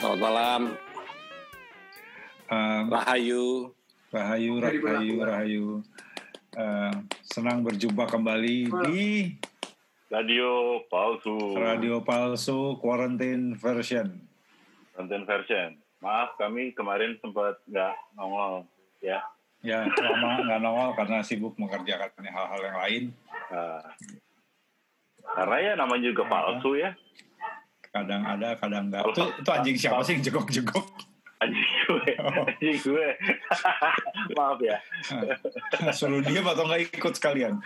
Selamat malam, Um, Rahayu. Rahayu, Rahayu, Rahayu. Uh, senang berjumpa kembali di Radio palsu. Radio Palsu Quarantine Version. Content version. Maaf kami kemarin sempat nggak nongol ya. Ya, lama nggak nongol karena sibuk mengerjakan hal-hal yang lain. Nah, karena ya namanya juga palsu ya. Kadang ada, kadang enggak. Itu, itu anjing siapa sih yang jegok-jegok? Anjing gue, anjing gue. Maaf ya. Suruh dia atau nggak ikut sekalian?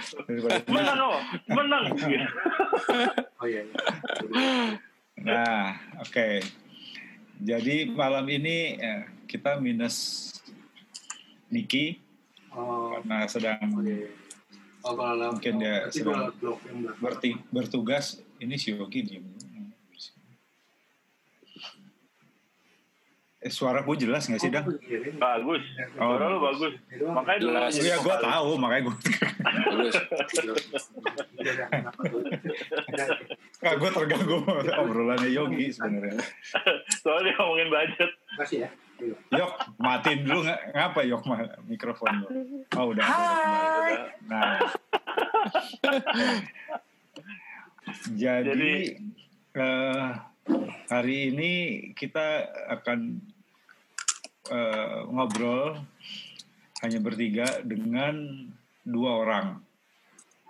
Menang oh, menang. Oh iya. iya. Nah, oke. Jadi malam ini eh, kita minus Niki Oh, karena sedang. Oh, kalau Mungkin dia berarti sedang bertugas. Ini si Yogi diem. Eh, suara gue jelas nggak sih, Dang? Oh, iya, iya. Bagus. Oh, Suara lu bagus. Makanya dulu Iya, gue tahu, makanya gue. Bagus. Iya, iya, Nah, gue terganggu obrolannya Yogi sebenarnya. Soalnya dia ngomongin budget. Makasih ya. Iya. Yok, matiin dulu nggak? Ngapa Yok ma- mikrofon lu? Oh udah. kembali. Nah, jadi, Jadi- eh, hari ini kita akan eh, ngobrol hanya bertiga dengan dua orang.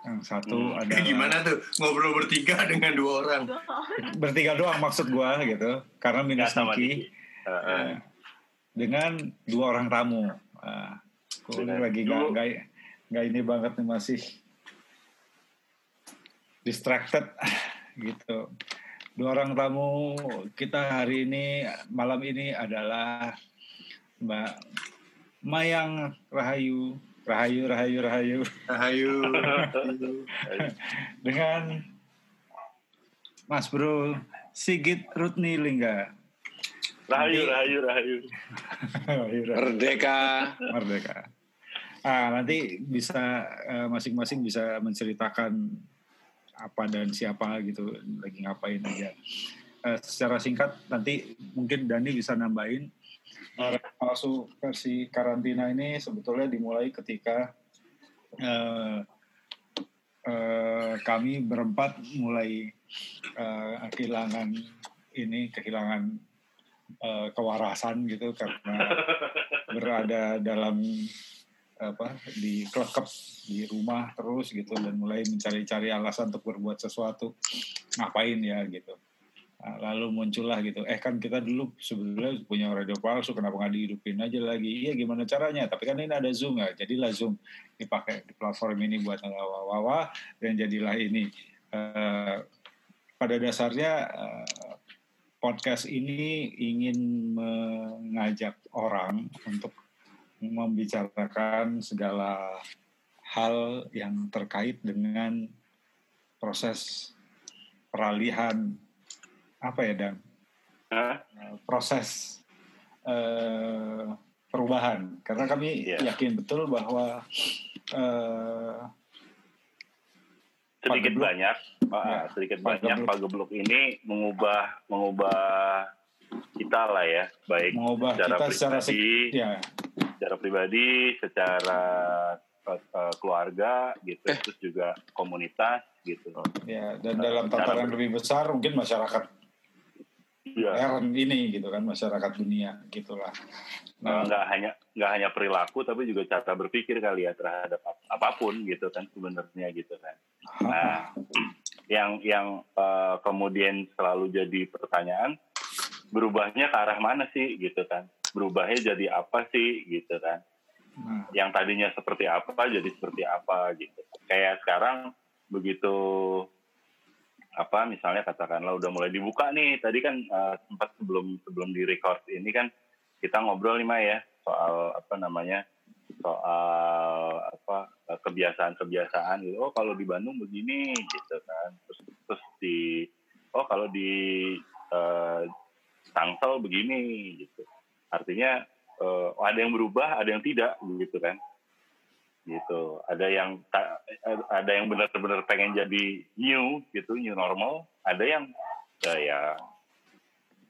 Yang satu Hmm. adalah Gimana tuh ngobrol bertiga dengan dua orang? bertiga doang maksud gua gitu, karena Ya, minus sama Niki. Heeh. Eh, dengan dua orang tamu. Nah, gue Dengan lagi nggak dua- nggak nggak ini banget nih masih distracted gitu. Dua orang tamu kita hari ini malam ini adalah Mbak Mayang Rahayu, Rahayu, Rahayu, Rahayu Ayo. dengan Mas Bro Sigit Rutni Lingga. Rahayu, rahayu, rahayu. Rahayu, Rahayu. Merdeka. Merdeka. Ah, nanti bisa eh, masing-masing bisa menceritakan apa dan siapa gitu lagi ngapain aja. Eh, secara singkat nanti mungkin Dani bisa nambahin palsu versi karantina ini sebetulnya dimulai ketika eh, eh, kami berempat mulai eh, kehilangan ini kehilangan eh, kewarasan gitu karena berada dalam apa di klekep di rumah terus gitu dan mulai mencari-cari alasan untuk berbuat sesuatu. Ngapain ya gitu lalu muncullah gitu. Eh kan kita dulu sebetulnya punya radio palsu kenapa nggak dihidupin aja lagi? Iya gimana caranya? Tapi kan ini ada zoom ya jadilah zoom. Dipakai di platform ini buat wawa dan jadilah ini. Eh, pada dasarnya eh, podcast ini ingin mengajak orang untuk membicarakan segala hal yang terkait dengan proses peralihan apa ya dan? Hah? proses eh, perubahan. Karena kami Iya. yakin betul bahwa eh, sedikit banyak ah, Ya, sedikit banyak pagebluk ini mengubah mengubah kita lah ya baik mengubah secara kita secara pribadi sek- ya. secara pribadi secara eh, eh, keluarga gitu terus juga komunitas gitu. Ya dan Eh, dalam secara tataran lebih besar mungkin masyarakat ya modern ini gitu kan masyarakat dunia gitulah. Nah, nggak hanya nggak hanya perilaku tapi juga cara berpikir kali ya terhadap ap- apa pun gitu kan sebenarnya gitu kan. Nah yang yang eh, kemudian selalu jadi pertanyaan berubahnya ke arah mana sih gitu kan? Berubahnya jadi apa sih gitu kan? Nah, yang tadinya seperti apa jadi seperti apa gitu. Kayak sekarang begitu apa misalnya katakanlah udah mulai dibuka nih. Tadi kan eh, sempat sebelum sebelum di record ini kan kita ngobrol nih Maya soal apa namanya soal apa eh, kebiasaan-kebiasaan gitu. Oh kalau di Bandung begini gitu kan. Terus terus di oh kalau di eh, Tangsel begini gitu. Artinya eh, ada yang berubah ada yang tidak gitu kan gitu. Ada yang ada yang benar-benar pengen jadi new gitu new normal. Ada yang ya, ya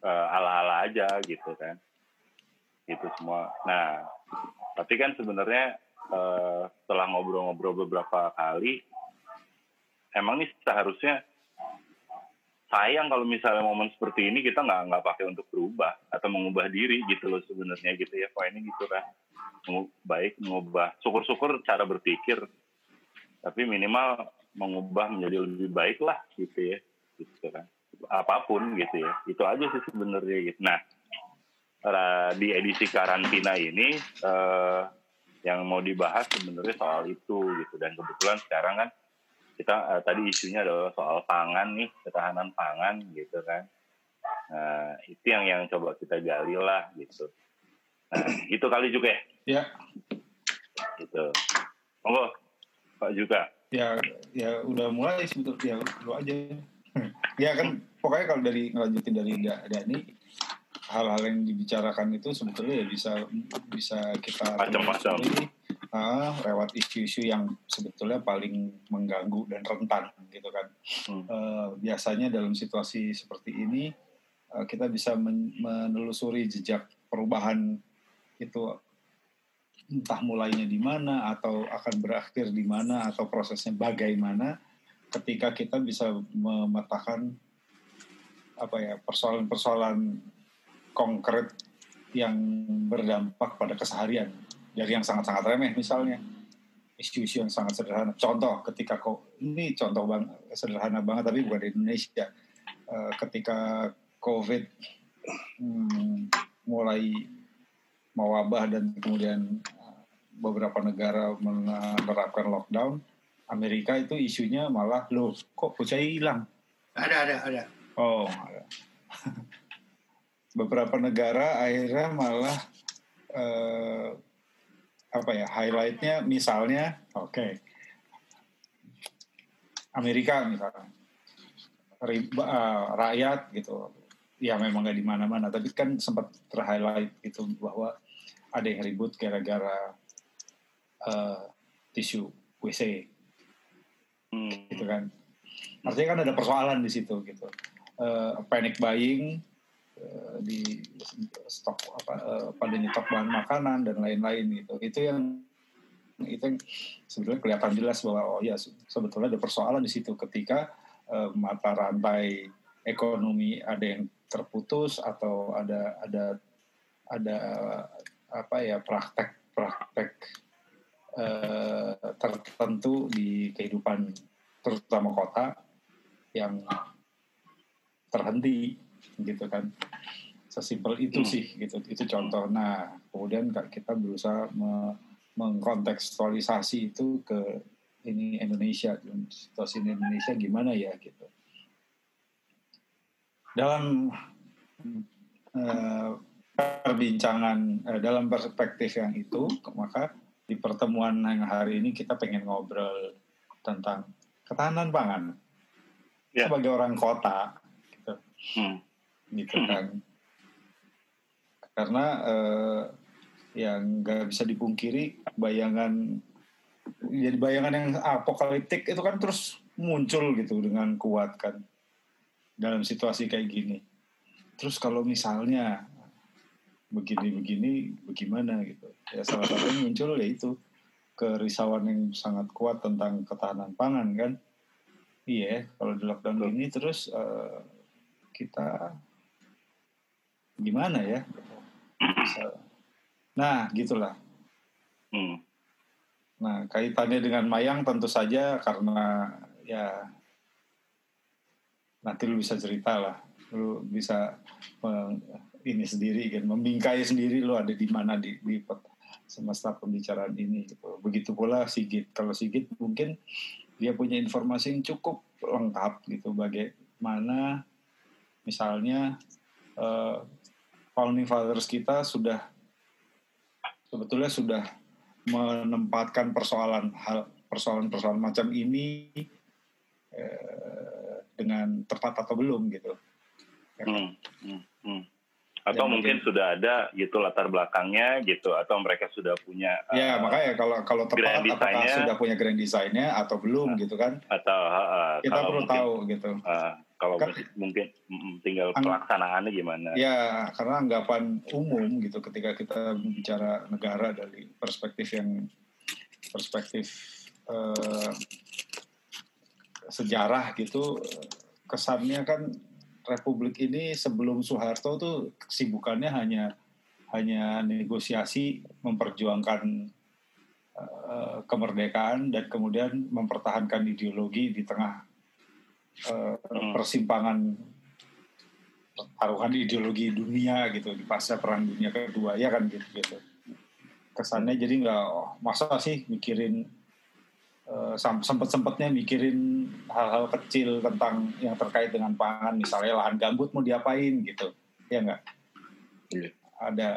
uh, ala-ala aja gitu kan. Itu semua. Nah tapi kan sebenarnya uh, setelah ngobrol-ngobrol beberapa kali emang nih seharusnya sayang kalau misalnya momen seperti ini kita nggak nggak pakai untuk berubah atau mengubah diri gitu loh sebenarnya gitu ya poinnya gitu kan. Baik mengubah syukur-syukur cara berpikir tapi minimal mengubah menjadi lebih baik lah gitu ya gitu kan. Apa pun gitu ya itu aja sih sebenarnya gitu. Nah di edisi karantina ini eh, yang mau dibahas sebenarnya soal itu gitu. Dan kebetulan sekarang kan kita eh, tadi isunya adalah soal pangan nih ketahanan pangan gitu kan. Nah itu yang yang coba kita gali lah gitu. Nah itu kali juga ya? Ya. Gitu. Monggo pak juga. Ya ya udah mulai sebetulnya ya lu aja. Ya kan pokoknya kalau dari ngelanjutin dari Dani hal-hal yang dibicarakan itu sebetulnya ya bisa bisa kita macam-macam uh, lewat isu-isu yang sebetulnya paling mengganggu dan rentan gitu kan hmm. uh, biasanya dalam situasi seperti ini uh, kita bisa men menelusuri jejak perubahan itu entah mulainya di mana atau akan berakhir di mana atau prosesnya bagaimana ketika kita bisa memetakan apa ya persoalan-persoalan konkret yang berdampak pada keseharian dari yang sangat-sangat remeh misalnya. Isu-isu yang sangat sederhana. Contoh ketika kok ini contoh bang sederhana banget tapi bukan di Indonesia. Uh, ketika COVID hmm, mulai mewabah dan kemudian eh, beberapa negara menerapkan lockdown Amerika itu isunya malah loh kok bocah hilang? Ada ada ada. Oh ada. Beberapa negara akhirnya malah uh, apa ya highlightnya misalnya oke. Okay, Amerika misalnya. Riba, uh, rakyat gitu. Ya memang nggak di mana-mana tapi kan sempat terhighlight gitu bahwa ada yang ribut gara-gara uh, tisu WC hmm. gitu kan. Artinya kan ada persoalan di situ gitu. Uh, panic buying Eh, di stok apa uh, pada nyetok bahan makanan dan lain-lain gitu. Itu yang itu yang sebetulnya kelihatan jelas bahwa oh ya sebetulnya ada persoalan di situ. Ketika uh, mata rantai ekonomi ada yang terputus atau ada ada ada apa ya praktek-praktek uh, tertentu di kehidupan terutama kota yang terhenti gitu kan. Sesimpel itu hmm. sih gitu. Itu contoh. Nah kemudian kita berusaha me mengkontekstualisasi itu ke ini Indonesia situasi ini Indonesia gimana ya gitu. Dalam uh, perbincangan uh, dalam perspektif yang itu maka di pertemuan yang hari ini kita pengen ngobrol tentang ketahanan pangan. Ya. sebagai orang kota gitu. hmm gitu hmm. kan. Karena eh, yang nggak bisa dipungkiri bayangan jadi bayangan yang apokaliptik itu kan terus muncul gitu dengan kuat kan dalam situasi kayak gini. Terus kalau misalnya begini-begini bagaimana gitu? Ya salah satu yang muncul yaitu kerisauan yang sangat kuat tentang ketahanan pangan kan. Iya kalau di lockdown ini terus uh, kita gimana ya? Nah gitulah. Hmm. nah kaitannya dengan Mayang tentu saja karena ya nanti lu bisa cerita lah. Lu bisa ini sendiri kan membingkai sendiri lu ada di mana di, di semesta pembicaraan ini gitu. begitu pula Sigit kalau Sigit mungkin dia punya informasi yang cukup lengkap gitu. Bagaimana misalnya uh, founding fathers kita sudah sebetulnya sudah menempatkan persoalan hal persoalan-persoalan macam ini eh, dengan tepat atau belum gitu. Hmm, hmm, hmm. atau Yang mungkin sudah ada gitu latar belakangnya gitu atau mereka sudah punya Ya eh, makanya kalau kalau tepat apakah sudah punya grand design-nya atau belum gitu kan? atau eh, Kita perlu mungkin, tahu gitu. eh, kalau mungkin tinggal pelaksanaannya gimana? Ya karena anggapan umum gitu ketika kita bicara negara dari perspektif yang perspektif eh, sejarah gitu kesannya kan Republik ini sebelum Soeharto tuh kesibukannya hanya hanya negosiasi memperjuangkan eh, kemerdekaan dan kemudian mempertahankan ideologi di tengah eh, Hmm. persimpangan taruhan ideologi dunia gitu di pasca perang dunia kedua ya kan gitu gitu kesannya jadi nggak oh, masa sih mikirin eh, sempet sempetnya mikirin hal-hal kecil tentang yang terkait dengan pangan misalnya lahan gambut mau diapain gitu ya nggak Iya. ada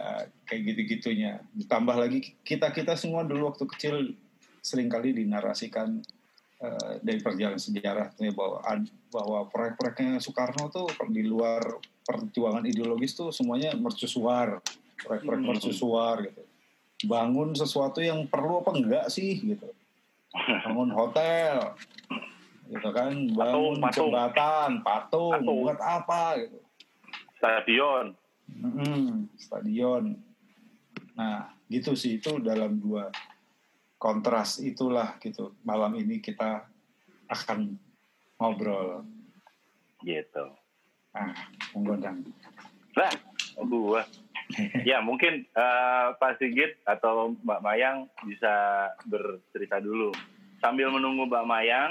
kayak gitu gitunya ditambah lagi kita kita semua dulu waktu kecil sering kali dinarasikan eh, dari perjalanan sejarah bahwa bahwa proyek-proyeknya Soekarno tuh di luar perjuangan ideologis tuh semuanya mercusuar proyek-proyek Hmm. mercusuar gitu bangun sesuatu yang perlu apa enggak sih gitu bangun hotel gitu kan bangun patung. jembatan patung, Patung. buat apa gitu stadion Mm-mm, stadion. Nah, gitu sih itu dalam dua kontras itulah gitu. Malam ini kita akan ngobrol. gitu Ah, monggo Dang. Nah, gua. ya mungkin eh, Pak Sigit atau Mbak Mayang bisa bercerita dulu. Sambil menunggu Mbak Mayang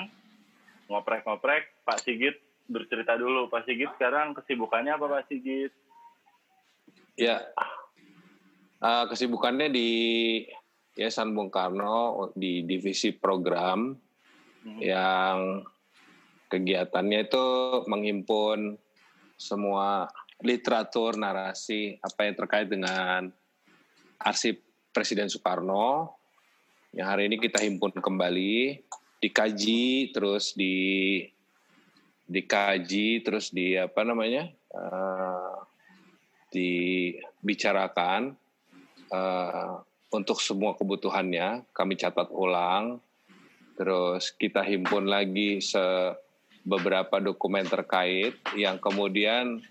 ngoprek-ngoprek, Pak Sigit bercerita dulu. Pak Sigit sekarang kesibukannya apa Pak Sigit? Ya, Eh, kesibukannya di Yayasan Bung Karno di divisi program Hmm. yang kegiatannya itu menghimpun semua literatur narasi apa yang terkait dengan arsip Presiden Soekarno yang hari ini kita himpun kembali dikaji terus di dikaji terus di apa namanya eh, dibicarakan eh, untuk semua kebutuhannya kami catat ulang terus kita himpun lagi se beberapa dokumen terkait yang kemudian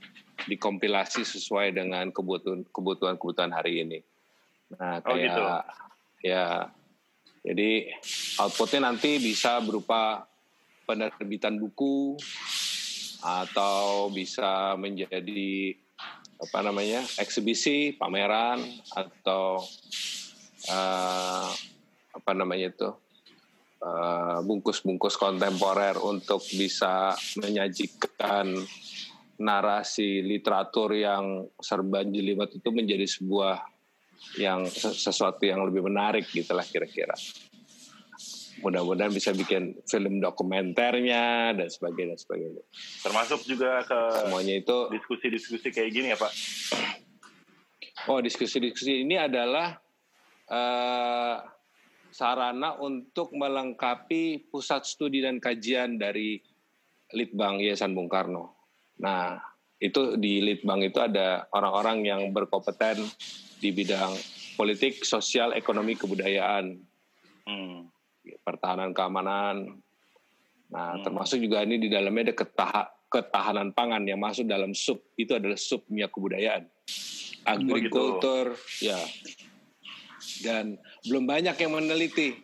dikompilasi sesuai dengan kebutuhan kebutuhan kebutuhan hari ini. Nah Oh, kayak gitu. ya jadi outputnya nanti bisa berupa penerbitan buku atau bisa menjadi apa namanya eksibisi pameran atau eh, apa namanya itu eh, bungkus-bungkus kontemporer untuk bisa menyajikan narasi literatur yang serba jelimet itu menjadi sebuah yang ses- sesuatu yang lebih menarik gitulah kira-kira mudah-mudahan bisa bikin film dokumenternya dan sebagainya dan sebagainya Termasuk juga ke semuanya itu diskusi-diskusi kayak gini ya Pak? Oh, diskusi-diskusi ini adalah eh, sarana untuk melengkapi pusat studi dan kajian dari Litbang Yayasan Bung Karno. Nah, itu di Litbang itu ada orang-orang yang berkompeten di bidang politik, sosial, ekonomi, kebudayaan, Hmm. pertahanan, keamanan. Nah, Hmm. termasuk juga ini di dalamnya ada ketah- ketahanan pangan yang masuk dalam sub itu adalah subnya kebudayaan, agrikultur, ya. Dan belum banyak yang meneliti.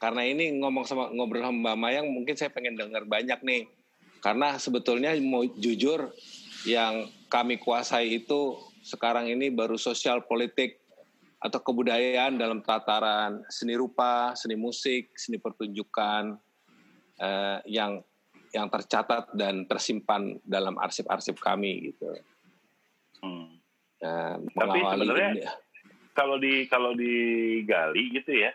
Karena ini ngomong sama ngobrol sama Mbak Mayang, mungkin saya pengen dengar banyak nih. Karena sebetulnya mau jujur, yang kami kuasai itu sekarang ini baru sosial politik atau kebudayaan dalam tataran seni rupa, seni musik, seni pertunjukan eh, yang yang tercatat dan tersimpan dalam arsip-arsip kami gitu. Hmm. Dan Tapi sebenarnya- ini- Kalau di kalau digali gitu ya,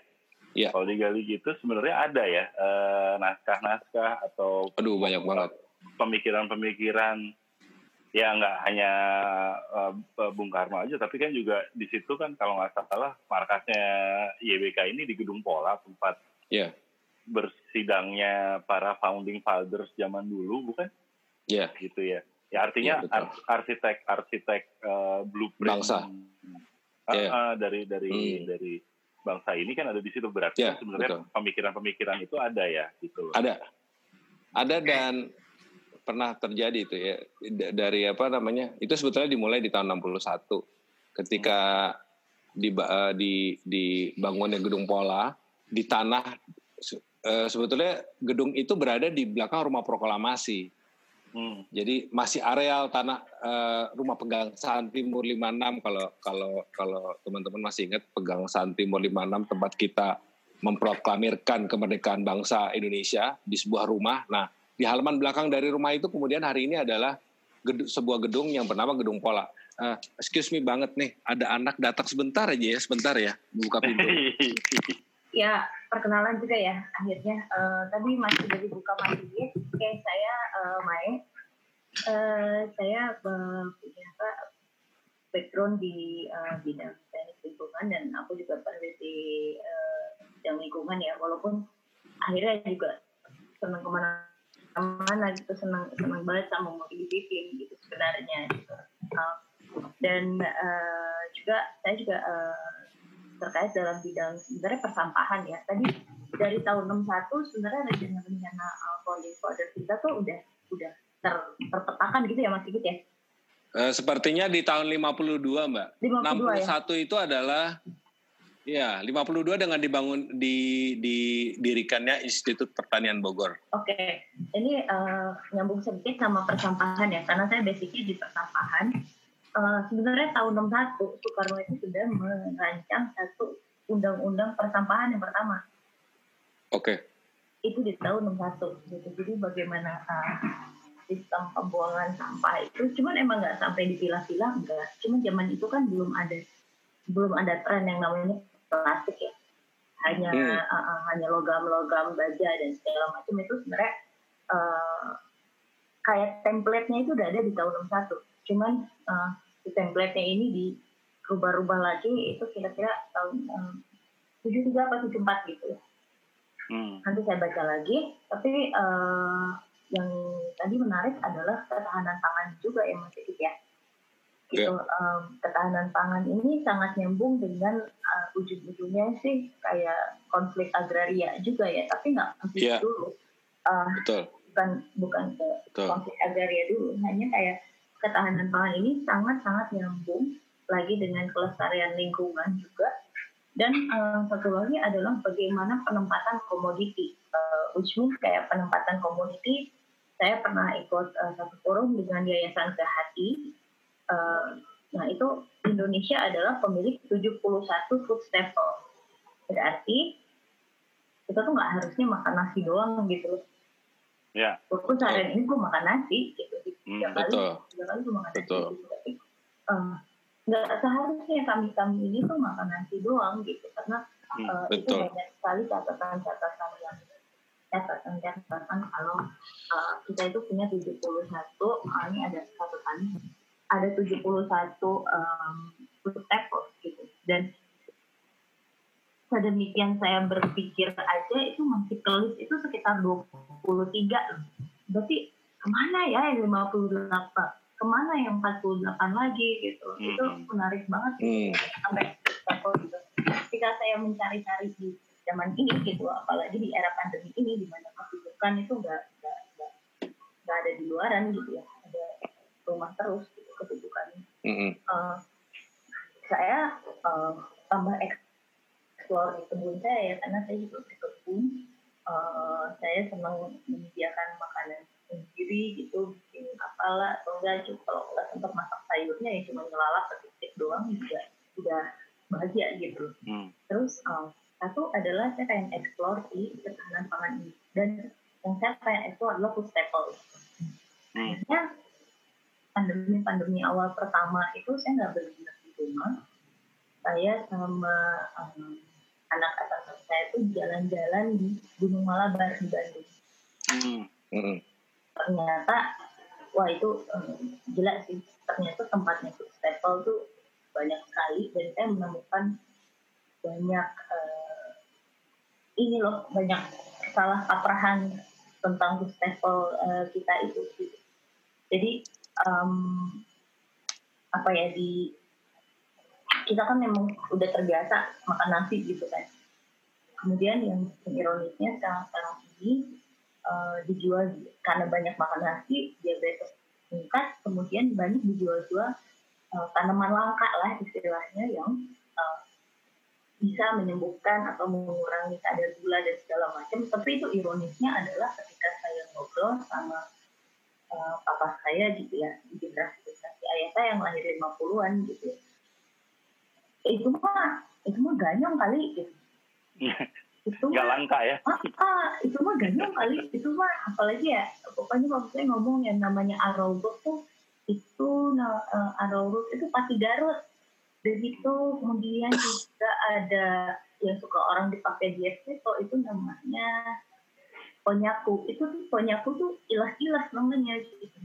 Iya. kalau digali gitu sebenarnya ada ya eh, naskah-naskah atau aduh banyak banget. pemikiran-pemikiran ya nggak hanya eh, Bung Karno aja tapi kan juga di situ kan kalau nggak salah markasnya YBK ini di Gedung Pola tempat Iya. bersidangnya para founding fathers zaman dulu bukan Iya. gitu ya Ya artinya ar- arsitek arsitek eh, blueprint Bangsa. Ah, Iya. ah, dari dari Hmm. dari bangsa ini kan ada di situ berarti kan sebenarnya pemikiran-pemikiran itu ada ya gitu loh. Ada, ada dan pernah terjadi itu ya D- dari apa namanya? Itu sebetulnya dimulai di tahun 61 ketika di eh, di dibangunnya gedung Pola di tanah eh, sebetulnya gedung itu berada di belakang rumah proklamasi. Hmm. Jadi masih areal tanah eh, rumah Pegangsaan Timur 56 kalau kalau kalau teman-teman masih ingat Pegangsaan Timur 56 tempat kita memproklamirkan kemerdekaan bangsa Indonesia di sebuah rumah. Nah, di halaman belakang dari rumah itu kemudian hari ini adalah gedu- sebuah gedung yang bernama Gedung Pola. Eh, excuse me banget nih, ada anak datang sebentar aja ya, sebentar ya, buka pintu. Ya, perkenalan juga ya akhirnya. Eh, tadi masih dari buka mandiri. Oke, saya eh, Mae. Eh, saya eh, punya apa, background di eh, bidang teknik lingkungan dan aku juga peneliti eh, bidang lingkungan ya. Walaupun akhirnya juga senang ke mana-mana gitu, senang senang banget sama motivasi gitu sebenarnya. Gitu. Eh, dan eh, juga saya juga eh, terkait dalam bidang sebenarnya persampahan ya. Tadi dari tahun 61 sebenarnya rencana-rencana uh, father kita tuh udah udah ter, terpetakan gitu ya Mas Sigit ya. Eh, sepertinya di tahun 52, Mbak. 52 ya. 61 itu adalah ya 52 dengan dibangun di didirikannya Institut Pertanian Bogor. Oke, ini uh, nyambung sedikit sama persampahan ya, karena saya basicnya di persampahan. Uh, sebenarnya tahun 61 Soekarno itu sudah merancang satu undang-undang persampahan yang pertama. Oke. Itu di tahun 61 gitu. Jadi bagaimana uh, sistem pembuangan sampah itu, cuman emang nggak sampai dipilah-pilah enggak. Cuman zaman itu kan belum ada belum ada tren yang namanya plastik ya. Hanya Hmm. uh, uh, hanya logam-logam baja dan segala macam itu sebenarnya uh, kayak template-nya itu udah ada di tahun 61 cuman uh, si template-nya ini dirubah-rubah lagi itu kira-kira tahun um, 73 apa 74 gitu ya. Hmm. Nanti saya baca lagi, tapi uh, yang tadi menarik adalah ketahanan pangan juga ya Mas Ikit ya. Gitu, um, ketahanan pangan ini sangat nyambung dengan uh, ujung-ujungnya sih kayak konflik agraria juga ya, tapi nggak konflik Iya. dulu. Uh, Betul. bukan bukan ke Betul. konflik agraria dulu hanya kayak ketahanan pangan ini sangat-sangat nyambung lagi dengan kelestarian lingkungan juga. Dan eh, satu lagi adalah bagaimana penempatan komoditi. Eh, which means kayak penempatan komoditi saya pernah ikut eh, satu forum dengan Yayasan Sehati. Eh, nah itu Indonesia adalah pemilik 71 food staple berarti kita tuh nggak harusnya makan nasi doang gitu Ya. walaupun seharian ini gue makan nasi gitu Hmm, tiga kali betul. tiga kali gue makan Betul. nasi gitu. tapi eh, nggak seharusnya kami kami ini tuh makan nasi doang gitu karena Hmm, itu betul. banyak sekali catatan-catatan yang catatan-catatan kalau eh, kita itu punya 71 ah, ini ada catatan ada 71 um, food tackles gitu dan sedemikian saya berpikir aja itu masih kelis itu sekitar 23 loh. Berarti ke mana ya yang 58? Ke mana yang 48 lagi gitu. Itu Hmm. menarik banget Hmm. sampai gitu. Ketika saya mencari-cari di zaman ini gitu, apalagi di era pandemi ini di mana kehidupan itu nggak nggak ada di luaran gitu ya, ada rumah terus gitu kehidupan Mm-mm. eh, saya eh, tambah explore di kebun saya ya karena saya juga berkebun Eh, saya senang menyediakan makanan sendiri gitu bikin apalah atau enggak cuma kalau nggak sempat masak sayurnya ya cuma ngelalap ketik doang juga udah bahagia gitu Hmm. terus eh, satu adalah saya pengen explore di ketahanan pangan ini dan yang saya pengen explore adalah food staple Hmm. akhirnya pandemi-pandemi awal pertama itu saya nggak benar di rumah. Saya sama um, anak atasan saya itu jalan-jalan di Gunung Malabar di Bandung. Hmm. Ternyata, wah itu um, gila sih. Ternyata tempatnya food staple tuh banyak sekali dan saya menemukan banyak eh, ini loh banyak salah kaprahan tentang food staple eh, kita itu. gitu. Jadi um, apa ya di kita kan memang udah terbiasa makan nasi gitu kan kemudian yang ironisnya sekarang sekarang ini uh, dijual karena banyak makan nasi diabetes meningkat kemudian banyak dijual-jual uh, tanaman langka lah istilahnya yang uh, bisa menyembuhkan atau mengurangi kadar gula dan segala macam tapi itu ironisnya adalah ketika saya ngobrol sama uh, papa saya gitu ya di generasi generasi ayah saya yang lahir 50-an gitu ya. Itu mah itu mah ganyong kali. Gitu itu nggak langka ya? Ah, ah, itu mah ganyong kali. Itu mah apalagi ya pokoknya waktu saya ngomong yang namanya arrowroot tuh itu nah, uh, arrowroot itu pati garut. Begitu kemudian juga ada yang suka orang dipakai di so itu namanya konyaku itu tuh konyaku tuh ilas-ilas namanya. Gitu.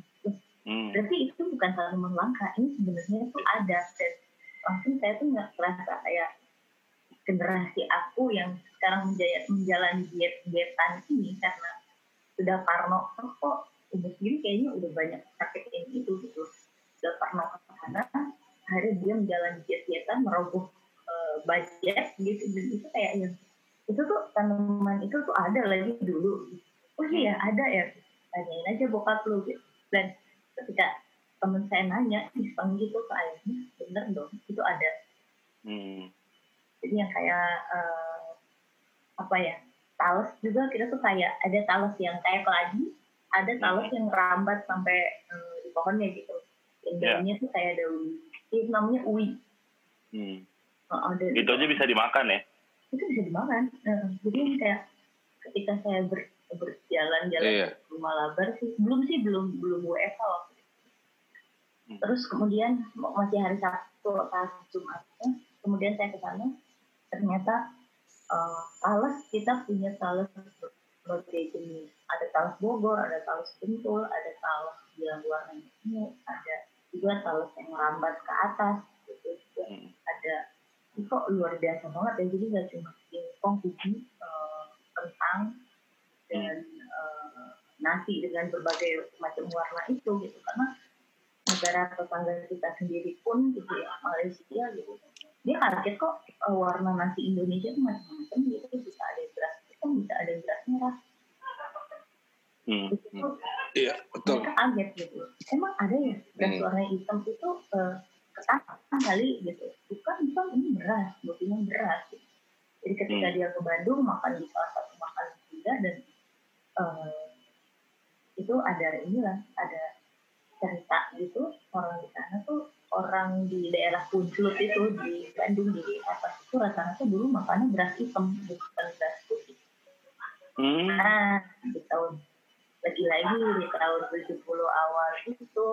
Hmm. Berarti itu bukan tanaman langka, ini sebenarnya itu ada dan langsung saya tuh nggak kerasa kayak generasi aku yang sekarang menjalani diet dietan ini karena sudah parno oh, kok umur segini kayaknya udah banyak sakit yang itu gitu. Sudah parno ke sana akhirnya dia menjalani diet dietan merogoh uh, budget gitu dan itu kayak yang itu tuh tanaman itu tuh ada lagi dulu. Oh iya ada ya tanyain aja bokap lu gitu. Dan ketika temen saya nanya iseng gitu ke ayahnya bener dong itu ada hmm. jadi yang kayak uh, apa ya talas juga kita tuh kayak ada talas yang kayak keladi ada talas hmm. yang rambat sampai uh, di pohonnya gitu yang ya. daunnya yeah. tuh kayak daun itu namanya uwi hmm. oh, ada, itu aja bisa dimakan ya itu bisa dimakan uh, jadi kayak ketika saya ber, berjalan-jalan yeah. ke rumah labar sih belum sih belum belum WFH waktu itu hmm. terus kemudian masih hari Sabtu pas Jumatnya kemudian saya ke sana ternyata uh, talas kita punya talas berbagai jenis ada talas Bogor ada talas Bentul ada talas yang warnanya ungu ada juga talas yang merambat ke atas gitu hmm. ada itu kok luar biasa banget ya jadi nggak cuma singkong biji uh, kentang dan uh, nasi dengan berbagai macam warna itu gitu karena negara tetangga kita sendiri pun gitu ya Malaysia gitu dia kaget kok uh, warna nasi Indonesia itu macam-macam gitu bisa ada beras hitam bisa ada beras merah hmm. itu hmm. iya betul mereka kaget gitu emang ada ya beras hmm. warna hitam itu uh, ketan kali gitu bukan bukan ini beras bilang beras gitu. jadi ketika hmm. dia ke Bandung makan di salah satu makan juga dan uh, itu ada inilah ada cerita gitu orang di sana tuh orang di daerah Punclut itu di Bandung di atas itu rata-rata dulu makannya beras hitam bukan beras putih. Hmm. Nah di tahun lagi-lagi di tahun 70 awal itu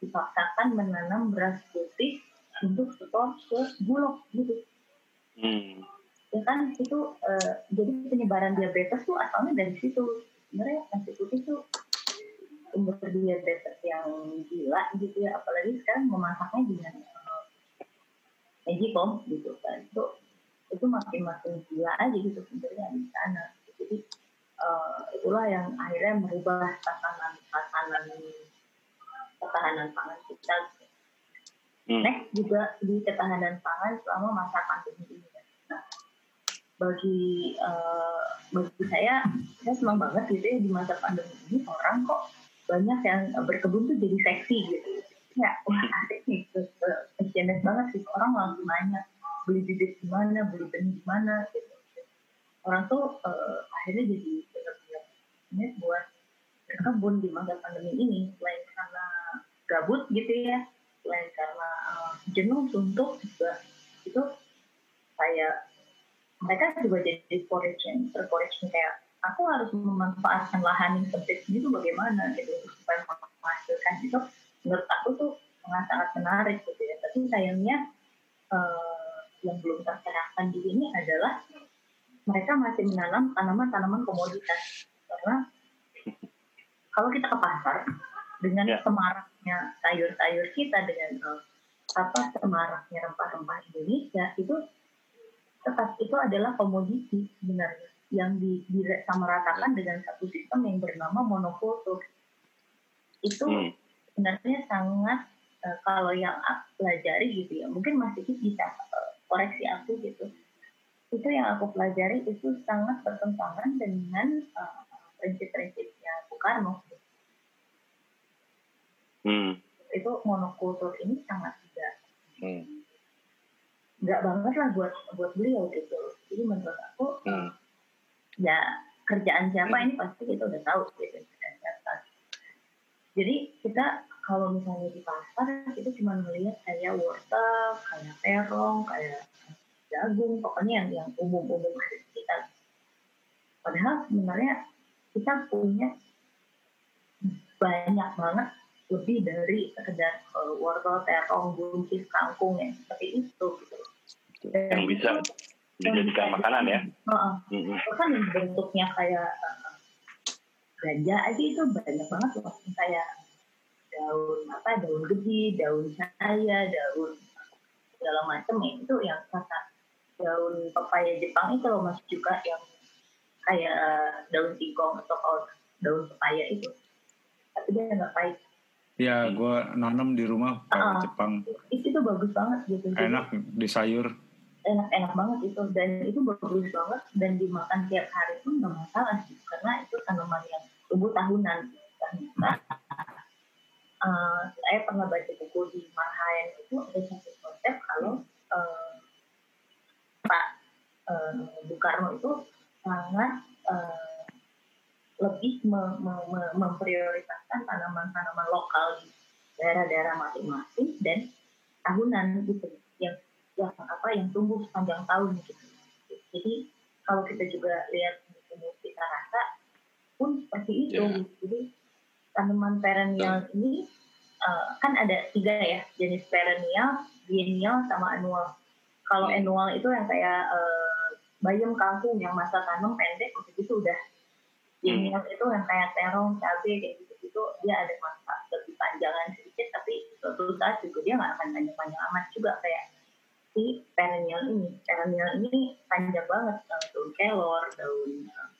dipaksakan menanam beras putih untuk setor ke bulog gitu. Hmm. Ya kan itu uh, jadi penyebaran diabetes tuh asalnya dari situ. Sebenarnya nasi putih tuh umur diabetes yang gila gitu ya, apalagi sekarang memasaknya dengan uh, gitu kan. Itu itu makin makin gila aja gitu sebenarnya di sana. Jadi uh, itulah yang akhirnya merubah tatanan tatanan ketahanan pangan kita. Hmm. Next juga di ketahanan pangan selama masa pandemi ini. Nah, bagi uh, bagi saya, saya senang banget gitu ya di masa pandemi ini orang kok banyak yang berkebun tuh jadi seksi gitu. Ya, wah asik nih, passionate banget sih. Orang langsung nanya, beli bibit di mana, beli benih di mana, gitu. Orang tuh uh, akhirnya jadi benar-benar buat berkebun di masa pandemi ini selain karena gabut gitu ya selain karena uh, jenuh suntuk juga itu kayak mereka juga jadi foraging terforaging kayak aku harus memanfaatkan lahan yang sempit ini tuh bagaimana gitu supaya menghasilkan itu. Menurut aku tuh sangat sangat menarik gitu ya. Tapi sayangnya uh, yang belum tercerahkan di sini adalah mereka masih menanam tanaman-tanaman komoditas. Karena kalau kita ke pasar dengan yeah. semaraknya sayur-sayur kita dengan uh, apa semaraknya rempah-rempah Indonesia itu tetap itu adalah komoditi sebenarnya yang di, disamaratakan dengan satu sistem yang bernama monokultur itu hmm. sebenarnya sangat uh, kalau yang aku pelajari gitu ya mungkin masih bisa uh, koreksi aku gitu itu yang aku pelajari itu sangat bertentangan dengan uh, prinsip-prinsipnya Soekarno. Hmm. Itu monokultur ini sangat tidak hmm. nggak banget lah buat buat beliau gitu. Jadi menurut aku hmm. Ya kerjaan siapa hmm. ini pasti kita udah tahu gitu Jadi kita kalau misalnya di pasar kita cuma melihat kayak wortel, kayak terong, kayak jagung pokoknya yang yang umum-umum ada di kita padahal sebenarnya kita punya banyak banget lebih dari sekedar uh, wortel, terong, buncis, kangkung yang seperti itu gitu. Dan yang bisa dijadikan makanan ya. Uh, mm-hmm. kan yang bentuknya kayak uh, ganja aja itu banyak banget loh. Kayak daun apa, daun gedi, daun saya, daun segala macam ya, itu yang kata daun pepaya Jepang itu loh mas juga yang kayak daun singkong atau daun pepaya itu. Tapi dia nggak pahit. Ya gue nanam di rumah pepaya uh, Jepang. Itu tuh bagus banget gitu. Enak di sayur enak-enak banget itu. Dan itu bagus banget. Dan dimakan tiap hari pun nggak masalah sih karena itu tanaman yang tumbuh tahunan nah, uh, saya pernah baca buku di Marhaen itu ada satu konsep kalau uh, Pak uh, Bung Karno itu sangat uh, lebih me, me, me, memprioritaskan tanaman-tanaman lokal di daerah-daerah masing-masing dan tahunan gitu. Yang yang apa yang tumbuh sepanjang tahun gitu. Jadi kalau kita juga lihat buku kita rasa pun seperti itu. Yeah. Jadi tanaman perennial ini uh, kan ada tiga ya jenis perennial, biennial, sama annual kalau hmm. annual itu yang kayak uh, bayam kangkung yang masa tanam pendek itu gitu udah hmm. itu yang kayak terong cabai kayak gitu gitu dia ada masa lebih panjangan sedikit tapi suatu saat juga dia nggak akan panjang-panjang amat juga kayak si perennial ini. Perennial ini panjang banget uh, daun kelor daun uh,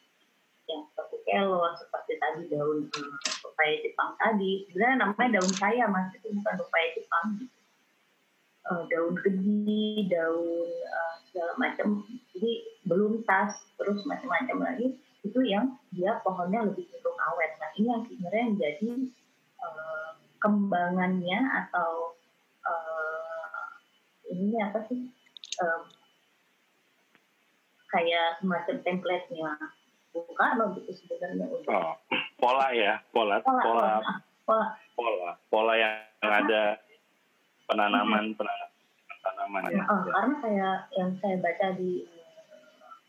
yang seperti kelor seperti tadi daun uh, pepaya Jepang tadi. Sebenarnya namanya daun saya mas. Itu bukan pepaya Jepang. Uh, daun gedi, daun uh, segala macam. Jadi belum tas, terus macam-macam lagi. Itu yang dia pohonnya lebih cenderung awet. Nah ini yang sebenarnya menjadi uh, kembangannya atau ini apa sih? Uh, kayak semacam template-nya. Bukan lo gitu sebenarnya. Oh, pola ya pola pola pola. pola, pola, pola yang ada penanaman penanaman tanaman ya, oh, karena saya yang saya baca di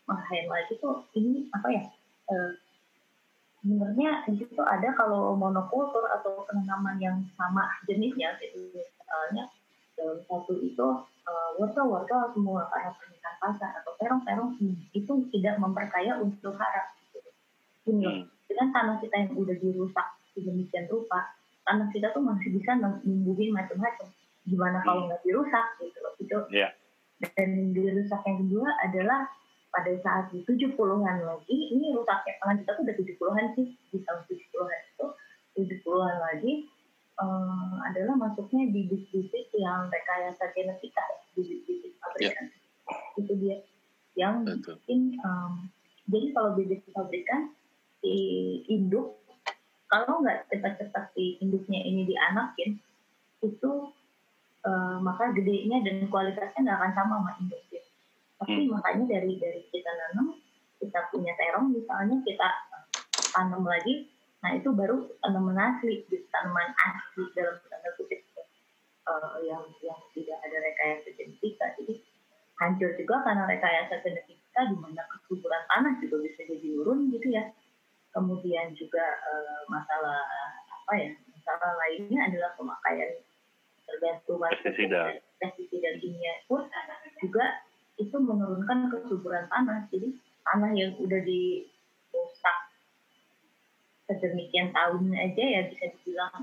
uh, lagi tuh ini apa ya? Uh, sebenarnya di situ ada kalau monokultur atau penanaman yang sama jenisnya itu misalnya dalam satu itu uh, wortel-wortel semua karena permintaan pasar atau terong-terong hmm, itu tidak memperkaya untuk hara ini hmm. dengan tanah kita yang udah dirusak sedemikian rupa tanah kita tuh masih bisa numbuhin macam-macam gimana kalau hmm. nggak dirusak gitu loh itu yeah. dan dirusak yang kedua adalah pada saat di 70-an lagi ini rusaknya tangan kita tuh udah 70-an sih di tahun 70-an itu 70-an lagi um, adalah masuknya bibit-bibit yang rekayasa genetika bibit-bibit pabrikan yeah. itu dia yang bikin um, jadi kalau bibit pabrikan di induk kalau nggak cepat-cepat si induknya ini dianakin itu uh, maka gedenya dan kualitasnya nggak akan sama sama industri. Tapi hmm. makanya dari dari kita nanam, kita punya terong misalnya kita tanam lagi, nah itu baru tanaman asli, tanaman asli dalam tanda kutip uh, yang yang tidak ada rekayasa genetika. Jadi hancur juga karena rekayasa genetika di mana kesuburan tanah juga bisa jadi turun gitu ya. Kemudian juga uh, masalah apa ya? Masalah lainnya adalah pemakaian tergantung pestisida pestisida kimia pun juga itu menurunkan kesuburan tanah jadi tanah yang udah dirusak sedemikian tahun aja ya bisa dibilang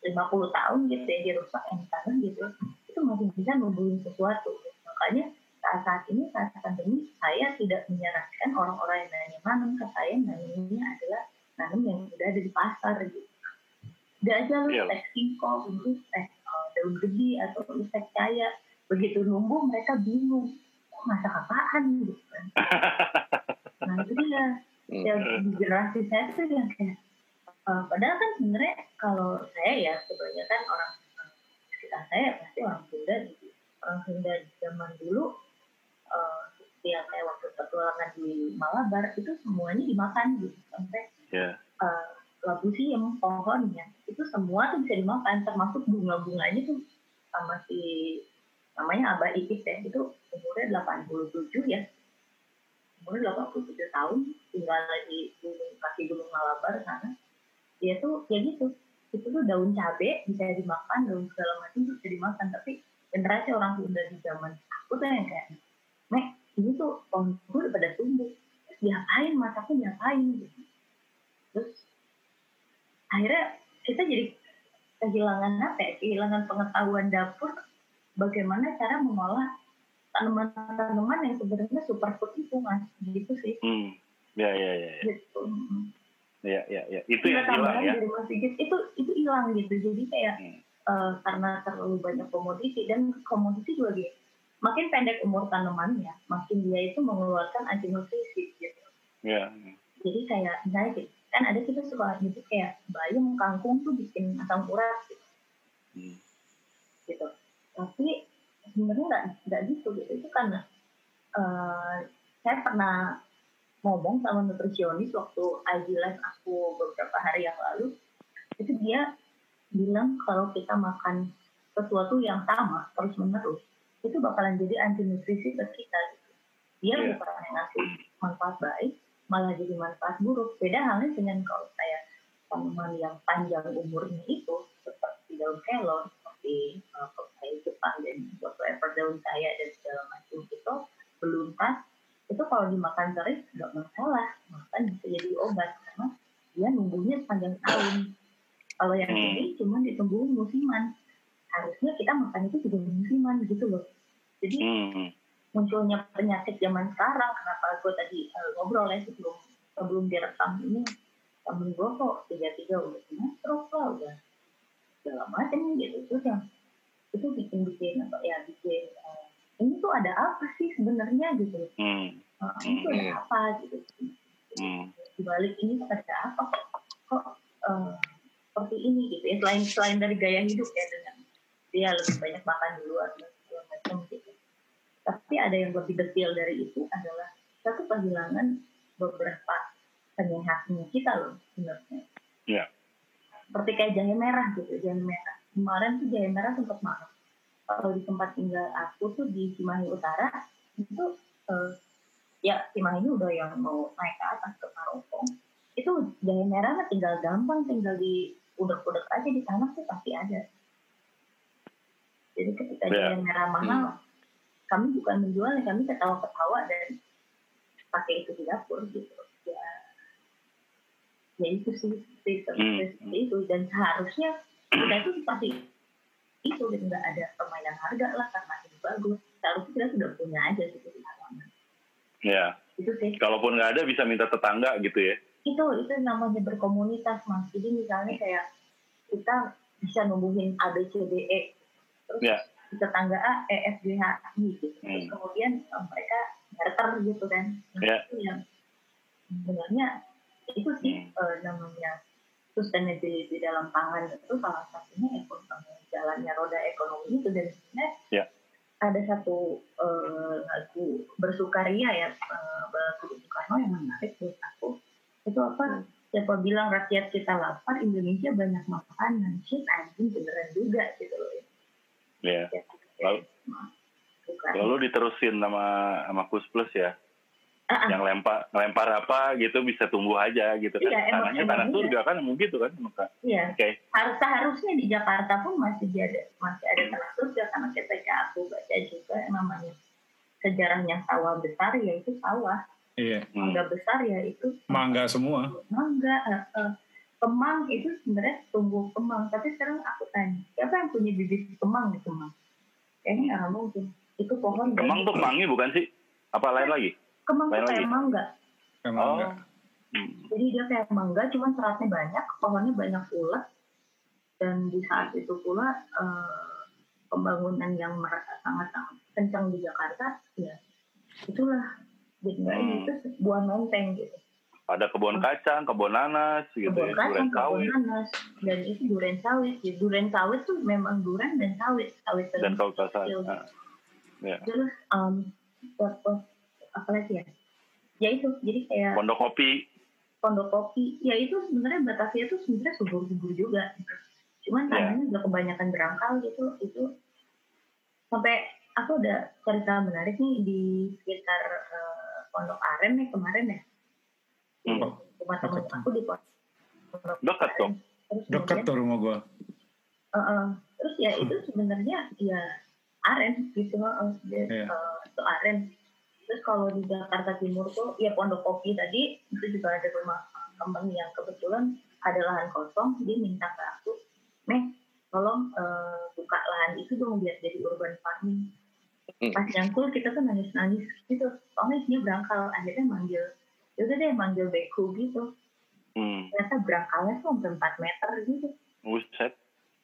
50 tahun gitu ya dirusak yang tanah gitu itu masih bisa membunuh sesuatu makanya saat saat ini saat pandemi saya tidak menyarankan orang-orang yang nanya nanam ke saya nanamnya adalah nanam yang sudah ada di pasar gitu Udah aja lu Iya. tek singkong, lu tek uh, daun gede atau lu tek caya. Begitu numbuh mereka bingung. Kok masak apaan gitu kan. Nah itu dia. Hmm. Ya, di generasi saya tuh yang kayak uh, padahal kan sebenarnya kalau saya ya kebanyakan orang uh, sekitar saya pasti orang Sunda gitu. Orang Sunda zaman dulu uh, yang kayak waktu petualangan di Malabar itu semuanya dimakan gitu sampai Ya. uh, labu siem pohonnya itu semua tuh bisa dimakan termasuk bunga-bunganya tuh sama si namanya Abah Ipit ya itu umurnya 87 ya umurnya 87 tahun tinggal di gunung kaki gunung Malabar sana dia tuh ya gitu. Itu tuh daun cabe bisa dimakan daun segala macam tuh bisa dimakan. Tapi generasi orang Sunda di zaman aku tuh yang kayak Mek ini tuh pohon pada tumbuh. Diapain masaknya diapain gitu. Terus akhirnya kita jadi kehilangan apa ya? Kehilangan pengetahuan dapur bagaimana cara mengolah tanaman-tanaman yang sebenarnya superfood itu mas gitu sih Hmm. Ya, ya, ya, ya. gitu Mm. Ya, ya, ya. Itu Iya, yang hilang ya. Mas Sigit itu itu hilang gitu jadi kayak Hmm. eh, karena terlalu banyak komoditi dan komoditi juga gitu makin pendek umur tanamannya makin dia itu mengeluarkan anti nutrisi gitu Ya. jadi kayak misalnya gitu, kan ada kita suka gitu kayak bayam kangkung tuh bikin asam urat gitu, Hmm. gitu. tapi sebenarnya nggak nggak gitu gitu itu karena eh, saya pernah ngomong sama nutrisionis waktu IG live aku beberapa hari yang lalu itu dia bilang kalau kita makan sesuatu yang sama terus menerus itu bakalan jadi anti nutrisi ke kita gitu. dia Iya. bukan yang ngasih manfaat baik malah jadi manfaat buruk beda halnya dengan kalau saya tanaman yang panjang umurnya itu seperti daun kelor seperti uh, Jepang dan whatever daun saya dan segala macam itu beluntas itu kalau dimakan terus nggak masalah makan bisa jadi obat karena dia numbuhnya sepanjang tahun kalau yang Hmm. ini cuma ditumbuhin musiman harusnya kita makan itu juga musiman gitu loh jadi Hmm. munculnya penyakit zaman sekarang kenapa gue tadi uh, ngobrol ya sebelum sebelum direkam ini temen gue kok tiga tiga udah kena stroke lah udah segala macam gitu terus yang itu bikin bikin apa ya bikin uh, ini tuh ada apa sih sebenarnya gitu Hmm. Uh, ini tuh ada Hmm. apa gitu Hmm. di balik ini tuh ada apa kok kok uh, seperti ini gitu ya selain selain dari gaya hidup ya dengan dia lebih banyak makan di luar segala macam gitu tapi ada yang lebih detail dari itu adalah satu kehilangan beberapa penyehatnya kita loh sebenarnya Iya. Seperti kayak jahe merah gitu jahe merah. Kemarin tuh jahe merah sempat mahal kalau di tempat tinggal aku tuh di Cimahi Utara itu eh, ya Cimahi udah yang mau naik ke atas ke Parokong itu jahe merah tinggal gampang tinggal di udek-udek aja di sana tuh pasti ada. Jadi ketika Ya. jahe merah mahal kami bukan menjualnya kami ketawa-ketawa dan pakai itu di dapur gitu. Ya ya itu sih seperti Hmm. seperti itu dan seharusnya kita itu pasti itu gitu nggak ada permainan harga lah karena ini bagus seharusnya kita sudah punya aja gitu di halaman Ya. itu sih Kalaupun nggak ada bisa minta tetangga gitu ya. itu itu namanya berkomunitas mas jadi misalnya kayak kita bisa numbuhin A B C D E terus Ya. tetangga A E F G H I gitu terus Hmm. kemudian eh, mereka barter gitu kan Nah, Ya. itu yang sebenarnya itu sih Hmm. eh, namanya sustainability dalam pangan itu salah satunya ekonomi jalannya roda ekonomi itu dan sebenarnya Ya. ada satu eh, lagu bersukaria ya eh, lagu Bung Karno yang menarik buat aku itu apa siapa bilang rakyat kita lapar Indonesia banyak makanan shit anjing beneran juga gitu loh Ya. ya, Lalu- Bukan. Lalu diterusin sama sama Kus Plus ya. Ah. Yang lempar lempar apa gitu bisa tumbuh aja gitu kan. Iya, Tanahnya tanah iya. surga kan emang gitu kan. Maka, Iya, Oke. harus seharusnya di Jakarta pun masih ada masih ada tanah surga karena ketika aku baca juga yang namanya sejarahnya sawah besar yaitu sawah Iya, Hmm. mangga besar ya itu mangga semua. mangga eh, eh, kemang itu sebenarnya tumbuh kemang tapi sekarang aku tanya siapa yang punya bibit kemang di kemang kayaknya nggak mungkin itu pohon Kemang tuh kemangi bukan sih? Apa lain lagi? Kemang tuh kayak mangga Kayak Oh. mangga. Hmm. jadi dia kayak mangga cuman seratnya banyak pohonnya banyak ulet dan di saat itu pula uh, pembangunan yang merasa sangat sangat kencang di Jakarta ya itulah jadi hmm. itu sebuah menteng gitu ada kebun kacang, kebun nanas, gitu kebun ya, kacang, kebun nanas, dan itu duren sawit. Ya, duren sawit tuh memang duren dan sawit, sawit dan sawit. Nah, ya. Terus um, apa lagi ya? Ya itu, jadi kayak pondok kopi. Pondok kopi, ya itu sebenarnya Batavia tuh sebenarnya subur-subur juga. Cuman ya. tanahnya udah kebanyakan berangkal gitu, itu sampai aku ada cerita menarik nih di sekitar uh, Pondok Aren nih kemarin ya Hmm. Rumah teman aku di Dekat dong. Dekat tuh rumah gua. Uh, uh, terus ya itu sebenarnya ya aren gitu uh, dia, yeah. uh, itu aren. Terus kalau di Jakarta Timur tuh ya Pondok Kopi tadi itu juga ada rumah teman yang kebetulan ada lahan kosong dia minta ke aku, Meh tolong uh, buka lahan itu dong biar jadi urban farming. Hmm. Pas nyangkul kita tuh nangis-nangis gitu, soalnya dia berangkal akhirnya manggil ya udah deh manggil beku gitu hmm. ternyata berangkalnya tuh sampai 4 meter gitu Buset.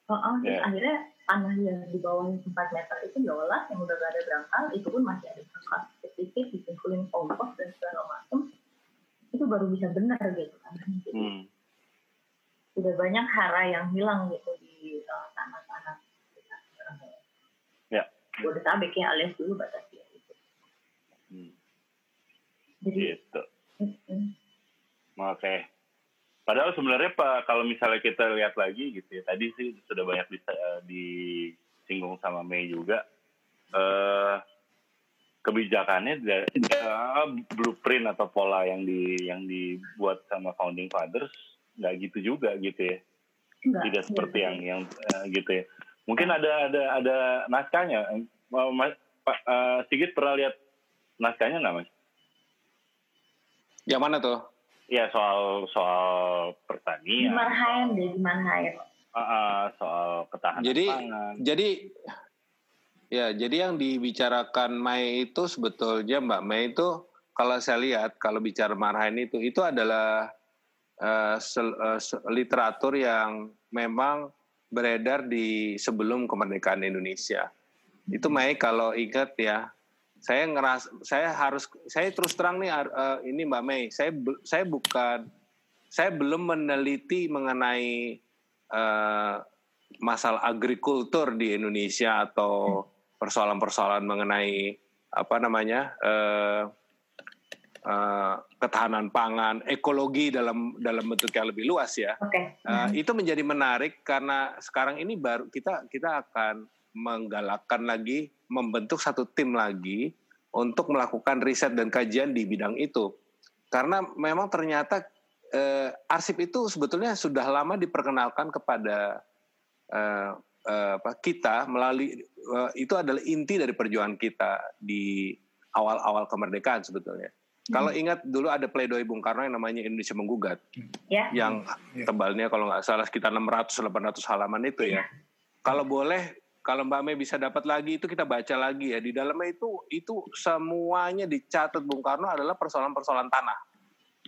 Oh, oh yeah. akhirnya tanah yang di bawah 4 meter itu diolah yang udah gak ada berangkal itu pun masih ada berangkal sedikit dikumpulin kompos dan segala macam itu baru bisa benar gitu kan jadi hmm. udah banyak hara yang hilang gitu di uh, tanah-tanah ya Bodetabek ya alias dulu Batavia itu hmm. jadi gitu Oke. Padahal sebenarnya Pak, kalau misalnya kita lihat lagi gitu ya, tadi sih sudah banyak bisa uh, disinggung sama Mei juga. Uh, kebijakannya uh, blueprint atau pola yang di yang dibuat sama founding fathers nggak gitu juga gitu ya. Enggak, Tidak seperti yang yang uh, gitu ya. Mungkin ada ada ada naskahnya. Pak uh, Sigit pernah lihat naskahnya nggak mas? Yang mana tuh? Ya soal soal pertanian. Di Marhaen deh, di Marhaen. Uh, uh, soal ketahanan jadi, pangan. Jadi ya jadi yang dibicarakan Mei itu sebetulnya Mbak Mei itu kalau saya lihat kalau bicara Marhaen itu itu adalah uh, uh, literatur yang memang beredar di sebelum kemerdekaan Indonesia. Itu Mei kalau ingat ya saya ngeras saya harus saya terus terang nih uh, ini Mbak Mei saya saya bukan saya belum meneliti mengenai uh, masalah agrikultur di Indonesia atau persoalan-persoalan mengenai apa namanya uh, uh, ketahanan pangan ekologi dalam dalam bentuk yang lebih luas ya okay. uh, itu menjadi menarik karena sekarang ini baru kita kita akan menggalakkan lagi, membentuk satu tim lagi untuk melakukan riset dan kajian di bidang itu. Karena memang ternyata eh, arsip itu sebetulnya sudah lama diperkenalkan kepada eh, eh, kita melalui eh, itu adalah inti dari perjuangan kita di awal-awal kemerdekaan sebetulnya. Hmm. Kalau ingat dulu ada pledoi Bung Karno yang namanya Indonesia Menggugat, ya. yang ya. tebalnya kalau nggak salah sekitar 600-800 halaman itu ya. ya. Kalau boleh kalau Mbak Mei bisa dapat lagi itu kita baca lagi ya di dalamnya itu itu semuanya dicatat Bung Karno adalah persoalan-persoalan tanah.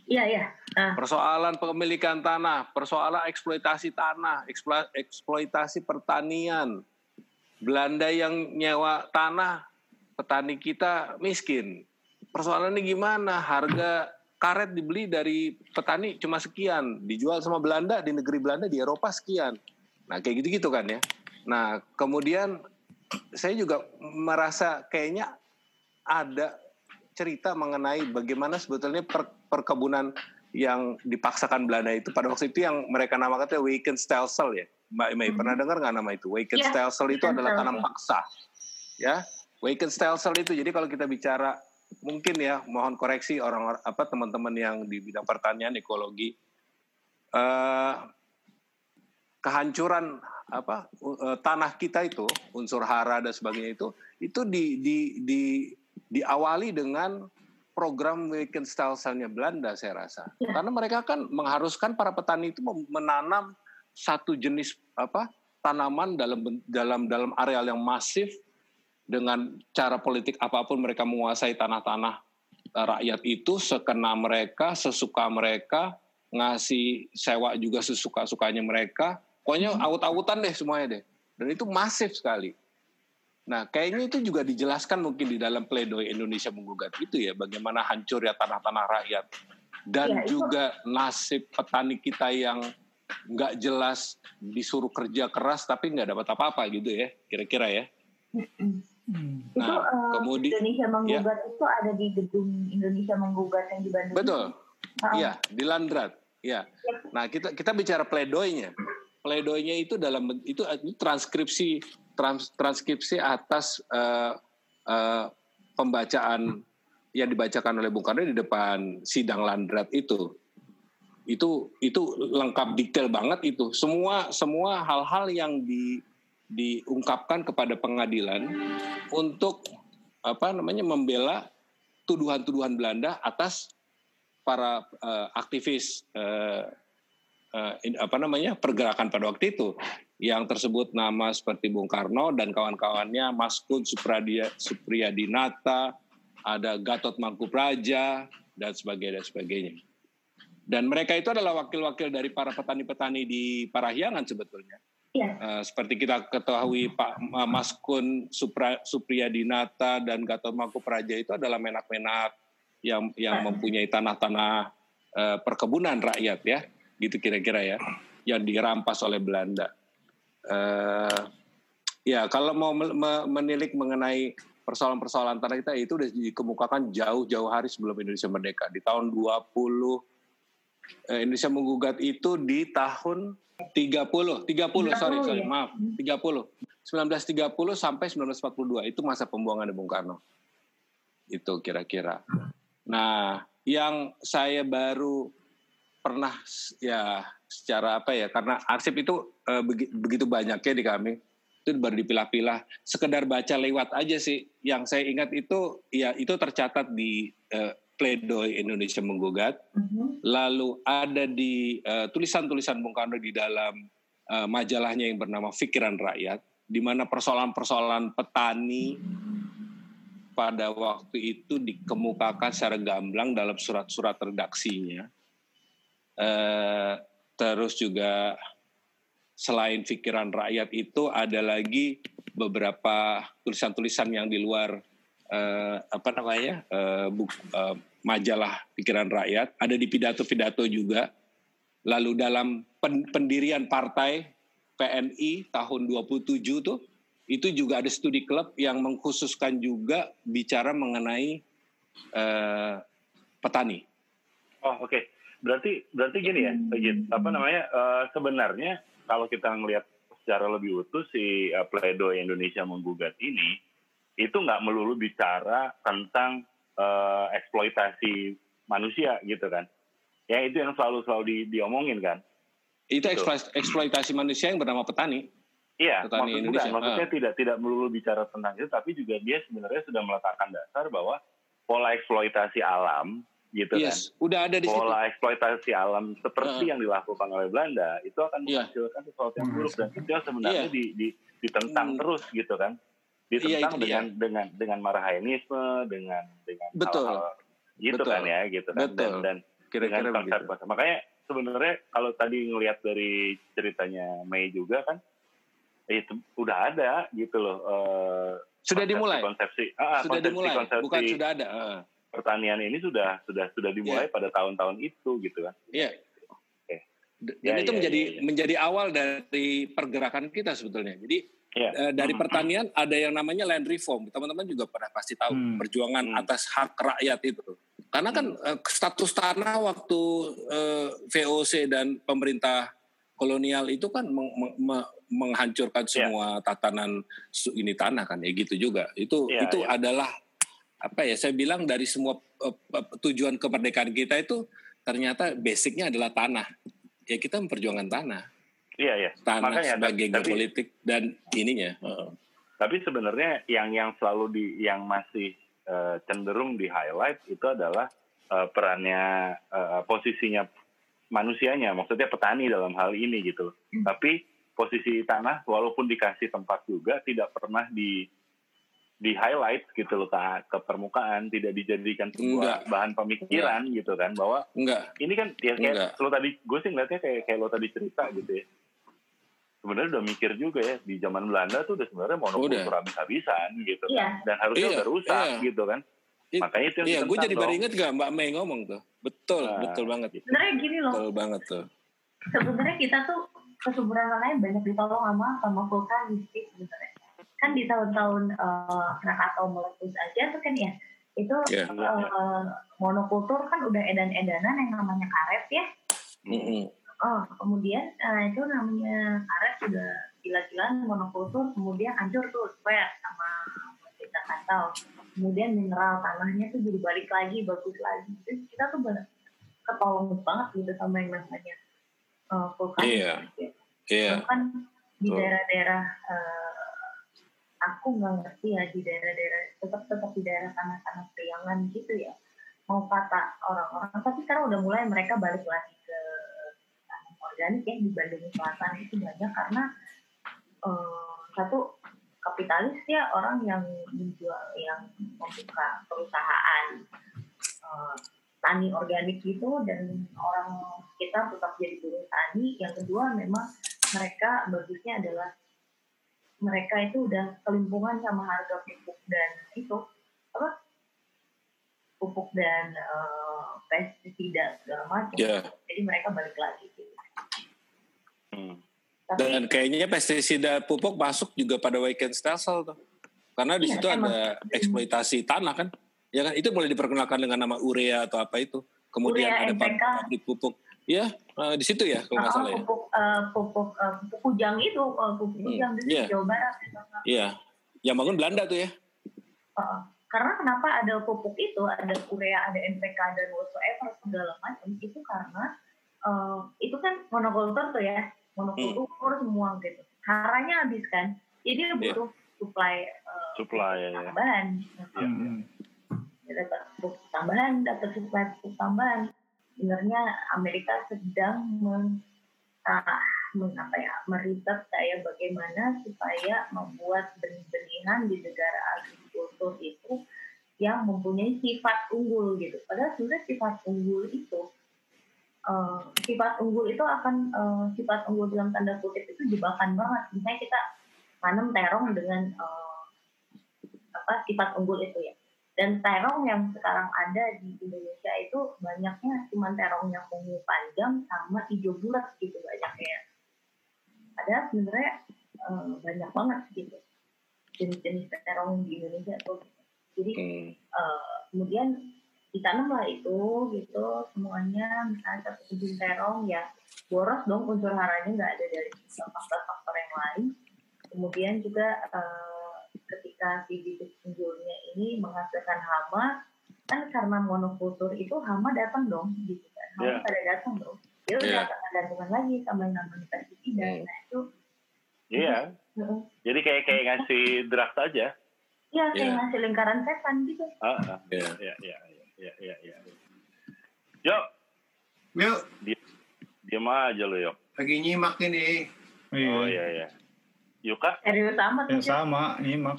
Iya iya. Uh. Persoalan pemilikan tanah, persoalan eksploitasi tanah, eksploitasi pertanian. Belanda yang nyewa tanah, petani kita miskin. Persoalannya gimana? Harga karet dibeli dari petani cuma sekian, dijual sama Belanda di negeri Belanda di Eropa sekian. Nah kayak gitu-gitu kan ya. Nah, kemudian saya juga merasa kayaknya ada cerita mengenai bagaimana sebetulnya per, perkebunan yang dipaksakan Belanda itu pada waktu itu yang mereka namakan itu weekend stelsel ya. Mbak Mei, hmm. pernah dengar nggak nama itu? Weekend yeah. stelsel itu adalah tanam paksa. Ya, weekend stelsel itu. Jadi kalau kita bicara mungkin ya, mohon koreksi orang apa teman-teman yang di bidang pertanian ekologi uh, kehancuran apa uh, tanah kita itu unsur hara dan sebagainya itu itu di di di diawali dengan program weekend style nya Belanda saya rasa ya. karena mereka kan mengharuskan para petani itu menanam satu jenis apa tanaman dalam dalam dalam areal yang masif dengan cara politik apa pun mereka menguasai tanah-tanah eh, rakyat itu sekena mereka sesuka mereka ngasih sewa juga sesuka-sukanya mereka Pokoknya aut-autan deh semuanya deh. Dan itu masif sekali. Nah, kayaknya itu juga dijelaskan mungkin di dalam pledoi Indonesia menggugat itu ya, bagaimana hancur ya tanah-tanah rakyat dan Ya, itu- juga nasib petani kita yang nggak jelas disuruh kerja keras tapi nggak dapat apa-apa gitu ya, kira-kira ya. Hmm. Itu Nah, eh, kemudi- Indonesia menggugat itu ada di gedung Indonesia menggugat yang di Bandung. Betul. Iya, di Landrat. Ya. Nah, kita kita bicara pledoinya. Pledoinya itu dalam itu, itu transkripsi trans, transkripsi atas eh, eh, pembacaan yang dibacakan oleh Bung Karno di depan sidang Landrat itu. Itu itu lengkap detail banget itu. Semua semua hal-hal yang di diungkapkan kepada pengadilan untuk apa namanya membela tuduhan-tuduhan Belanda atas para eh, aktivis eh, in- apa namanya pergerakan pada waktu itu yang tersebut nama seperti Bung Karno dan kawan-kawannya Mas Kun Supradia Supriyadinata, ada Gatot Mangkupraja dan sebagainya dan sebagainya. Dan mereka itu adalah wakil-wakil dari para petani-petani di Parahyangan sebetulnya. Iya. Eh, seperti kita ketahui Pak Ma- Mas Kun Supra, Supriyadinata dan Gatot Mangkupraja itu adalah menak-menak yang yang mempunyai tanah-tanah eh, perkebunan rakyat ya, gitu kira-kira ya, yang dirampas oleh Belanda. Eh, ya kalau mau me- me- menilik mengenai persoalan-persoalan tanah kita itu sudah dikemukakan jauh-jauh hari sebelum Indonesia merdeka. Di tahun 20 eh, Indonesia menggugat itu di tahun 30 30 sorry 30 sorry ya? maaf 30 1930 sampai 1942 itu masa pembuangan Bung Karno. Itu kira-kira. Nah yang saya baru pernah ya secara apa ya karena arsip itu begi- begitu banyaknya di kami itu baru dipilah-pilah sekedar baca lewat aja sih yang saya ingat itu ya itu tercatat di eh, pledoi Indonesia menggugat Mhm. lalu ada di eh, tulisan-tulisan Bung Karno di dalam eh, majalahnya yang bernama Pikiran Rakyat di mana persoalan-persoalan petani pada waktu itu dikemukakan secara gamblang dalam surat-surat redaksinya. Eh, terus juga selain pikiran rakyat itu ada lagi beberapa tulisan-tulisan yang di luar eh, apa namanya eh, buk- eh, majalah pikiran rakyat. Ada di pidato-pidato juga. Lalu dalam pen- pendirian partai PNI tahun 27 tuh itu juga ada studi klub yang mengkhususkan juga bicara mengenai eh, petani. Oh oke, berarti berarti gini ya, Git. apa namanya? eh, sebenarnya kalau kita ngelihat secara lebih utuh si uh, pledoi Indonesia menggugat ini, itu nggak melulu bicara tentang eh, eksploitasi manusia gitu kan? Ya itu yang selalu selalu di, diomongin kan? itu Betul. eksploit- eksploitasi manusia yang bernama petani Iya, Petani maksud Indonesia, bukan, maksudnya ah. tidak tidak melulu bicara tentang itu, tapi juga dia sebenarnya sudah meletakkan dasar bahwa pola eksploitasi alam gitu kan? yes udah ada di situ pola eksploitasi alam seperti Heeh. yang dilakukan oleh Belanda itu akan Iya. menghasilkan sesuatu yang Hmm. buruk dan itu sebenarnya Iya. di, di, ditentang Hmm. terus gitu kan Iya, ditentang itu dia. dengan dengan dengan marhainisme dengan dengan Betul. hal-hal gitu Betul. kan ya gitu kan dan Betul. dan kira-kira dengan konsep begitu bahasa. makanya sebenarnya kalau tadi ngelihat dari ceritanya Mei juga kan itu udah ada gitu loh eh, sudah konsepsi- dimulai konsepsi ah, sudah konsepsi- dimulai konsepsi bukan sudah ada Ah. Pertanian ini sudah sudah sudah dimulai pada tahun-tahun itu gitu kan Iya. Oke. D- Ya, Dan itu ya, menjadi ya, ya. menjadi awal dari pergerakan kita sebetulnya. Jadi Iya. eh, dari Hmm. pertanian ada yang namanya land reform. Teman-teman juga pernah pasti tahu Hmm. perjuangan Hmm. atas hak rakyat itu. Karena kan eh, status tanah waktu eh, VOC dan pemerintah kolonial itu kan meng- meng- me- menghancurkan Iya. semua tatanan su- ini tanah kan ya gitu juga. Itu Iya, itu iya. adalah apa ya saya bilang dari semua eh, eh, tujuan kemerdekaan kita itu ternyata basicnya adalah tanah. Ya kita memperjuangkan tanah, Iya, iya. tanah Makanya, sebagai tapi- geopolitik dan ininya. Heeh. Tapi sebenarnya yang yang selalu di yang masih eh, cenderung di highlight itu adalah eh, perannya eh, posisinya manusianya, maksudnya petani dalam hal ini gitu. Hmm. Tapi posisi tanah walaupun dikasih tempat juga tidak pernah di di highlight gitu loh ke, ke permukaan, tidak dijadikan sebuah Enggak. bahan pemikiran gitu kan bahwa Enggak, ini kan ya kayak Enggak. lo tadi gue sih ngeliatnya kayak kayak lo tadi cerita gitu ya sebenarnya udah mikir juga ya di zaman Belanda tuh udah sebenarnya monokultur Udah. habis-habisan gitu kan. Iya. Dan harusnya Iya, udah rusak iya. gitu kan. I- Makanya itu yang Iya, gue jadi baru inget gak Mbak Mei ngomong tuh. Betul, Nah, betul banget. gitu. Sebenarnya gini loh, Betul banget tuh. sebenarnya kita tuh kesuburan lain banyak ditolong sama sama vulkanis sih sebenarnya. Kan di tahun-tahun uh, Krakatau meletus aja tuh kan ya, itu Iya. eh, monokultur kan udah edan-edanan yang namanya karet ya. Mm-mm. Oh, kemudian eh, itu namanya karet sudah gila-gilaan monokultur, kemudian hancur tuh square sama kita kantau. Kemudian mineral tanahnya tuh jadi balik lagi, bagus lagi. Terus kita tuh bener ketolong banget gitu sama yang namanya eh, vulkanis. Iya. Iya. Bahkan di Betul. daerah-daerah eh, aku nggak ngerti ya di daerah-daerah tetap tetap di daerah tanah-tanah priangan gitu ya. Mau kata orang-orang tapi sekarang udah mulai mereka balik lagi ke tanah organik ya di Bandung Selatan itu banyak karena eh, satu kapitalis ya orang yang menjual yang membuka perusahaan eh, tani organik gitu dan orang kita tetap jadi buruh tani. Yang kedua memang mereka bagusnya adalah mereka itu udah kelimpungan sama harga pupuk dan itu apa pupuk dan eh, pestisida segala macam Iya. jadi mereka balik lagi gitu. Hmm. tapi Dan kayaknya pestisida pupuk masuk juga pada weekend stelsel tuh. Karena di Iya, situ emang. ada eksploitasi tanah kan. Ya kan itu mulai diperkenalkan dengan nama urea atau apa itu. Kemudian Urea, ada NPK. pabrik pupuk. Ya, eh, di situ ya kalau nggak Oh, salah ya. pupuk eh, pupuk eh, pupuk kujang itu eh, pupuk Hmm, kujang iya. di Jawa Barat gitu. Iya. Yang bangun Belanda tuh ya. Heeh. karena kenapa ada pupuk itu ada urea ada NPK dan whatsoever segala macam itu karena eh, itu kan monokultur tuh ya monokultur semua gitu haranya habis kan jadi Iya. butuh supply eh, Supply ya. ya. tambahan Hmm. Dia dapat pupuk tambahan dapat supply pupuk tambahan sebenarnya Amerika sedang men, ah, men- apa ya meriset saya bagaimana supaya membuat benih-benihan di negara agrikultur itu yang mempunyai sifat unggul gitu. Padahal sebenarnya sifat unggul itu eh, sifat unggul itu akan eh, sifat unggul dalam tanda kutip itu jebakan banget. Misalnya kita tanam terong dengan eh, apa sifat unggul itu ya. Dan terong yang sekarang ada di Indonesia itu banyaknya cuma terong yang ungu panjang sama hijau bulat gitu banyaknya. Padahal sebenarnya eh, banyak banget gitu jenis-jenis terong di Indonesia tuh. Jadi Hmm. eh, kemudian ditanamlah itu gitu semuanya misalnya satu kebun terong ya boros dong unsur haranya nggak ada dari faktor-faktor yang lain. Kemudian juga eh, ketika si bibit unggulnya ini menghasilkan hama kan karena monokultur itu hama datang dong gitu kan hama Iya. pada datang dong dia udah Iya. yeah. gantungan lagi sama yang namanya pestisida Hmm. nah itu Iya. heeh. Jadi kayak kayak ngasih draft aja. ya kayak Iya. ngasih lingkaran setan gitu Ah, ah. Ya. Ya, ya, ya, ya, ya, ya. Yuk, Yuk, diam aja lo yuk. lagi nyimak ini. Iya. Oh iya iya. Yuka, serius amat Yang nih, sama, nyimak.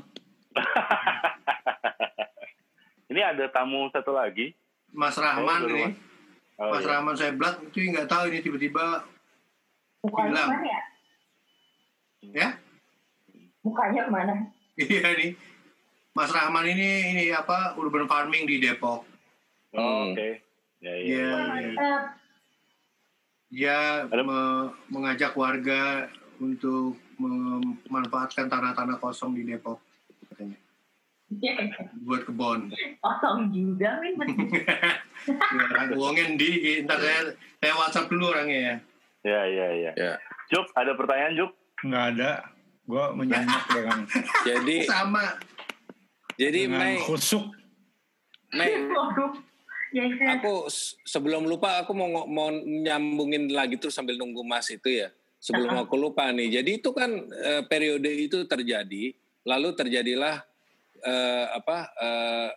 ini ada tamu satu lagi. Mas Rahman Oh, ini. Mas. Oh, Mas iya. Rahman saya belak itu nggak tahu ini tiba-tiba ke mana ya ya. mukanya ke mana Iya nih. Mas Rahman ini ini apa urban farming di Depok. Oh, Hmm. Oke. Ya, ya. Iya. mantap Dia me- mengajak warga untuk memanfaatkan tanah-tanah kosong di Depok katanya buat kebon. kosong juga min Ya, orang uangnya di ntar saya saya WhatsApp dulu orangnya ya. Ya, ya, ya. Ya. Juk, ada pertanyaan Juk? Nggak ada. Gue menyimak dengan, Jadi Sama. jadi Mei, khusuk. Mei ya itu aku sebelum lupa aku mau mau nyambungin lagi terus sambil nunggu Mas itu ya. Sebelum aku lupa nih. Jadi itu kan eh, periode itu terjadi, lalu terjadilah eh, apa eh,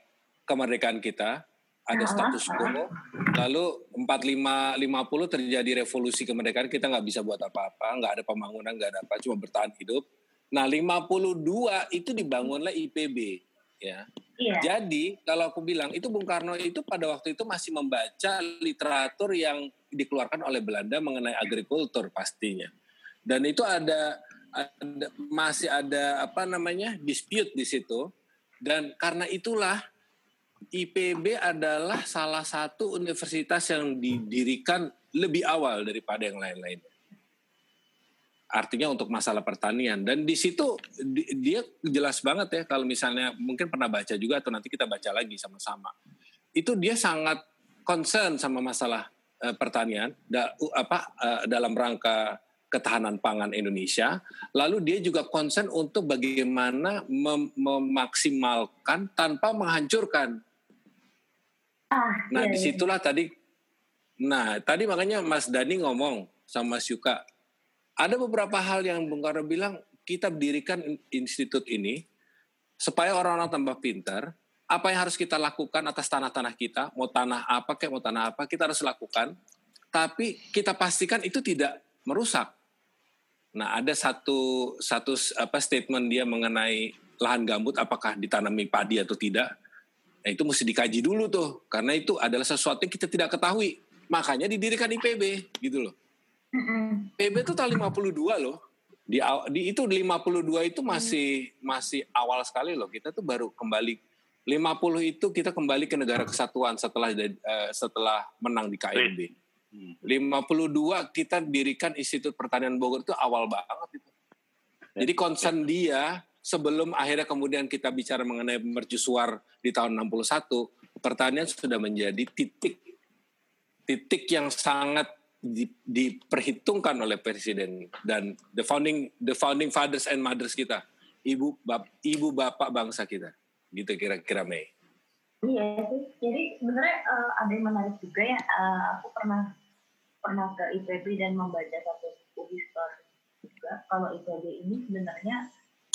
kemerdekaan kita, ada Uh-uh. status quo. Lalu 45 50 terjadi revolusi kemerdekaan, kita nggak bisa buat apa-apa, nggak ada pembangunan, nggak ada apa, cuma bertahan hidup. Nah, 52 itu dibangunlah IPB, ya. iya Jadi kalau aku bilang itu Bung Karno itu pada waktu itu masih membaca literatur yang dikeluarkan oleh Belanda mengenai agrikultur pastinya. Dan itu ada, ada masih ada apa namanya dispute di situ. Dan karena itulah IPB adalah salah satu universitas yang didirikan lebih awal daripada yang lain-lain. Artinya untuk masalah pertanian dan di situ dia jelas banget ya kalau misalnya mungkin pernah baca juga atau nanti kita baca lagi sama-sama. Itu dia sangat concern sama masalah uh, pertanian da, uh, apa uh, dalam rangka ketahanan pangan Indonesia. Lalu dia juga concern untuk bagaimana mem memaksimalkan tanpa menghancurkan. Ah, Nah, iya, iya. di situlah tadi. Nah, tadi makanya Mas Dani ngomong sama Mas Yuka, ada beberapa hal yang Bung Karno bilang kita dirikan in- institut ini supaya orang-orang tambah pintar. Apa yang harus kita lakukan atas tanah-tanah kita, mau tanah apa kayak mau tanah apa, kita harus lakukan. Tapi kita pastikan itu tidak merusak. Nah, ada satu satu apa statement dia mengenai lahan gambut apakah ditanami padi atau tidak. Nah, itu mesti dikaji dulu tuh karena itu adalah sesuatu yang kita tidak ketahui. Makanya didirikan IPB gitu loh. Mm-mm. PB itu tahun 52 loh. Di, di itu 52 itu masih masih awal sekali loh. Kita tuh baru kembali 50 itu kita kembali ke negara kesatuan setelah eh, setelah menang di KMB. Hmm. 52 kita dirikan Institut Pertanian Bogor itu awal banget itu. Jadi concern dia sebelum akhirnya kemudian kita bicara mengenai mercusuar di tahun 61, pertanian sudah menjadi titik titik yang sangat di- diperhitungkan oleh presiden dan the founding the founding fathers and mothers kita, ibu bap, ibu bapak bangsa kita. Gitu kira-kira Mei. Iya sih. Jadi sebenarnya eh, ada yang menarik juga ya. Eh, aku pernah pernah ke IPB dan membaca satu buku histori juga. Kalau IPB ini sebenarnya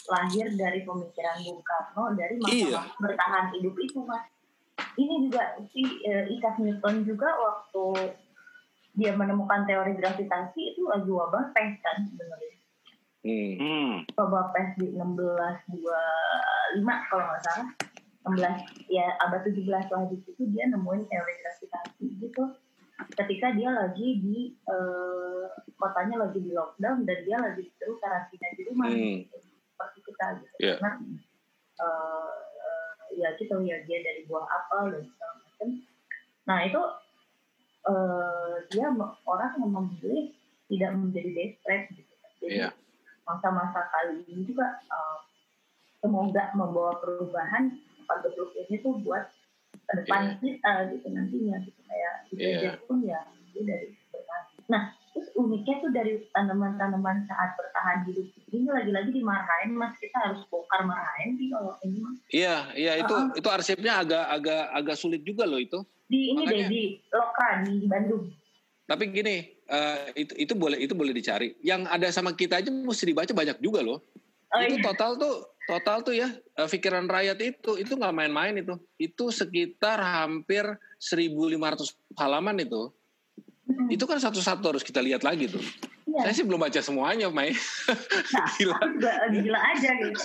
lahir dari pemikiran Bung Karno dari masa Iya. bertahan hidup itu mas. Ini juga si eh, Isaac Newton juga waktu dia menemukan teori gravitasi itu lagi wabah pes kan sebenarnya. Hmm. Hmm. Wabah pes di 1625 kalau nggak salah. 16 ya abad 17 lah di situ dia nemuin teori gravitasi gitu ketika dia lagi di eh, kotanya lagi di lockdown dan dia lagi disuruh karantina di rumah Hmm. gitu. seperti kita gitu Iya. karena eh, ya gitu ya dia dari buah apel dan segala macam nah itu eh, dia orang yang memilih tidak menjadi desperate gitu jadi Iya. Masa-masa kali ini juga eh, semoga membawa perubahan bentuk ini tuh buat ke depan kita gitu nantinya gitu kayak di Iya. pun ya itu dari. Nah terus uniknya tuh dari tanaman-tanaman saat bertahan hidup ini lagi-lagi dimarahin mas kita harus bongkar marahin sih kalau ini mas Iya, iya itu Uh-uh. itu arsipnya agak agak agak sulit juga loh itu. di ini Makanya- deh di Lokra di Bandung. Tapi gini, eh, itu itu boleh itu boleh dicari. Yang ada sama kita aja mesti dibaca banyak juga loh. Oh, itu iya. total tuh total tuh ya eh, pikiran rakyat itu itu nggak main-main itu. Itu sekitar hampir 1.500 halaman itu. Mm-mm. Itu kan satu-satu harus kita lihat lagi tuh. Iya. Saya sih belum baca semuanya, Mai. Nah, gila. juga gila aja gitu.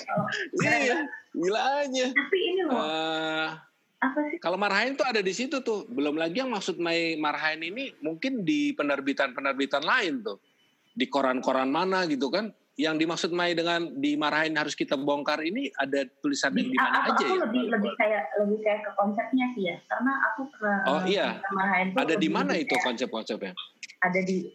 Iya, gila aja. Tapi ini loh, Eh, apa sih? Kalau Marhain tuh ada di situ tuh. Belum lagi yang maksud Mai Marhain ini mungkin di penerbitan-penerbitan lain tuh. Di koran-koran mana gitu kan. Yang dimaksud Mai dengan di Marhain harus kita bongkar ini ada tulisan yang di mana aja aku ya? lebih lebih kayak lebih kayak ke konsepnya sih ya karena aku pernah Oh, iya. marahin tuh Ada di mana itu konsep-konsepnya? ada di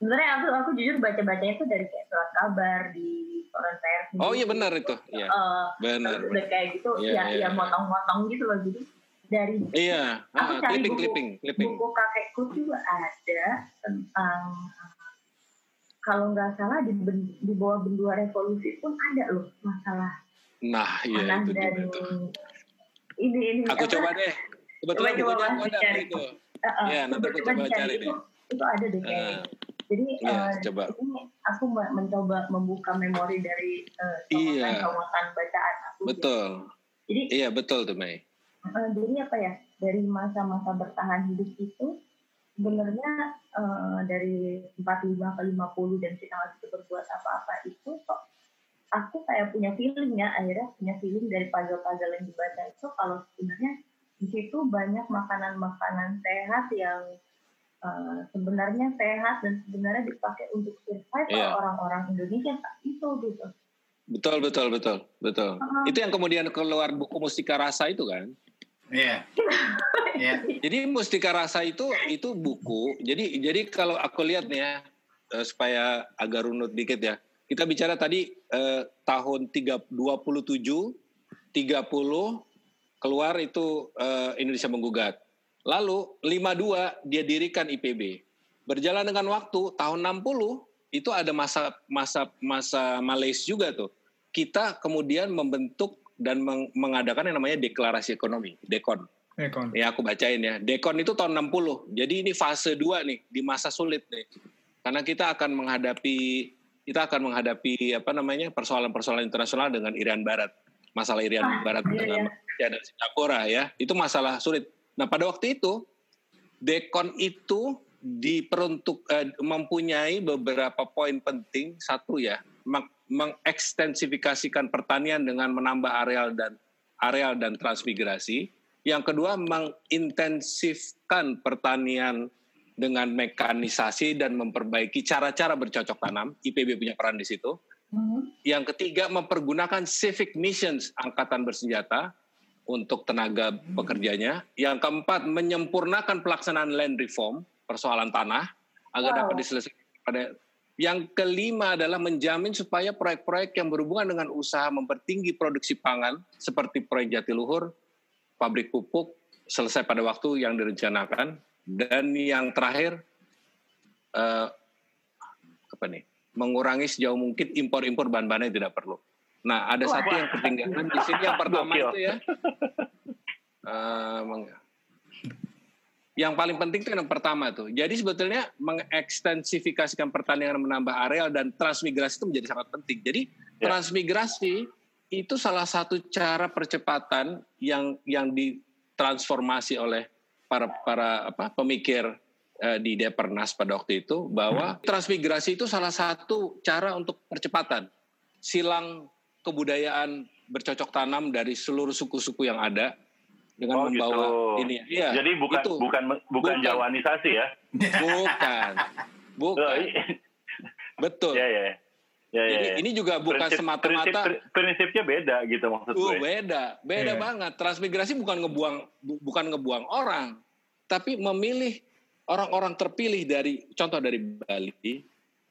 sebenarnya aku aku jujur baca bacanya tuh dari kayak surat kabar di koran pers Oh iya benar itu. Iya, Eh, benar. udah kayak gitu Iya, ya iya. ya motong-motong gitu loh jadi dari Iya, Aku ah, cari clipping, buku- clipping, clipping. buku kakekku juga ada tentang kalau nggak salah di, di bawah bendua revolusi pun ada loh masalah Nah, iya itu juga tuh. ini ini Aku apa, coba deh. Kebetulan Coba-coba bukunya aku Mas ada dicari. itu. Iya, nanti aku coba coba cari itu, itu ada deh kayaknya Ah, jadi Iya, eh, coba. ini aku me- mencoba membuka memori dari eh, Iya. bacaan aku Betul. jadi Iya, betul tuh, Mei. Eh, jadi apa ya dari masa-masa bertahan hidup itu sebenarnya eh, dari 45 ke 50 dan kita nggak bisa berbuat apa-apa itu kok aku kayak punya feeling ya akhirnya punya feeling dari puzzle-puzzle yang dibaca itu kalau sebenarnya di situ banyak makanan-makanan sehat yang uh, sebenarnya sehat dan sebenarnya dipakai untuk survive Iya. orang-orang Indonesia saat itu gitu. Betul, betul, betul, betul. Uh-huh. Itu yang kemudian keluar buku Mustika Rasa itu kan. Iya. Iya. Jadi Mustika Rasa itu itu buku. Jadi jadi kalau aku lihat nih ya eh, supaya agak runut dikit ya. Kita bicara tadi eh, tahun 3, 27 30 keluar itu eh, Indonesia menggugat. Lalu 52 dia dirikan IPB. Berjalan dengan waktu tahun 60 itu ada masa masa masa Malaysia juga tuh. Kita kemudian membentuk dan meng- mengadakan yang namanya deklarasi ekonomi, Dekon. Ekon. Ya aku bacain ya. Dekon itu tahun 60. Jadi ini fase 2 nih di masa sulit nih. Karena kita akan menghadapi kita akan menghadapi apa namanya persoalan-persoalan internasional dengan Irian Barat. Masalah Irian Ah, Barat iya, dengan Malaysia dan Singapura ya. Itu masalah sulit. Nah, pada waktu itu Dekon itu diperuntuk eh, mempunyai beberapa poin penting. Satu ya, meng- mengekstensifikasikan pertanian dengan menambah areal dan areal dan transmigrasi. Yang kedua, mengintensifkan pertanian dengan mekanisasi dan memperbaiki cara-cara bercocok tanam. IPB punya peran di situ. Mhm. Yang ketiga, mempergunakan civic missions angkatan bersenjata untuk tenaga pekerjanya. Yang keempat, menyempurnakan pelaksanaan land reform, persoalan tanah, agar Wow. dapat diselesaikan pada yang kelima adalah menjamin supaya proyek-proyek yang berhubungan dengan usaha mempertinggi produksi pangan seperti proyek Jatiluhur, pabrik pupuk selesai pada waktu yang direncanakan dan yang terakhir eh, apa nih mengurangi sejauh mungkin impor-impor bahan-bahan yang tidak perlu. Nah ada Wah. satu yang ketinggalan di sini yang pertama Gokil. itu ya. eh, meng- yang paling penting itu yang pertama tuh. Jadi sebetulnya mengekstensifikasikan pertanian menambah areal dan transmigrasi itu menjadi sangat penting. Jadi Ya. transmigrasi itu salah satu cara percepatan yang yang ditransformasi oleh para para apa pemikir eh, di Depernas pada waktu itu bahwa transmigrasi itu salah satu cara untuk percepatan silang kebudayaan bercocok tanam dari seluruh suku-suku yang ada dengan Oh, membawa gitu. ini ya Jadi bukan itu. bukan bukan Bukan. Jawanisasi ya. bukan Oh, bukan i- betul ya ya. Ya, ya, Jadi ya. ini juga bukan Prinsip- semata-mata prinsip- prinsipnya beda gitu maksud Oh, gue. beda, beda Iya. banget. Transmigrasi bukan ngebuang bu- bukan ngebuang orang, tapi memilih orang-orang terpilih dari contoh dari Bali,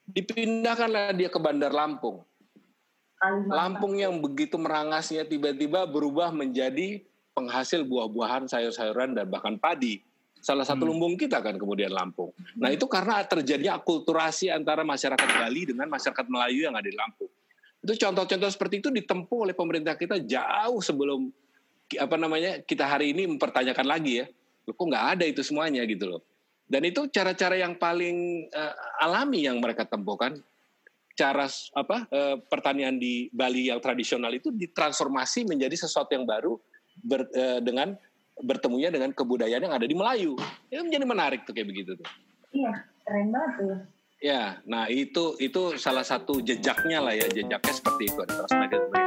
dipindahkanlah dia ke Bandar Lampung. Kalimantan. Lampung yang begitu merangasnya tiba-tiba berubah menjadi penghasil buah-buahan, sayur-sayuran dan bahkan padi. Salah satu Hmm. lumbung kita kan kemudian Lampung. Nah itu karena terjadinya akulturasi antara masyarakat Bali dengan masyarakat Melayu yang ada di Lampung. Itu contoh-contoh seperti itu ditempuh oleh pemerintah kita jauh sebelum apa namanya kita hari ini mempertanyakan lagi ya, Loh, kok nggak ada itu semuanya gitu loh. Dan itu cara-cara yang paling eh, alami yang mereka tempuhkan. Cara apa eh, pertanian di Bali yang tradisional itu ditransformasi menjadi sesuatu yang baru ber- eh, dengan bertemunya dengan kebudayaan yang ada di Melayu. Itu menjadi menarik tuh kayak begitu tuh. Iya, keren banget tuh. Ya, nah itu itu salah satu jejaknya lah ya, jejaknya seperti itu ada.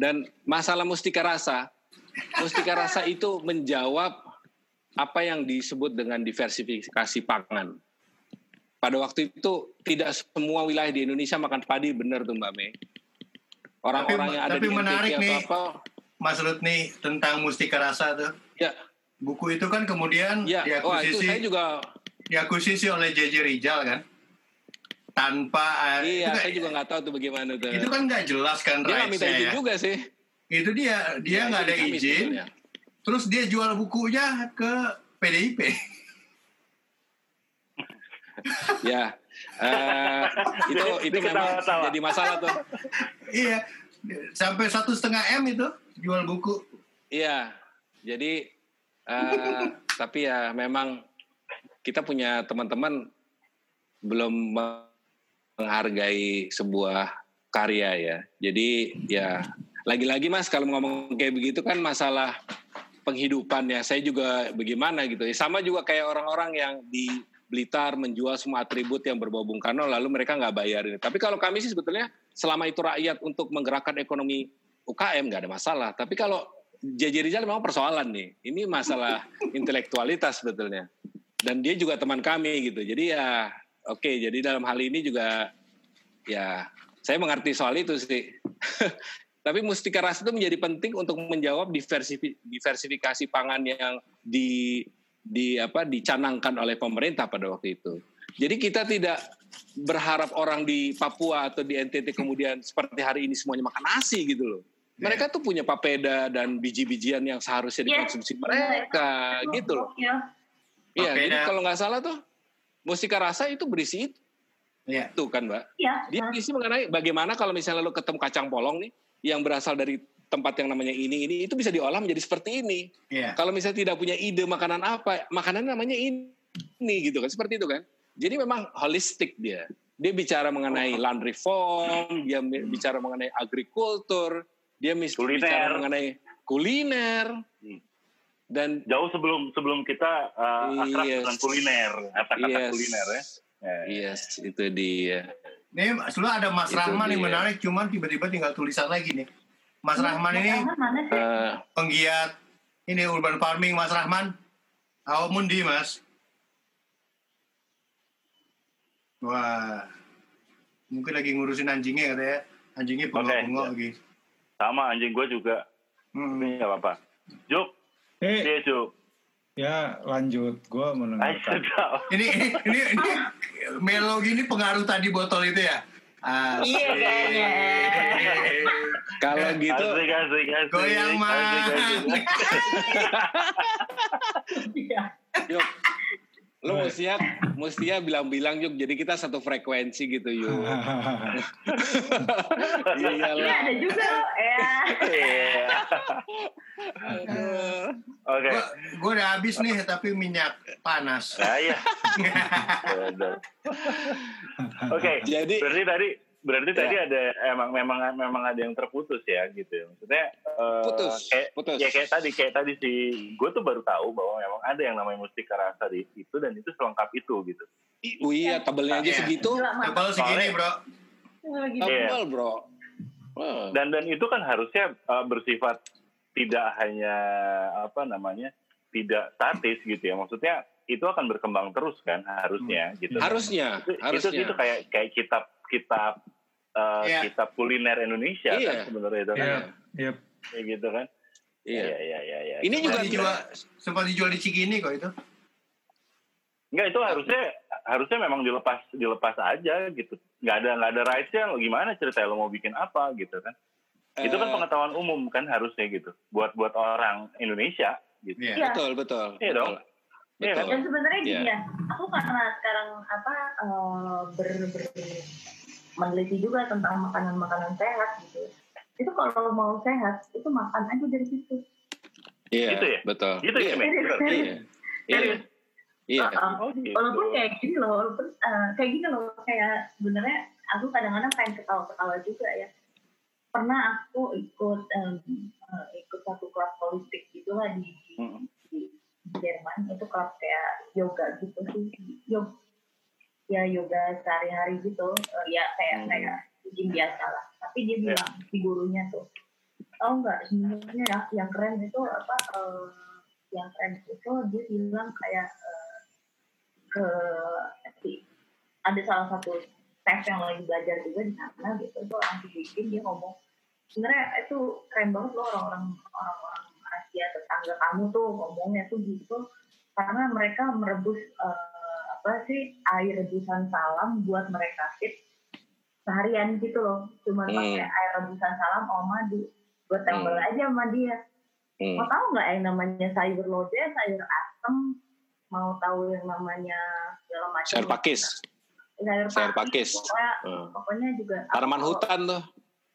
Dan masalah mustika rasa, mustika rasa itu menjawab apa yang disebut dengan diversifikasi pangan. Pada waktu itu tidak semua wilayah di Indonesia makan padi benar tuh Mbak Mei. Orang-orang yang ada tapi di menarik NTT nih. atau apa, Mas Lutni tentang Mustika Rasa tuh. ya, Buku itu kan kemudian ya, wah itu diakuisisi, saya juga, diakuisisi oleh JJ Rizal kan. Tanpa eh, iya, itu, saya juga nggak tahu tuh bagaimana tuh. itu kan nggak jelas kan Dia nggak minta rights-nya izin ya. juga sih. Itu dia dia nggak ada izin. sebetulnya. Terus dia jual bukunya ke PDIP. Ya, Eh, itu itu memang jadi masalah tuh. iya. Sampai satu setengah m itu jual buku. Iya, jadi eh, tapi ya memang kita punya teman-teman belum menghargai sebuah karya ya. Jadi ya lagi-lagi mas kalau ngomong kayak begitu kan masalah penghidupan ya. Saya juga bagaimana gitu. Ya, sama juga kayak orang-orang yang di Blitar menjual semua atribut yang berbau Bung Karno lalu mereka nggak bayarin. Tapi kalau kami sih sebetulnya selama itu rakyat untuk menggerakkan ekonomi UKM nggak ada masalah. Tapi kalau JJ Rizal memang persoalan nih. Ini masalah intelektualitas sebetulnya. Dan dia juga teman kami gitu. Jadi ya oke. Jadi dalam hal ini juga ya saya mengerti soal itu sih. Tapi mustika rasa itu menjadi penting untuk menjawab diversifi- diversifikasi pangan yang di di apa dicanangkan oleh pemerintah pada waktu itu. Jadi kita tidak berharap orang di Papua atau di NTT kemudian seperti hari ini semuanya makan nasi gitu loh. Mereka tuh punya papeda dan biji-bijian yang seharusnya Iya. dikonsumsi mereka gitu loh. Iya. Iya, Papeda. jadi kalau nggak salah tuh mustika rasa itu berisi itu Iya. kan, Mbak. Iya. Dia berisi mengenai bagaimana kalau misalnya lo ketemu kacang polong nih yang berasal dari tempat yang namanya ini ini itu bisa diolah menjadi seperti ini. Iya. Kalau misalnya tidak punya ide makanan apa, makanan namanya ini, ini gitu kan, seperti itu kan. Jadi memang holistik dia. Dia bicara mengenai Oh. land reform, dia mi- bicara mengenai agrikultur, dia mis- Kuliner. bicara mengenai kuliner, Hmm. Dan Jauh sebelum sebelum kita uh, akrab Yes. dengan kuliner, kata-kata yes, kuliner ya. Ya. yes, itu dia. Ini sebenarnya ada Mas Itu Rahman yang dia. menarik, cuman tiba-tiba tinggal tulisan lagi nih. Mas Rahman ini Mas Rahman sih? Eh, penggiat ini urban farming Mas Rahman. Awak mundi Mas. Wah, mungkin lagi ngurusin anjingnya katanya. Anjingnya bengok-bengok Oke. lagi. Sama anjing gue juga. Hmm. Ini nggak apa-apa. Juk, Eh, dia Juk. ya lanjut. Gue mendengarkan. sedap. Ini, ini ini ini melo gini pengaruh tadi botol itu ya. Ah, Iya kayaknya. kalau gitu, Asik, asik, asik. Goyang. Iya. yuk, lu mestinya, mestinya bilang-bilang yuk, jadi kita satu frekuensi gitu yuk. Ini Iyalah. ada juga loh. Ya. Iya. Oke. gua, gua udah habis nih tapi minyak panas. Nah, iya. Oke. Jadi- berarti tadi berarti Ya. tadi ada emang memang memang ada yang terputus ya gitu. ya. Maksudnya eh, Putus, kayak, putus. ya kayak tadi kayak tadi si gue tuh baru tahu bahwa memang ada yang namanya mustika rasa di itu dan itu selengkap itu gitu. Oh iya, tabelnya aja Iya. segitu. Tebal segini bro. Lagi Iya. Bro. Wah. Dan dan itu kan harusnya eh, bersifat tidak hanya apa namanya tidak statis gitu ya. Maksudnya itu akan berkembang terus kan harusnya gitu. Harusnya, itu, itu, harusnya. itu kayak kayak kitab kitab eh, Iya. kitab kuliner Indonesia Iya. kan sebenarnya itu kan Iya, iya. kayak gitu kan Iya. iya iya iya iya. Ini juga dijual, sempat dijual di Cikini kok itu. enggak itu harusnya harusnya memang dilepas dilepas aja gitu nggak ada nggak ada rights-nya lo gimana ceritanya lo mau bikin apa gitu kan itu kan Eh, pengetahuan umum kan harusnya gitu buat buat orang Indonesia gitu Iya. Iya. betul, betul. Iya betul. dong. Iya Betul. Dan sebenarnya gini Iya. ya, aku karena sekarang apa eh, ber, ber meneliti juga tentang makanan-makanan sehat gitu. Itu kalau mau sehat, itu makan aja dari situ. Iya, Gitu ya? betul. gitu ya Iya? Iya. Iya. Iya. Uh, uh, Oh, gitu. Walaupun kayak gini loh, walaupun eh, kayak gini loh, kayak sebenarnya aku kadang-kadang pengen ketawa-ketawa juga ya. Pernah aku ikut em, eh, ikut satu kelas politik gitu lah di, Mm-mm. di Jerman itu kelas kayak yoga gitu sih yoga ya yoga sehari-hari gitu. Eh, ya kayak Hmm. kayak gym biasa lah tapi dia bilang si gurunya tuh tahu nggak sebenarnya yang, yang keren itu apa uh, yang keren itu dia bilang kayak uh, ke ada salah satu tes yang lagi belajar juga di sana gitu itu orang bikin dia ngomong sebenarnya itu keren banget loh orang-orang orang-orang Asia tetangga kamu tuh ngomongnya tuh gitu karena mereka merebus uh, apa sih air rebusan salam buat mereka fit seharian gitu loh cuma hmm. pakai air rebusan salam sama madu gue tembel hmm. aja sama dia hmm. mau tahu nggak yang namanya sayur lodeh sayur asem mau tahu yang namanya segala macam sayur pakis sayur, sayur pakis pokoknya, hmm. pokoknya juga tanaman hutan tuh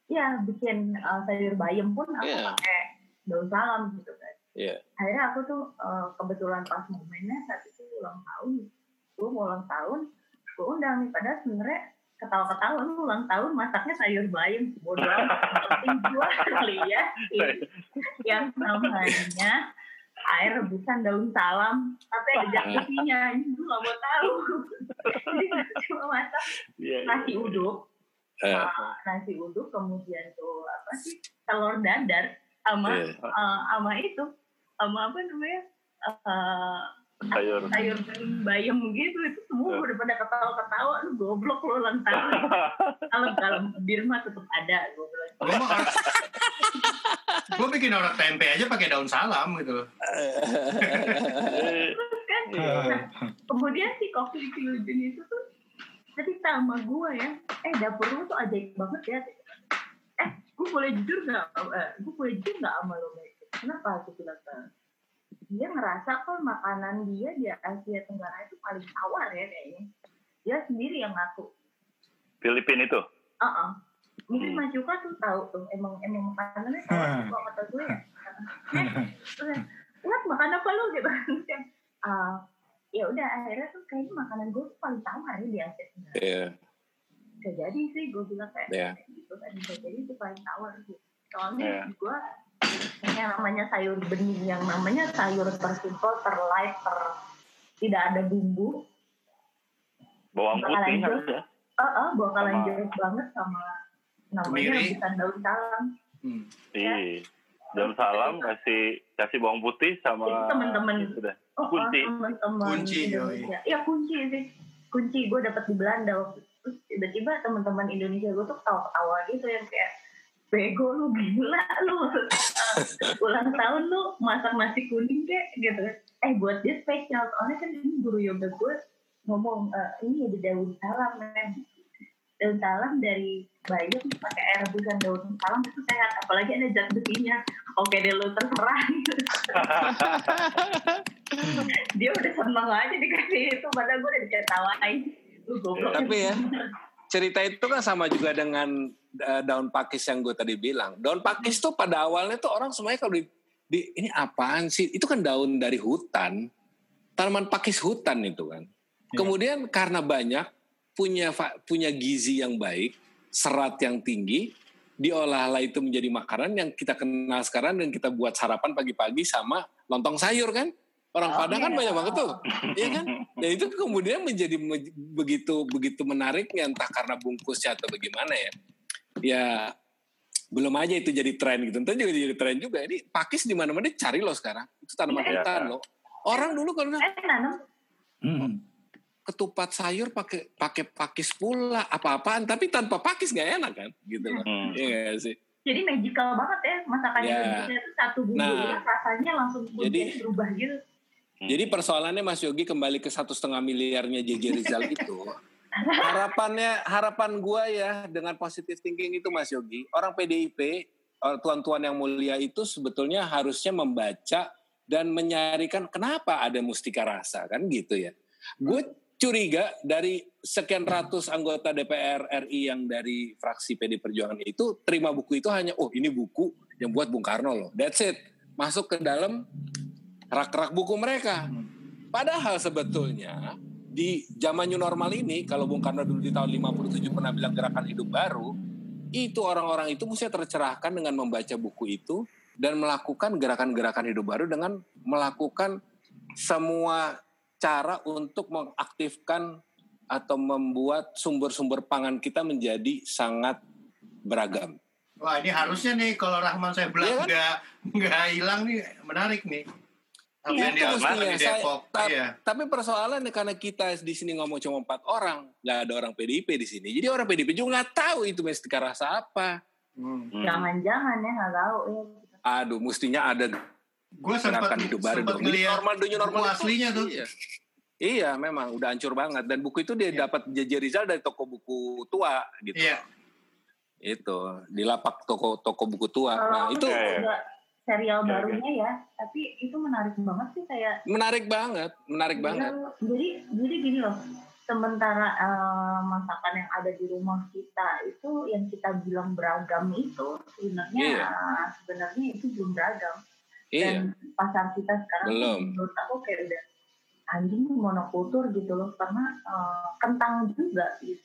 ya bikin uh, sayur bayam pun aku yeah. pakai daun salam gitu kan yeah. akhirnya aku tuh uh, kebetulan pas momennya saat itu ulang tahun gue mau ulang tahun gue undang nih padahal sebenarnya ketawa-ketawa lu ulang tahun masaknya sayur bayam bodoh penting gue kali ya. Yang namanya air rebusan daun salam tapi ada jatuhnya ini gue gak mau tahu. Jadi cuma masak iya, iya, nasi iya. uduk. Uh, nasi uduk kemudian tuh apa sih telur dadar sama uh, sama itu sama apa namanya uh, sayur. Sayur bayam gitu itu semua yeah. udah pada ketawa-ketawa lu goblok lu ulang tahun. Kalau kalau bir mah tetap ada gue bilang gue bikin orang tempe aja pakai daun salam gitu terus kan nah, kemudian si kopi Filujun itu tuh cerita sama gue ya. Eh dapur lu tuh ajaib banget ya. Eh gue boleh jujur nggak eh, gue boleh jujur nggak sama lo kenapa aku bilang dia ngerasa kok makanan dia di Asia Tenggara itu paling tawar ya kayaknya. Dia sendiri yang ngaku. Filipina itu? Uh -uh. Mungkin hmm. Mas Yuka tuh tahu tuh, emang emang makanannya tawar kok kata gue ya. Lihat makan apa lu gitu. uh, ya udah akhirnya tuh kayaknya makanan gue tuh paling tawar ya di Asia Tenggara. Iya. Yeah. Bisa jadi sih gue bilang kayak yeah. gitu kan bisa jadi itu paling tawar sih. Soalnya yeah. gue yang namanya sayur bening yang namanya sayur tersimpel terlight ter tidak ada bumbu. Bawang putih ya uh, uh, bakalan jeruk banget sama namanya rebusan daun salam. Hmm. ya. daun salam kasih kasih bawang putih sama teman-teman oh, kunci. oh, teman-teman kunci Indonesia ya kunci sih. Kunci gue dapat di Belanda terus tiba-tiba teman-teman Indonesia gue tuh ketawa-ketawa gitu yang kayak bego lu gila lu. Ulang tahun lu masak nasi kuning kek gitu. Eh buat dia spesial soalnya kan ini guru yoga gue ngomong uh, ini ada daun salam men. Daun salam dari bayam pakai air rebusan daun salam itu sehat. Apalagi ada zat besinya. Oke deh lu terserah. Dia udah seneng aja dikasih itu padahal gue udah diketawain lu goblok. Tapi ya cerita itu kan sama juga dengan daun pakis yang gue tadi bilang. Daun pakis tuh pada awalnya tuh orang semuanya kalau di, di ini apaan sih? Itu kan daun dari hutan, tanaman pakis hutan itu kan. Ya. Kemudian karena banyak punya punya gizi yang baik, serat yang tinggi, diolahlah itu menjadi makanan yang kita kenal sekarang dan kita buat sarapan pagi-pagi sama lontong sayur kan. Orang oh, Padang kan iya. banyak banget tuh, iya kan? Dan itu kemudian menjadi begitu begitu menariknya entah karena bungkusnya atau bagaimana ya ya belum aja itu jadi tren gitu. Tentu juga jadi tren juga. Ini pakis di mana-mana cari loh sekarang. Itu tanaman ya, hutan loh. Orang dulu kalau eh, hmm. ketupat sayur pakai pakai pakis pula apa-apaan tapi tanpa pakis nggak enak kan gitu loh. Hmm. Iya gak sih? Jadi magical banget ya masakannya ya. itu satu bumbu nah, rasanya langsung jadi, berubah gitu. Jadi persoalannya Mas Yogi kembali ke satu setengah miliarnya JJ Rizal itu harapannya harapan gue ya dengan positive thinking itu Mas Yogi orang PDIP tuan-tuan yang mulia itu sebetulnya harusnya membaca dan menyarikan kenapa ada mustika rasa kan gitu ya. Gue curiga dari sekian ratus anggota DPR RI yang dari fraksi PD Perjuangan itu terima buku itu hanya oh ini buku yang buat Bung Karno loh. That's it. Masuk ke dalam rak-rak buku mereka. Padahal sebetulnya di zaman new normal ini, kalau Bung Karno dulu di tahun 57 pernah bilang gerakan hidup baru, itu orang-orang itu mesti tercerahkan dengan membaca buku itu dan melakukan gerakan-gerakan hidup baru dengan melakukan semua cara untuk mengaktifkan atau membuat sumber-sumber pangan kita menjadi sangat beragam. Wah ini harusnya nih kalau Rahman saya bilang Iya kan? nggak nggak hilang nih menarik nih. Iya, Itu mestinya. Saya- ta- Iya. Tapi persoalannya karena kita di sini ngomong cuma empat orang, nggak ada orang PDIP di sini. Jadi orang PDIP juga nggak tahu itu Mestika rasa apa. Hmm. Hmm. Jangan-jangan ya nggak tahu ya. Aduh, mestinya ada Gue sempat hidup baru sempat dong. Ngeliat normal, dunia normal buku itu- aslinya tuh. Iya. Iya, memang udah hancur banget. Dan buku itu dia Iya. dapat JJ Rizal dari toko buku tua gitu. Iya. Itu di lapak toko toko buku tua. Kalau Nah itu Iya, iya. Serial Oke, barunya ya, tapi itu menarik banget sih kayak menarik banget, menarik banget. Iya, Jadi jadi gini loh, sementara eh, masakan yang ada di rumah kita itu yang kita bilang beragam itu sebenarnya Iya. sebenarnya itu belum beragam. Iya, Dan pasar kita sekarang Belum. menurut aku kayak udah anjing monokultur gitu loh karena eh, kentang juga gitu.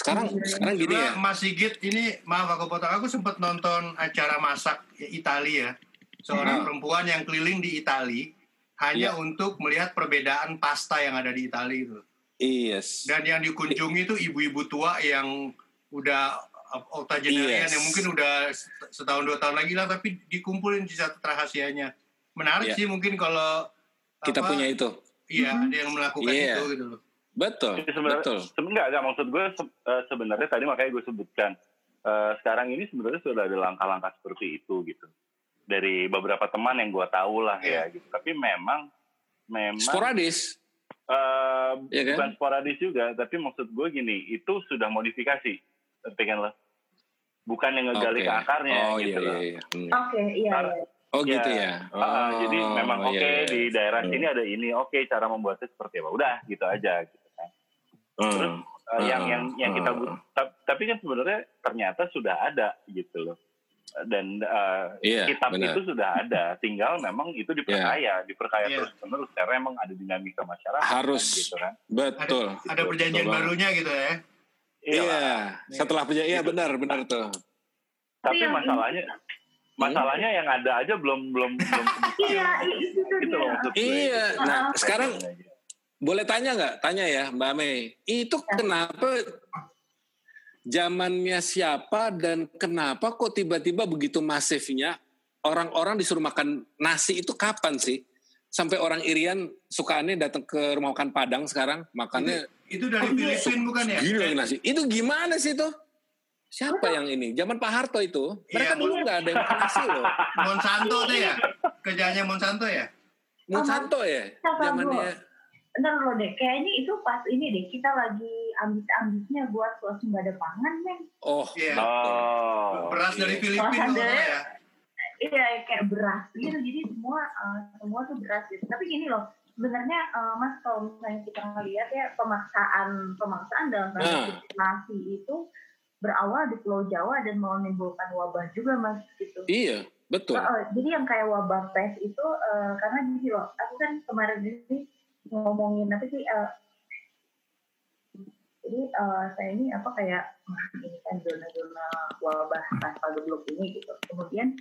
Sekarang Iya. sekarang gini ya. Mas Sigit ini maaf aku potong aku sempat nonton acara masak Italia seorang Hmm. perempuan yang keliling di Italia hanya Iya. untuk melihat perbedaan pasta yang ada di Italia itu Yes. dan yang dikunjungi itu ibu-ibu tua yang udah octogenarian Yes. yang mungkin udah setahun dua tahun lagi lah tapi dikumpulin di satu rahasianya menarik Iya. sih mungkin kalau Kita apa, punya itu. iya ada yang melakukan Iya. itu gitu loh Betul, Jadi sebenarnya betul. enggak, enggak maksud gue se- eh, sebenarnya tadi makanya gue sebutkan eh, sekarang ini sebenarnya sudah ada langkah-langkah seperti itu gitu dari beberapa teman yang gue tahu lah ya gitu tapi memang memang Sporadis. eh, Iya kan? bukan sporadis juga tapi maksud gue gini itu sudah modifikasi pengen lo bukan yang ngegali Oke. ke akarnya Oh gitu iya loh. iya. iya. Hmm. Oke, iya, Karena- iya. Oh Ya, gitu ya. Ah, Oh, jadi memang oke iya, iya. di daerah Hmm. sini ada ini oke cara membuatnya seperti apa udah gitu aja gitu kan Hmm. Eh, yang Hmm. yang yang kita Hmm. but- ta- tapi kan sebenarnya ternyata sudah ada gitu loh dan eh, Iya, kitab benar. itu sudah ada tinggal memang itu diperkaya diperkaya Iya. terus menerus karena emang ada dinamika masyarakat Harus. kan, gitu kan Betul. ada perjanjian Betul. barunya gitu ya iya Iya, lah. setelah perjanjian iya benar benar tuh. tapi yang masalahnya masalahnya yang ada aja belum belum belum. Iya, itu gitu loh. Iya, Ah, nah ah. sekarang boleh tanya nggak? Tanya ya Mbak Mei. Itu Ya. kenapa zamannya siapa dan kenapa kok tiba-tiba begitu masifnya orang-orang disuruh makan nasi itu kapan sih? Sampai orang Irian sukaannya datang ke rumah makan Padang sekarang makannya itu dari Filipina bukan ya gini lagi nasi. Itu gimana sih tuh? Siapa yang ini? Zaman Pak Harto itu. Mereka Iya, dulu nggak ada yang makan nasi loh. Monsanto tuh ya kerjaannya Monsanto ya Monsanto ya? Zamannya Ntar lo deh, kayaknya itu pas ini deh, kita lagi ambis-ambisnya buat swasembada pangan, men. Oh, Iya. oh beras dari iya. Filipina ya. ya Iya, kayak beras gitu, jadi semua eh, semua tuh beras gitu. Tapi gini loh, sebenarnya eh, Mas kalau misalnya kita ngelihat ya pemaksaan pemaksaan dalam Nah. tanda kutip nasi itu berawal di Pulau Jawa dan menimbulkan wabah juga Mas gitu. Iya, betul. Oh, oh, jadi yang kayak wabah pes itu eh, karena gini loh, aku kan kemarin ini ngomongin apa sih? eh, jadi eh, saya ini apa kayak "Wah, ini kan zona-zona wabah tanpa geblok ini gitu. Kemudian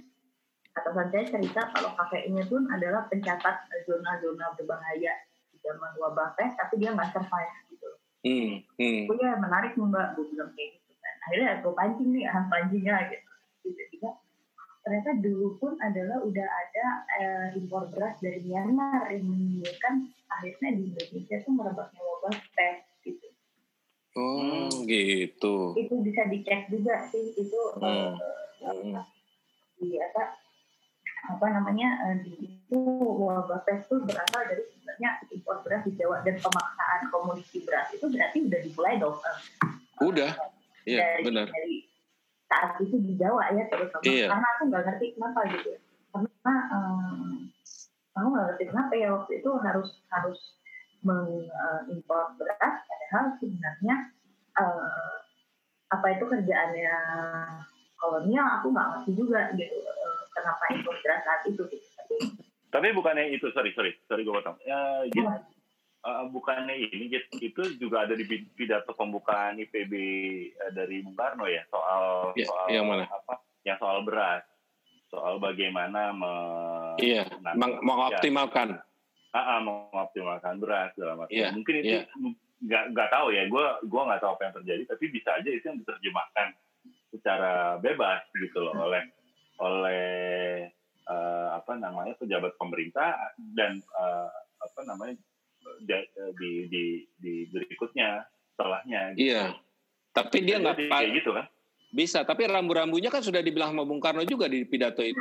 atasan saya cerita kalau kakeknya pun adalah pencatat zona-zona berbahaya di zaman wabah pes, tapi dia nggak survive gitu. Hmm, hmm. Oh ya menarik nih mbak, gue bilang kayak gitu kan. Akhirnya gue pancing nih, ah pancingnya gitu. Tiba-tiba ternyata dulu pun adalah udah ada eh, impor beras dari Myanmar yang menimbulkan akhirnya di Indonesia tuh merebaknya wabah pes gitu. Oh, gitu. Itu bisa dicek juga sih itu Hmm. eh, Hmm. di apa apa namanya eh, di itu wabah pes itu berasal dari sebenarnya impor beras di Jawa dan pemaksaan komoditi beras itu berarti udah dimulai dong Udah. Iya, benar. dari saat itu di Jawa ya terutama Iya. karena aku nggak ngerti kenapa gitu ya. karena um, aku nggak ngerti kenapa ya waktu itu harus harus mengimpor beras padahal sebenarnya eh, apa itu kerjaannya kolonial aku nggak ngerti juga gitu eh, kenapa impor beras saat itu gitu. Tapi, tapi bukannya itu sorry sorry sorry gue potong ya, gitu, eh, bukannya ini itu juga ada di pi- pidato pembukaan IPB eh, dari Bung Karno ya soal Ya, soal yang mana? apa yang soal beras soal bagaimana me, Iya, meng- mengoptimalkan. ah, ah, mengoptimalkan beras dalam arti Iya, mungkin itu iya. nggak nggak tahu ya gue gue nggak tahu apa yang terjadi tapi bisa aja itu yang diterjemahkan secara bebas gitu loh oleh oleh uh, apa namanya pejabat pemerintah dan uh, apa namanya di di di berikutnya setelahnya. Gitu. Iya. Tapi dia nggak kayak gitu kan? Bisa, tapi rambu-rambunya kan sudah dibilang sama Bung Karno juga di pidato itu.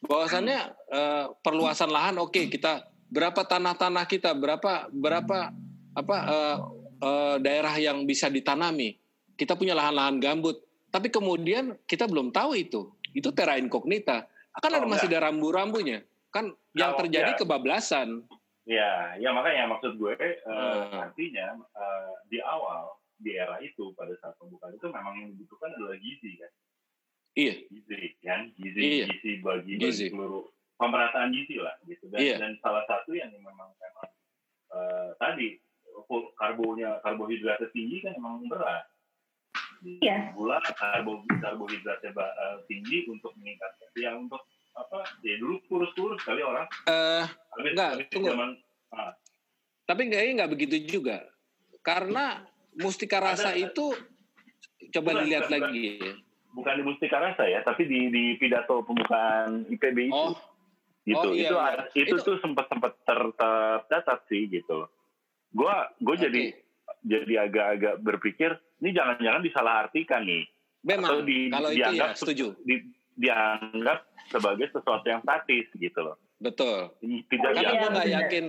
Bahwasannya uh, perluasan lahan oke okay, kita berapa tanah-tanah kita, berapa berapa apa uh, uh, daerah yang bisa ditanami. Kita punya lahan-lahan gambut, tapi kemudian kita belum tahu itu. Itu terra incognita. Akan oh, ada masih ada rambu-rambunya. Kan yang terjadi ya. kebablasan. Ya, ya makanya maksud gue uh, hmm. artinya uh, di awal di era itu pada saat pembukaan itu memang yang dibutuhkan adalah gizi kan. Iya. Gizi kan, gizi iya. gizi bagi, gizi. bagi seluruh pemerataan gizi lah gitu. Dan, iya. dan salah satu yang memang memang uh, tadi karbonya karbohidrat tinggi kan memang berat. Iya. Gula karbo karbohidratnya tinggi untuk meningkatkan ya untuk apa ya dulu kurus-kurus kali orang. Uh, habis, enggak, habis tunggu. Zaman, ah. Tapi kayaknya nggak begitu juga. Karena Mustika Rasa Ada, itu coba bukan, dilihat bukan, lagi. Bukan di Mustika Rasa ya, tapi di di pidato pembukaan IPB itu. Oh. Gitu. Oh, iya, itu iya. itu, itu tuh sempat sempat tercatat sih gitu. Gua gue okay. jadi jadi agak-agak berpikir ini jangan-jangan disalahartikan nih. Memang, Atau di, kalau dianggap, itu ya setuju. Di, dianggap sebagai sesuatu yang statis gitu loh. Betul. Tidak Karena gue nggak yakin.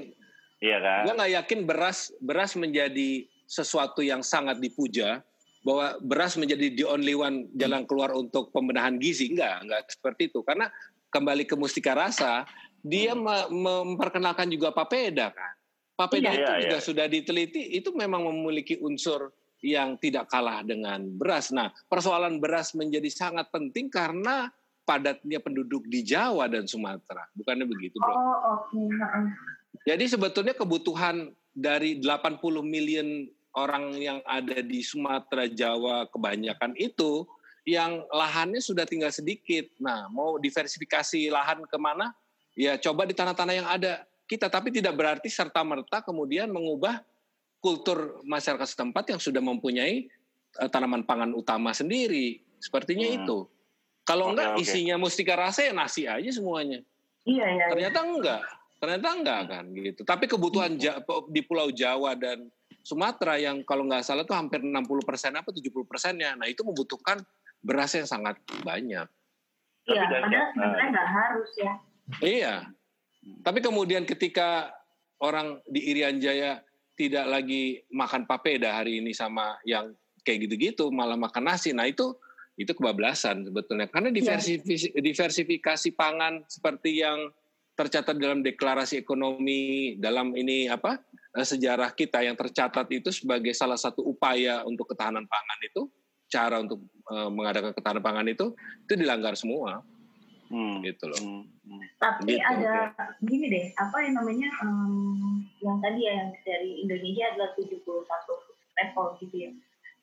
Iya kan. Gue nggak yakin beras beras menjadi sesuatu yang sangat dipuja bahwa beras menjadi the only one jalan keluar untuk pembenahan gizi enggak enggak seperti itu karena kembali ke mustika rasa dia memperkenalkan juga papeda kan papeda iya, itu iya, juga iya. sudah diteliti itu memang memiliki unsur yang tidak kalah dengan beras. Nah, persoalan beras menjadi sangat penting karena padatnya penduduk di Jawa dan Sumatera. Bukannya begitu, Bro? Oh, oke. Okay. Jadi sebetulnya kebutuhan dari 80 million orang yang ada di Sumatera, Jawa kebanyakan itu yang lahannya sudah tinggal sedikit. Nah, mau diversifikasi lahan ke mana? Ya coba di tanah-tanah yang ada kita. Tapi tidak berarti serta-merta kemudian mengubah kultur masyarakat setempat yang sudah mempunyai uh, tanaman pangan utama sendiri. Sepertinya hmm. itu. Kalau okay, enggak okay. isinya mustika rasa ya nasi aja semuanya. Iya, iya. Ternyata enggak. Ternyata enggak kan gitu. Tapi kebutuhan ja, di Pulau Jawa dan Sumatera yang kalau nggak salah tuh hampir 60 persen apa 70 persennya. Nah itu membutuhkan beras yang sangat banyak. Iya, padahal sebenarnya nggak harus ya. Iya. Tapi kemudian ketika orang di Irian Jaya tidak lagi makan papeda hari ini sama yang kayak gitu-gitu, malah makan nasi. Nah itu itu kebablasan sebetulnya karena iya. diversifikasi, ya. diversifikasi pangan seperti yang tercatat dalam deklarasi ekonomi dalam ini apa eh, sejarah kita yang tercatat itu sebagai salah satu upaya untuk ketahanan pangan itu cara untuk uh, mengadakan ketahanan pangan itu itu dilanggar semua hmm. gitu loh. Hmm. hmm. Tapi gitu, ada okay. gini deh apa yang namanya um, yang tadi ya yang dari Indonesia adalah 71 level gitu ya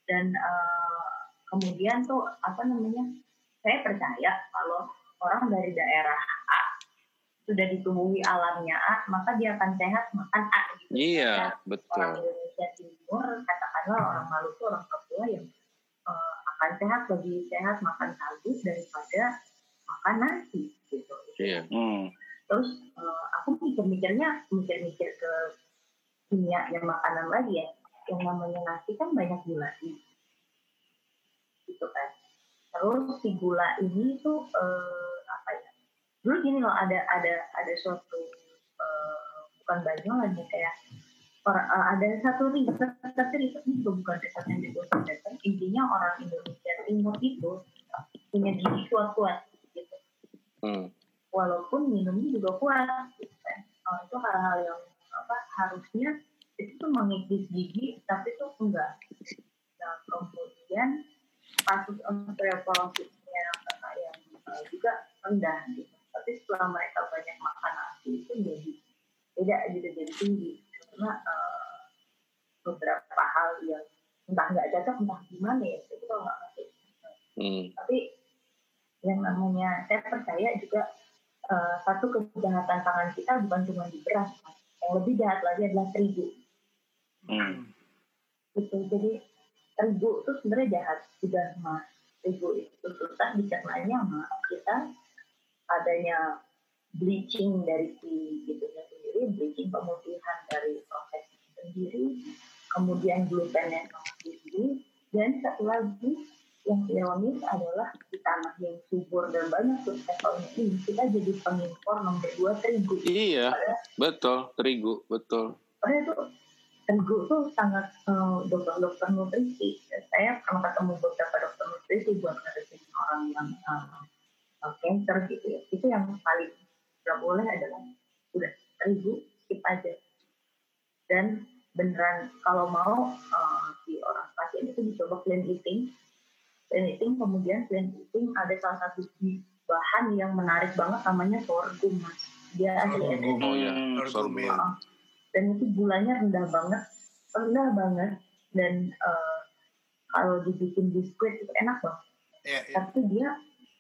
dan uh, kemudian tuh apa namanya saya percaya kalau orang dari daerah A sudah ditumbuhi alamnya A maka dia akan sehat makan A gitu. Iya ya, betul. Orang Indonesia Timur katakanlah orang Maluku orang Papua yang uh, akan sehat lebih sehat makan sagu daripada makan nasi gitu. Iya. Hmm. Terus uh, aku mikir-mikirnya mikir-mikir ke kimia yang makanan lagi ya yang namanya nasi kan banyak gula gitu kan. Terus si gula ini tuh uh, apa ya dulu gini loh ada ada ada suatu uh, bukan banyak ya kayak orang uh, ada satu riset tapi riset ini bukan riset yang dibutuhkan. Intinya orang Indonesia Timur itu punya gizi kuat-kuat gitu. Hmm. walaupun minumnya juga kuat gitu kan. Oh, itu hal-hal yang apa harusnya itu tuh mengikis gigi tapi tuh enggak. Nah kemudian kasus osteoporosisnya yang uh, juga rendah gitu. Tapi setelah mereka banyak makan nasi itu jadi beda gitu jadi tinggi karena uh, beberapa hal yang entah nggak cocok entah gimana ya itu kalau nggak ngerti. Hmm. Tapi yang namanya saya percaya juga uh, satu kejahatan tangan kita bukan cuma di beras, yang lebih jahat lagi adalah terigu. Hmm. Gitu, jadi terigu itu sebenarnya jahat sudah mah terigu itu susah dicernanya sama kita adanya bleaching dari si gitunya sendiri, bleaching pemutihan dari proses sendiri, kemudian glutennya sendiri, dan satu lagi yang ironis adalah di tanah yang subur dan banyak suksesornya ini kita jadi pengimpor nomor dua terigu. Iya, betul terigu, betul. Padahal itu terigu tuh sangat uh, dokter-dokter nutrisi. Saya pernah ketemu beberapa dokter nutrisi buat ngadepin orang yang uh, uh, cancer gitu ya. Itu yang paling nggak boleh adalah udah terigu skip aja. Dan beneran kalau mau uh, si orang pasien itu dicoba clean eating clean eating kemudian clean eating ada salah satu bahan yang menarik banget namanya sorghum mas dia asli Sorghum. Oh ya, sorghum. sorghum. Uh, dan itu gulanya rendah banget rendah banget dan uh, kalau dibikin biskuit itu enak banget Ya, ya. tapi dia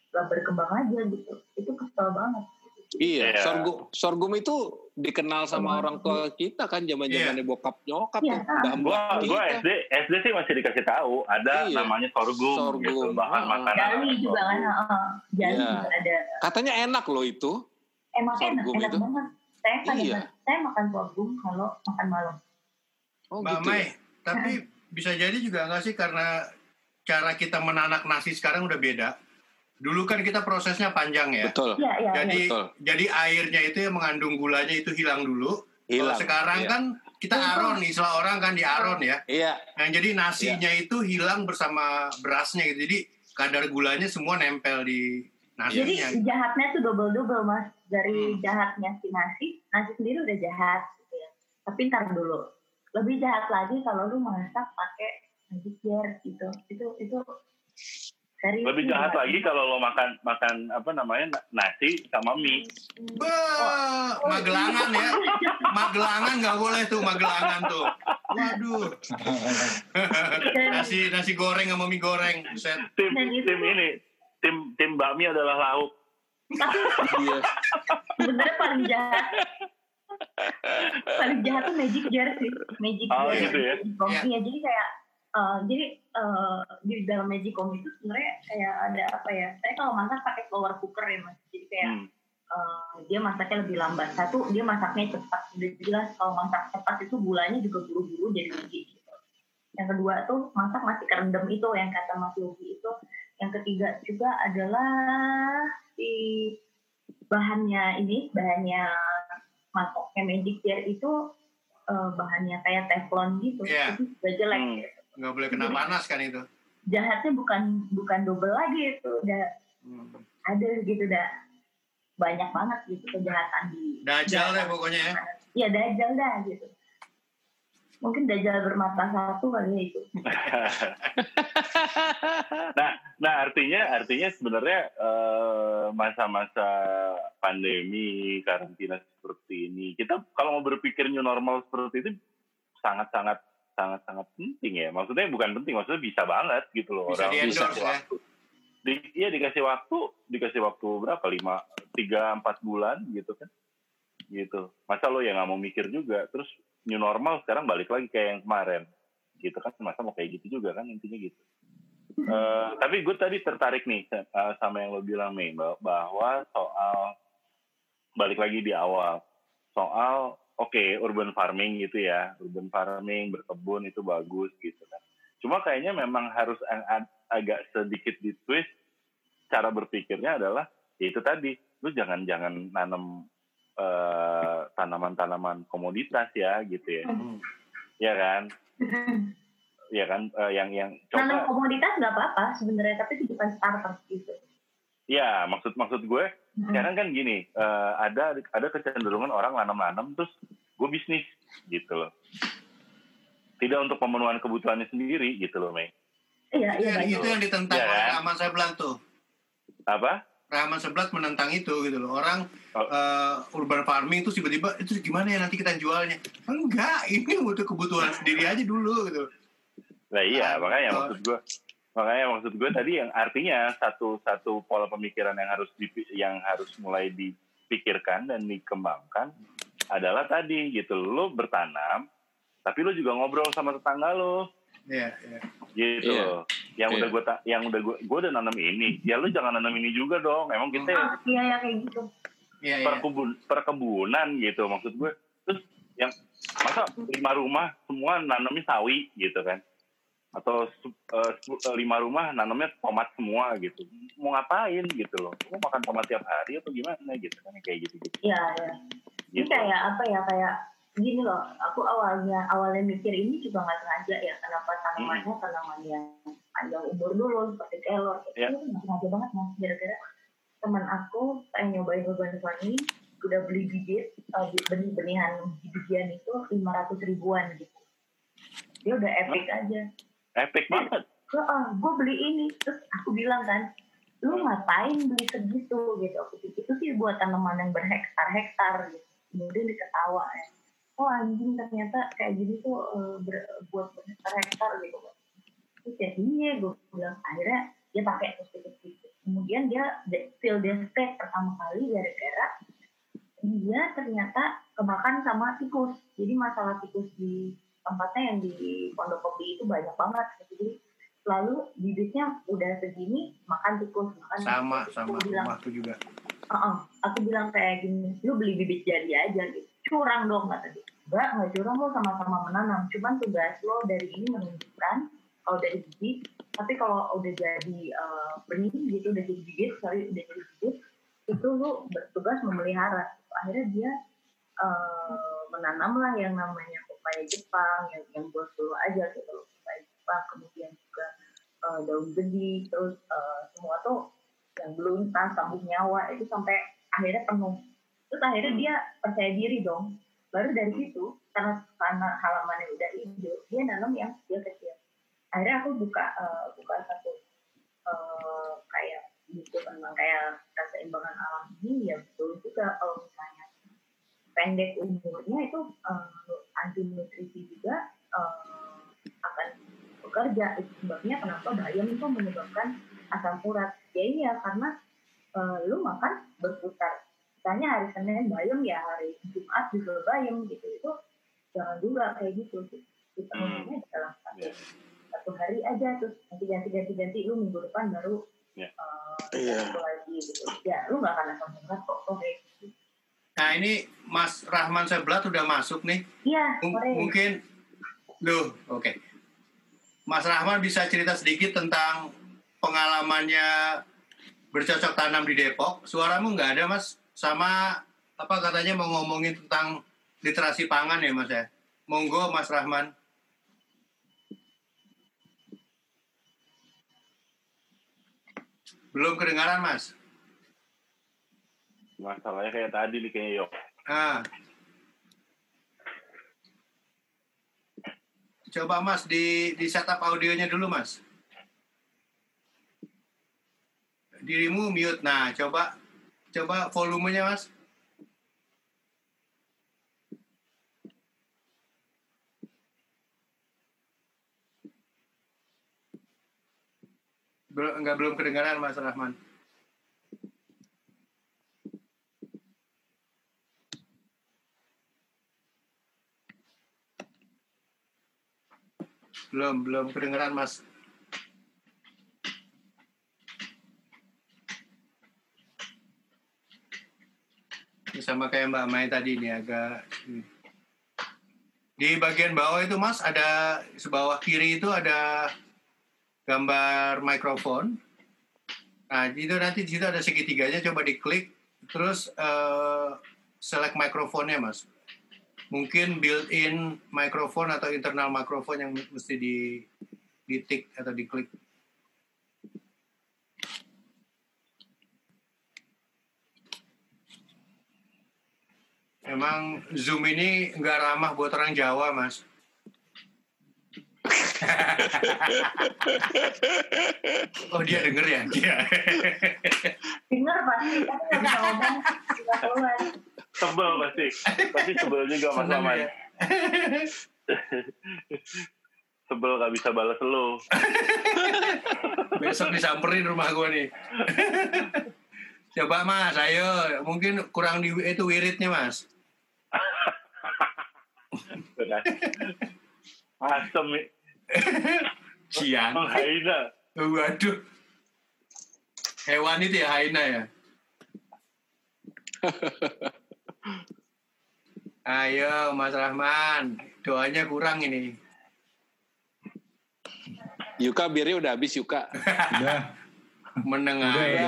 gak berkembang aja gitu itu kesel banget Iya, Iya. sorghum, sorghum itu dikenal sama orang tua kita kan zaman zamannya bokap nyokap Iya. tuh, Gua mbah gua kita. SD SD sih masih dikasih tahu ada Iya. namanya sorghum, Sorghum. gitu bahan Ah. makanan. jali juga kan uh, jali Iya. juga ada Katanya enak loh itu. emang enak Sorghum enak itu? banget saya kadang Iya. Saya makan sorghum kalau makan malam Oh Mbak gitu. Mai, ya? tapi bisa jadi juga nggak sih karena cara kita menanak nasi sekarang udah beda. Dulu kan kita prosesnya panjang ya. Betul. iya iya Jadi iya. Betul. jadi airnya itu yang mengandung gulanya itu hilang dulu. Kalau Hilang. sekarang Iya. kan kita aron nih, istilah orang kan di aron ya. Iya, Nah, jadi nasinya itu hilang bersama berasnya gitu. Jadi kadar gulanya semua nempel di jadi nasinya. jahatnya tuh double double mas dari Hmm. jahatnya si nasi nasi sendiri udah jahat gitu ya tapi ntar dulu lebih jahat lagi kalau lu masak pakai magic jar gitu itu itu serius Lebih jahat lagi kalau lo makan makan apa namanya na- nasi sama mie. Bah, Magelangan ya. Magelangan nggak boleh tuh Magelangan tuh. Waduh. nasi nasi goreng sama mie goreng. Buset. Tim Dan itu- tim ini tim tim bakmi adalah lauk. Tapi iya. sebenarnya paling jahat paling jahat tuh magic jar sih. Magic Oh, jar. gitu ya? Iya. Iya, jadi kayak eh, jadi eh, di dalam magicom itu sebenarnya kayak ada apa ya? Saya kalau masak pakai flour cooker ya mas. Jadi kayak Hmm. eh, dia masaknya lebih lambat. Satu dia masaknya cepat. Udah jelas kalau masak cepat itu gulanya juga buru-buru jadi tinggi gitu. Yang kedua tuh masak masih kerendam itu yang kata Mas Yogi itu. Yang ketiga juga adalah si bahannya ini bahannya mangkoknya magic jar itu eh, bahannya kayak teflon gitu Iya. itu juga jelek Hmm. gitu. Nggak boleh kena panas kan itu. jahatnya bukan bukan double lagi itu udah Hmm. ada gitu dah banyak banget gitu kejahatan di Dajal deh pokoknya ya. Iya dajal dah gitu mungkin dajal bermata satu kali ya itu nah, nah artinya artinya sebenarnya eh, masa-masa pandemi karantina seperti ini kita kalau mau berpikir new normal seperti itu sangat-sangat sangat-sangat penting ya. Maksudnya bukan penting, maksudnya bisa banget gitu loh. Bisa Orang dikasih ya. waktu. Di, iya dikasih waktu, dikasih waktu berapa? Lima, tiga, empat bulan gitu kan. Gitu. Masa lo ya nggak mau mikir juga. Terus new normal sekarang balik lagi kayak yang kemarin. Gitu kan. Masa mau kayak gitu juga kan intinya gitu. Eh, tapi gue tadi tertarik nih eh, sama yang lo bilang Mei bah- bahwa soal balik lagi di awal soal oke urban farming gitu ya urban farming berkebun itu bagus gitu kan cuma kayaknya memang harus ag- agak sedikit di twist cara berpikirnya adalah ya itu tadi lu jangan jangan nanam eh, tanaman-tanaman komoditas ya gitu ya. Hmm. ya kan? Ya kan? Eh, yang yang coba komoditas nggak apa-apa sebenarnya tapi itu bukan starter gitu. Ya maksud maksud gue Hmm. sekarang kan gini eh, ada ada kecenderungan orang nanam-nanam terus gue bisnis gitu loh. Tidak untuk pemenuhan kebutuhannya sendiri gitu loh Mei. Iya Itu iya yang, banyak itu yang ditentang Iya oleh kan? Rahman Seblat tuh. apa Rahman Seblat menentang itu gitu loh. Orang Oh. eh, urban farming itu tiba-tiba itu gimana ya nanti kita jualnya? Enggak, ini untuk kebutuhan sendiri aja dulu gitu. nah iya Ah, makanya betul. maksud gue makanya maksud gue tadi yang artinya satu satu pola pemikiran yang harus dipi- yang harus mulai dipikirkan dan dikembangkan adalah tadi gitu lo bertanam tapi lo juga ngobrol sama tetangga lo Iya, iya. gitu Iya. loh. yang Iya. udah gue yang udah gue gue udah nanam ini ya lu jangan nanam ini juga dong emang kita Ah, iya ya kayak gitu. Iya, iya. perkebun perkebunan gitu maksud gue terus yang masa lima rumah semua nanamnya sawi gitu kan atau eh, lima rumah nanamnya tomat semua gitu mau ngapain gitu loh mau makan tomat tiap hari atau gimana gitu kan kayak gitu gitu, Iya ya. Ini kayak apa ya kayak gini loh. Aku awalnya awalnya mikir ini juga nggak sengaja ya kenapa tanamannya tanaman yang panjang umur dulu seperti kelor. Iya. Itu nggak sengaja banget mas. Gara-gara teman aku pengen nyobain urban farming udah beli bibit eh, benih-benihan biji-bijian itu lima ratus ribuan gitu. Dia udah epic aja. epic banget gue ah gue beli ini terus aku bilang kan lu ngapain beli segitu gitu aku pikir itu sih buat tanaman yang berhektar-hektar gitu kemudian diketawa ya oh anjing ternyata kayak gini tuh eh, ber- buat berhektar-hektar gitu terus ya iya gue bilang akhirnya dia pakai terus gitu kemudian dia feel desperate pertama kali gara-gara dia ternyata kemakan sama tikus jadi masalah tikus di tempatnya yang di Pondok Kopi itu banyak banget gitu. jadi selalu bibitnya udah segini makan tikus makan Sama, tikus. sama aku bilang rumahku juga. "Uh-uh." aku bilang kayak gini lu beli bibit jadi aja gitu curang dong kata dia. Enggak nggak curang lo sama-sama menanam. Cuman tugas lo dari ini menunjukkan kalau dari bibit tapi kalau udah jadi benih gitu udah jadi bibit sorry udah jadi bibit itu lu bertugas memelihara. Akhirnya dia eh, menanam lah yang namanya pepaya Jepang yang yang buat dulu aja gitu loh pepaya Jepang kemudian juga eh, daun gedi terus eh, semua tuh yang beluntas sambung nyawa itu sampai akhirnya penuh terus akhirnya dia percaya diri dong. Baru dari situ karena karena halamannya udah hijau dia nanam yang dia kecil. Akhirnya aku buka eh, buka satu eh, kayak buku tentang kayak keseimbangan alam ini ya betul juga kalau misalnya pendek umurnya itu eh, anti nutrisi juga eh, akan bekerja. Itu sebabnya kenapa bayam itu menyebabkan asam urat. Ya iya karena eh, lu makan berputar misalnya hari Senin bayam ya hari Jumat juga bayam gitu itu jangan juga kayak gitu kita Hmm. ngomongnya dalam satu Iya. satu hari aja terus nanti ganti ganti ganti lu minggu depan baru eh, Iya. satu lagi gitu ya lu nggak akan asam urat kok kok kayak gitu Nah ini Mas Rahman Seblat udah masuk nih. iya M- mungkin, loh, oke. Mas Rahman bisa cerita sedikit tentang pengalamannya bercocok tanam di Depok. Suaramu nggak ada, Mas. Sama apa katanya mau ngomongin tentang literasi pangan ya, Mas ya. Monggo, Mas Rahman. Belum kedengaran, Mas. masalahnya kayak tadi nih kayak yok Ah. Coba Mas di di setup audionya dulu Mas. Dirimu mute. Nah, coba coba volumenya Mas. Belum enggak belum kedengaran Mas Rahman. Belum, belum kedengeran Mas. Sama kayak Mbak Mai tadi nih agak di bagian bawah itu Mas ada sebawah kiri itu ada gambar mikrofon. Nah, itu nanti di situ ada segitiganya coba diklik terus eh, select mikrofonnya Mas mungkin built-in microphone atau internal microphone yang mesti di di tick atau diklik. Emang Zoom ini nggak ramah buat orang Jawa, Mas. oh dia denger ya? Dia. denger pasti tapi nggak bisa ngomong nggak keluar sebel pasti pasti sebel juga mas Maman ya. sebel gak bisa balas lu Besok disamperin rumah gue nih. Coba mas, ayo. Mungkin kurang di itu wiridnya mas. Asem nih Cian. menghina Waduh. Hewan itu ya Haina ya. Ayo Mas Rahman, doanya kurang ini. Yuka birnya udah habis Yuka. Udah. Menengah. Udah, ya.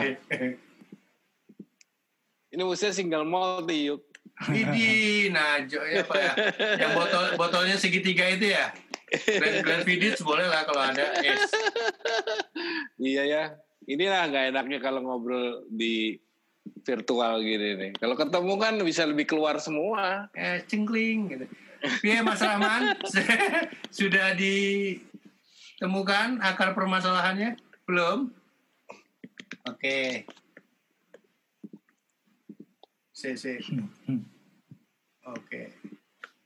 Ini musuhnya single malt nih Yuk. Widih, Najo ya Pak ya. Yang botol botolnya segitiga itu ya. Glenn Glenfiddich boleh lah kalau ada es. Iya ya. Inilah nggak enaknya kalau ngobrol di virtual gini nih. Kalau ketemu kan bisa lebih keluar semua. Eh, cingkling gitu. Iya Mas Rahman, sudah ditemukan akar permasalahannya? Belum? Oke. Si, si. Oke.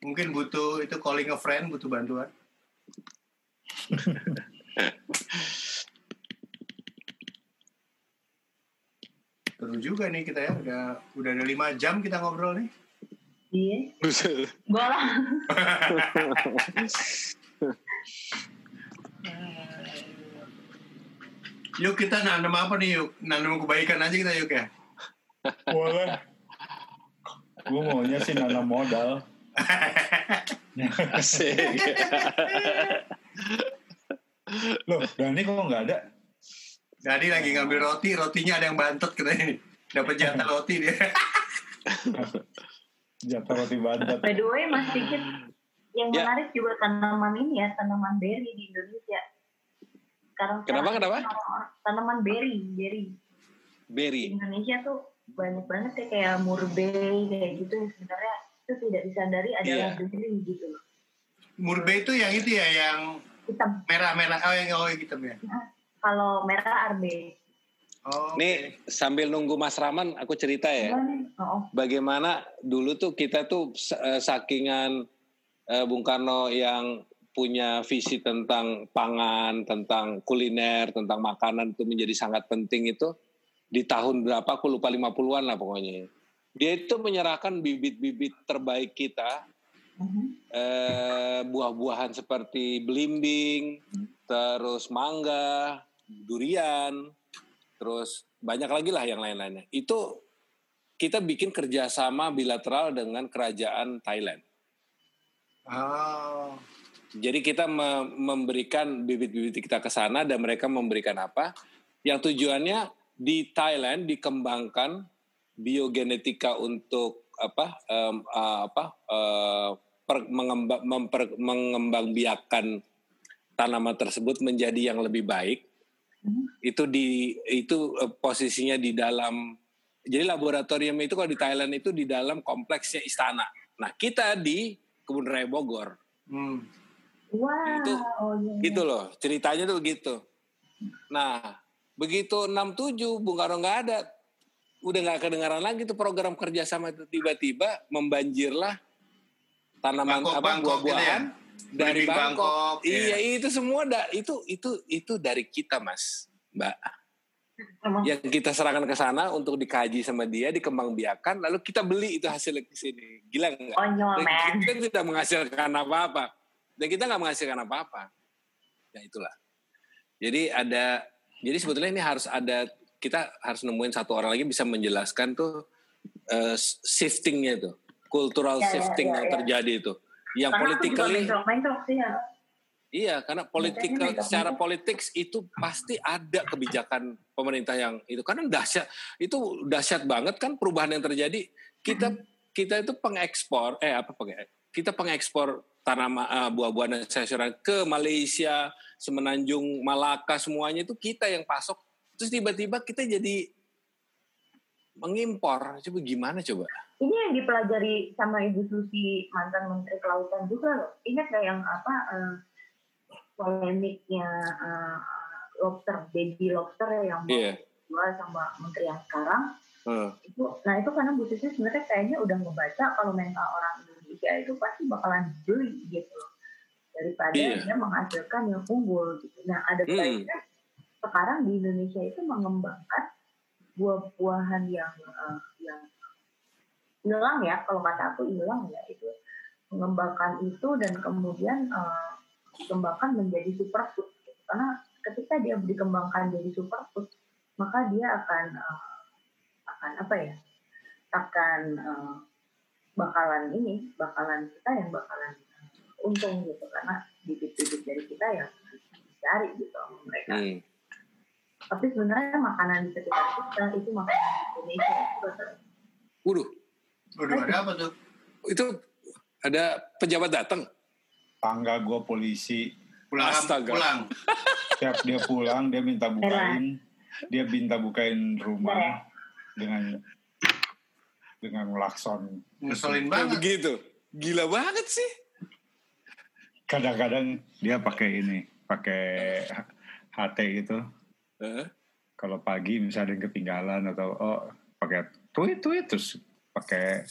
Mungkin butuh itu calling a friend, butuh bantuan. Seru juga nih kita ya, udah udah ada lima jam kita ngobrol nih. Iya. Lah. Yuk kita nanam apa nih yuk? Nanam kebaikan aja kita yuk ya. Boleh. Gue maunya sih nanam modal. Asik. Loh, Dani kok nggak ada? Jadi lagi ngambil roti, rotinya ada yang bantet katanya. Dapat jatah roti dia. Jatuh roti bantet. By the way, Mas Sigit, yang Ya. menarik juga tanaman ini ya, tanaman berry di Indonesia. Sekarang Kenapa, kenapa? Tanaman berry, berry. Di Berry. Indonesia tuh banyak banget ya kayak murbei kayak gitu yang sebenarnya itu tidak disadari adalah Iya. berry gitu loh. Murbe itu yang itu ya, yang Hitam. merah-merah. Oh, yang oh, yang hitam ya. Kalau merah arbe. Oh, Nih sambil nunggu Mas Rahman, aku cerita ya. Oh, Bagaimana dulu tuh kita tuh eh, sakingan eh, Bung Karno yang punya visi tentang pangan, tentang kuliner, tentang makanan itu menjadi sangat penting itu di tahun berapa aku lupa 50-an lah pokoknya. Dia itu menyerahkan bibit-bibit terbaik kita Mhm. eh, buah-buahan seperti belimbing, terus mangga, durian, terus banyak lagi lah yang lain-lainnya. Itu kita bikin kerjasama bilateral dengan kerajaan Thailand. Oh. Jadi kita me- memberikan bibit-bibit kita ke sana dan mereka memberikan apa? Yang tujuannya di Thailand dikembangkan biogenetika untuk apa? em, eh, apa? eh, per- mengemba- memper- mengembangbiakan tanaman tersebut menjadi yang lebih baik. Mhm. Itu di itu eh, posisinya di dalam jadi laboratorium itu kalau di Thailand itu di dalam kompleksnya istana. Nah, kita di Kebun Raya Bogor Hmm. Wah, Itu- oh iya. gitu loh ceritanya tuh gitu nah begitu 67 Bung Karno nggak ada. Udah nggak kedengaran lagi tuh program kerjasama itu. Tiba-tiba membanjirlah tanaman Bangkok, apa gitu buah-buahan dari Belimbing Bangkok, Bangkok, iya. Ya. itu semua da, itu itu itu dari kita mas mbak. Emang yang kita serahkan ke sana untuk dikaji sama dia dikembangbiakan lalu kita beli itu hasilnya ke sini. Gila nggak? Dan man. kita tidak menghasilkan apa-apa. Dan kita nggak menghasilkan apa-apa. Ya itulah. Jadi ada jadi sebetulnya ini harus ada kita harus nemuin satu orang lagi bisa menjelaskan tuh eh, shiftingnya tuh cultural Ya, ya, shifting ya, yang ya. terjadi itu yang Karena aku juga politically mentok-mentok sih ya. iya karena political mentok-mentok. secara politik itu pasti ada kebijakan pemerintah yang itu karena dahsyat itu dahsyat banget kan perubahan yang terjadi kita kita itu pengekspor eh apa penge- kita pengekspor tanaman eh, buah-buahan dan sayuran ke Malaysia, Semenanjung, Malaka semuanya itu kita yang pasok. Terus tiba-tiba kita jadi mengimpor. Coba gimana coba? Ini yang dipelajari sama Ibu Susi mantan Menteri Kelautan juga loh. Ingat nggak yang apa eh, polemiknya eh, lobster, baby lobster yang mau Iya. dijual sama Menteri yang sekarang Hmm. itu nah itu karena Bu Susi sebenarnya kayaknya udah ngebaca kalau mental orang Indonesia itu pasti bakalan beli gitu loh daripada Iya. dia menghasilkan yang unggul gitu. Nah ada Hmm. baiknya sekarang di Indonesia itu mengembangkan buah-buahan yang eh, yang hilang ya kalau kata aku hilang ya itu mengembangkan itu dan kemudian eh, dikembangkan menjadi superfood gitu. karena ketika dia dikembangkan jadi superfood maka dia akan uh, akan apa ya akan uh, bakalan ini bakalan kita yang bakalan uh, untung gitu karena bibit-bibit dari kita yang dicari gitu sama mereka Hmm. tapi sebenarnya makanan di sekitar kita itu makanan Indonesia itu Waduh, Waduh, ada apa tuh? itu ada pejabat datang. Tangga gue polisi, Pulang, Astaga. pulang. tiap dia pulang dia minta bukain, dia minta bukain rumah dengan dengan lakson. Ngeselin banget. begitu. Gila banget sih. Kadang-kadang dia pakai ini, pakai HT gitu. Heeh. Kalau pagi misalnya ada yang ketinggalan atau oh pakai tweet tweet terus pakai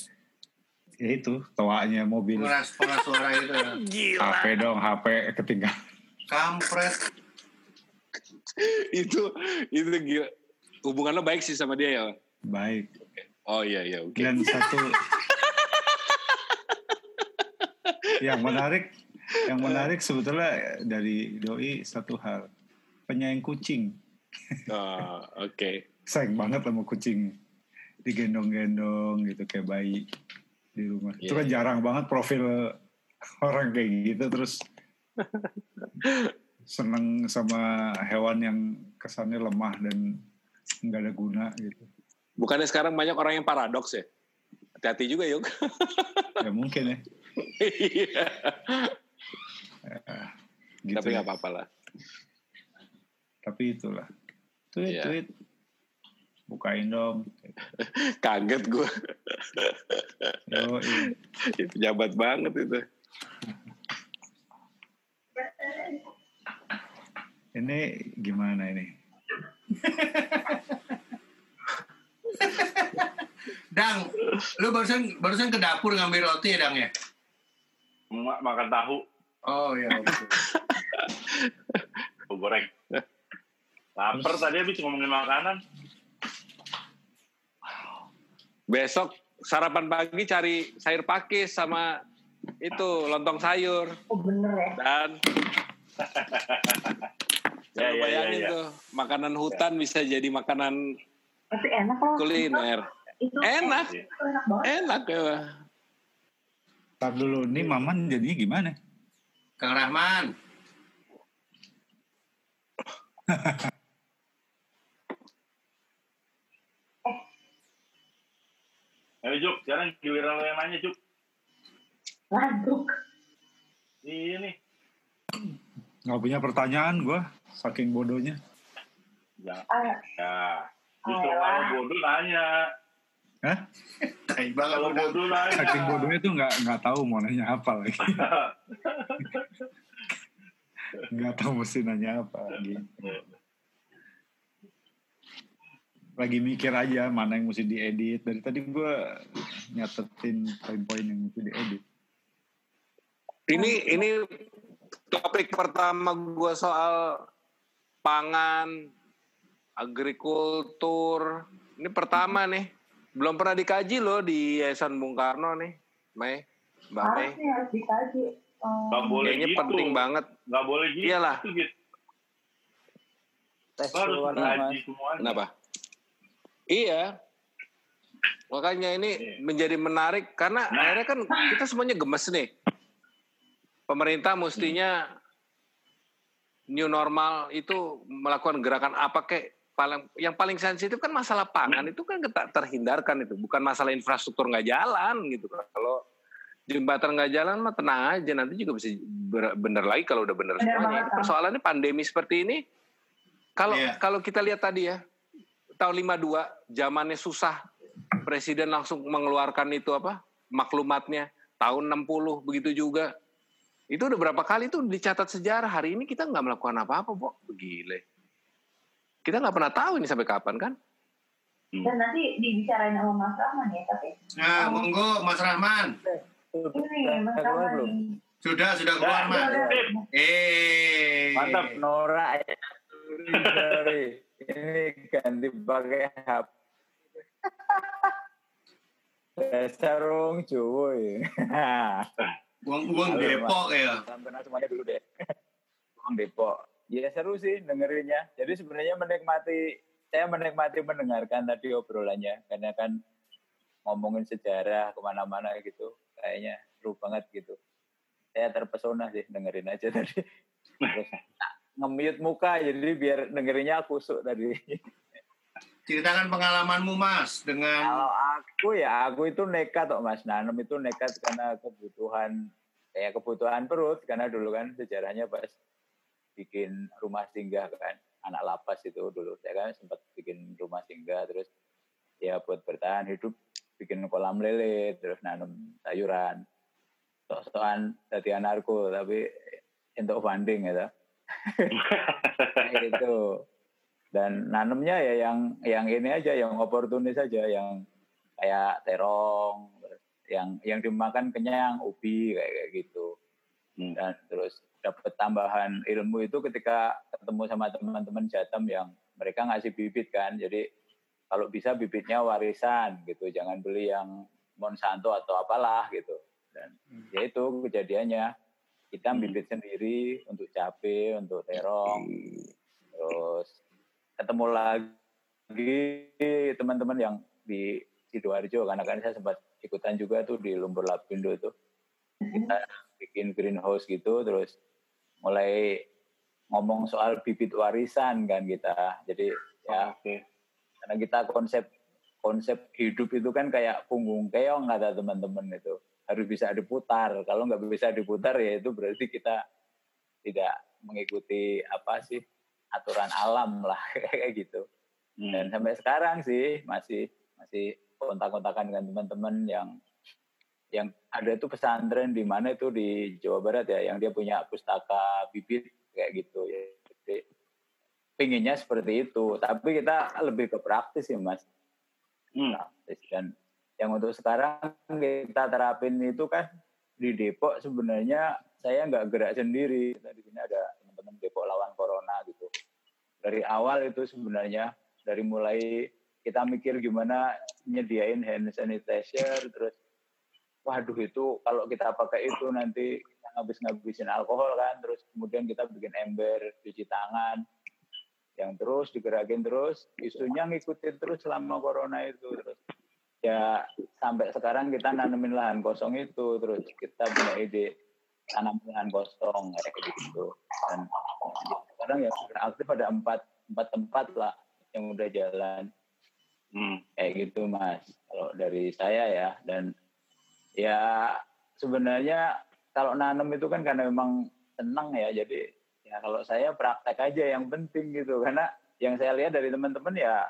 ya itu toanya mobil Pengeras, pengeras suara itu. Gila. HP dong HP ketinggalan Kampret. itu itu gila. Hubungan lo baik sih sama dia ya. baik Oh iya iya oke. dan satu yang menarik yang menarik sebetulnya dari doi satu hal penyayang kucing Oh, oke. sayang banget sama kucing digendong-gendong gitu kayak bayi di rumah itu Iya. kan jarang banget profil orang kayak gitu terus seneng sama hewan yang kesannya lemah dan nggak ada guna gitu Bukannya sekarang banyak orang yang paradoks ya? Hati-hati juga yuk. ya mungkin ya Gitu Tapi ya. nggak apa-apa lah. tapi itulah tweet Iya. tweet bukain dong Kaget gue. Yo, Pejabat banget itu. ini gimana ini Dang, lu barusan barusan ke dapur ngambil roti ya, Dang ya? Ma- makan tahu Oh iya. goreng lapar tadi habis ngomongin makanan Besok sarapan pagi cari sayur pakis sama itu lontong sayur oh bener ya dan Ya, ya, ya, bayangin ya. tuh makanan hutan bisa jadi makanan tapi enak loh kuliner. itu Enak. itu enak banget Enak ya. Tar dulu nih Maman jadinya gimana Kang Rahman. ayo Juk sekarang giliran lo yang nanya Juk laduk ini. Nggak punya pertanyaan gue saking bodohnya. Jangan ah, ya. Justru kalau bodoh nanya Hah? Tai banget kalau bodoh nanya saking bodohnya tuh nggak nggak tahu mau nanya apa lagi nggak tahu mesti nanya apa gitu. lagi mikir aja mana yang mesti diedit dari tadi gue nyatetin poin-poin yang mesti diedit Ini ini topik pertama gue soal pangan, agrikultur. Ini pertama nih. Belum pernah dikaji loh di Yayasan Bung Karno nih, Mei, Mbak Mei. harus dikaji nggak boleh Kayaknya gitu penting banget. nggak boleh gitu Iyalah. gitu tes harus semuanya Kenapa? Iya. Makanya ini Iya. menjadi menarik karena Nah. akhirnya kan kita semuanya gemes nih. Pemerintah mestinya new normal itu melakukan gerakan apa kek paling yang paling sensitif kan masalah pangan. Itu kan tak terhindarkan itu. Bukan masalah infrastruktur nggak jalan gitu. Kalau jembatan nggak jalan mah tenang aja. Nanti juga bisa bener lagi kalau udah bener Bener semuanya. banget, persoalannya pandemi seperti ini kalau Iya. kalau kita lihat tadi ya tahun 52 zamannya susah presiden langsung mengeluarkan itu apa maklumatnya. Tahun 60 begitu juga. Itu udah berapa kali tuh dicatat sejarah. Hari ini kita nggak melakukan apa-apa Bo. gile kita nggak pernah tahu ini sampai kapan kan dan nanti dibicarain sama Mas Rahman ya tapi Nah, monggo Mas Rahman. ini Mas Rahman belum? Sudah, sudah keluar, Nah, Mas. Eh. Mantap. Nora ya. Ini ganti pakai HP. Dasar wong Jawa ya. Ya. Deh. Wong Depok. ya seru sih dengerinnya. Jadi sebenarnya menikmati, saya menikmati mendengarkan tadi obrolannya. Karena kan ngomongin sejarah ke mana-mana gitu. Kayaknya seru banget gitu. Saya terpesona sih dengerin aja tadi. Terus nge-mute muka jadi biar dengerinnya kusuk tadi. Ceritakan pengalamanmu Mas dengan Kalau aku ya aku itu nekat kok Mas nanam itu nekat karena kebutuhan kayak kebutuhan perut karena dulu kan sejarahnya pas bikin rumah singgah kan. Anak lapas itu dulu saya kan sempat bikin rumah singgah terus ya buat bertahan hidup bikin kolam lele terus nanam sayuran. Sok-sokan jadi anarko tapi untuk funding gitu Kayak gitu. Dan nanemnya ya yang yang ini aja yang oportunis aja yang kayak terong yang yang dimakan kenyang ubi kayak, kayak gitu. Dan terus dapat tambahan ilmu itu ketika ketemu sama teman-teman Jatam yang mereka ngasih bibit kan. Jadi kalau bisa bibitnya warisan gitu. Jangan beli yang Monsanto atau apalah gitu. Dan ya itu kejadiannya. Kita Hmm. bibit sendiri untuk cabai untuk terong. Terus ketemu lagi teman-teman yang di sidoarjo. Karena kan saya sempat ikutan juga tuh di Lumpur Lapindo itu. Kita bikin greenhouse gitu terus mulai ngomong soal bibit warisan kan kita jadi ya Oke. karena kita konsep konsep hidup itu kan kayak punggung keong kata teman-teman itu harus bisa diputar kalau nggak bisa diputar ya itu berarti kita tidak mengikuti apa sih aturan alam lah kayak gitu Hmm. dan sampai sekarang sih masih masih kontak-kontakan dengan teman-teman yang yang ada itu pesantren di mana itu di Jawa Barat ya yang dia punya pustaka bibit kayak gitu. Ya jadi pinginnya seperti itu. Tapi kita lebih ke praktis ya mas. Hmm. praktis. Dan yang untuk sekarang kita terapin itu kan di Depok sebenarnya saya nggak gerak sendiri. Kita di sini ada teman-teman Depok lawan corona gitu. Dari awal itu sebenarnya dari mulai kita mikir gimana nyediain hand sanitizer terus waduh itu kalau kita pakai itu nanti ngabis-ngabisin alkohol kan terus kemudian kita bikin ember cuci tangan yang terus digerakin terus isunya ngikutin terus selama corona itu terus. Ya sampai sekarang kita nanemin lahan kosong itu terus kita punya ide tanam lahan kosong kayak gitu. Dan sekarang ya aktif ada empat empat tempat lah yang udah jalan. Hmm. kayak gitu mas kalau dari saya ya dan ya sebenarnya kalau nanam itu kan karena memang senang ya jadi ya kalau saya praktek aja yang penting gitu. Karena yang saya lihat dari teman-teman ya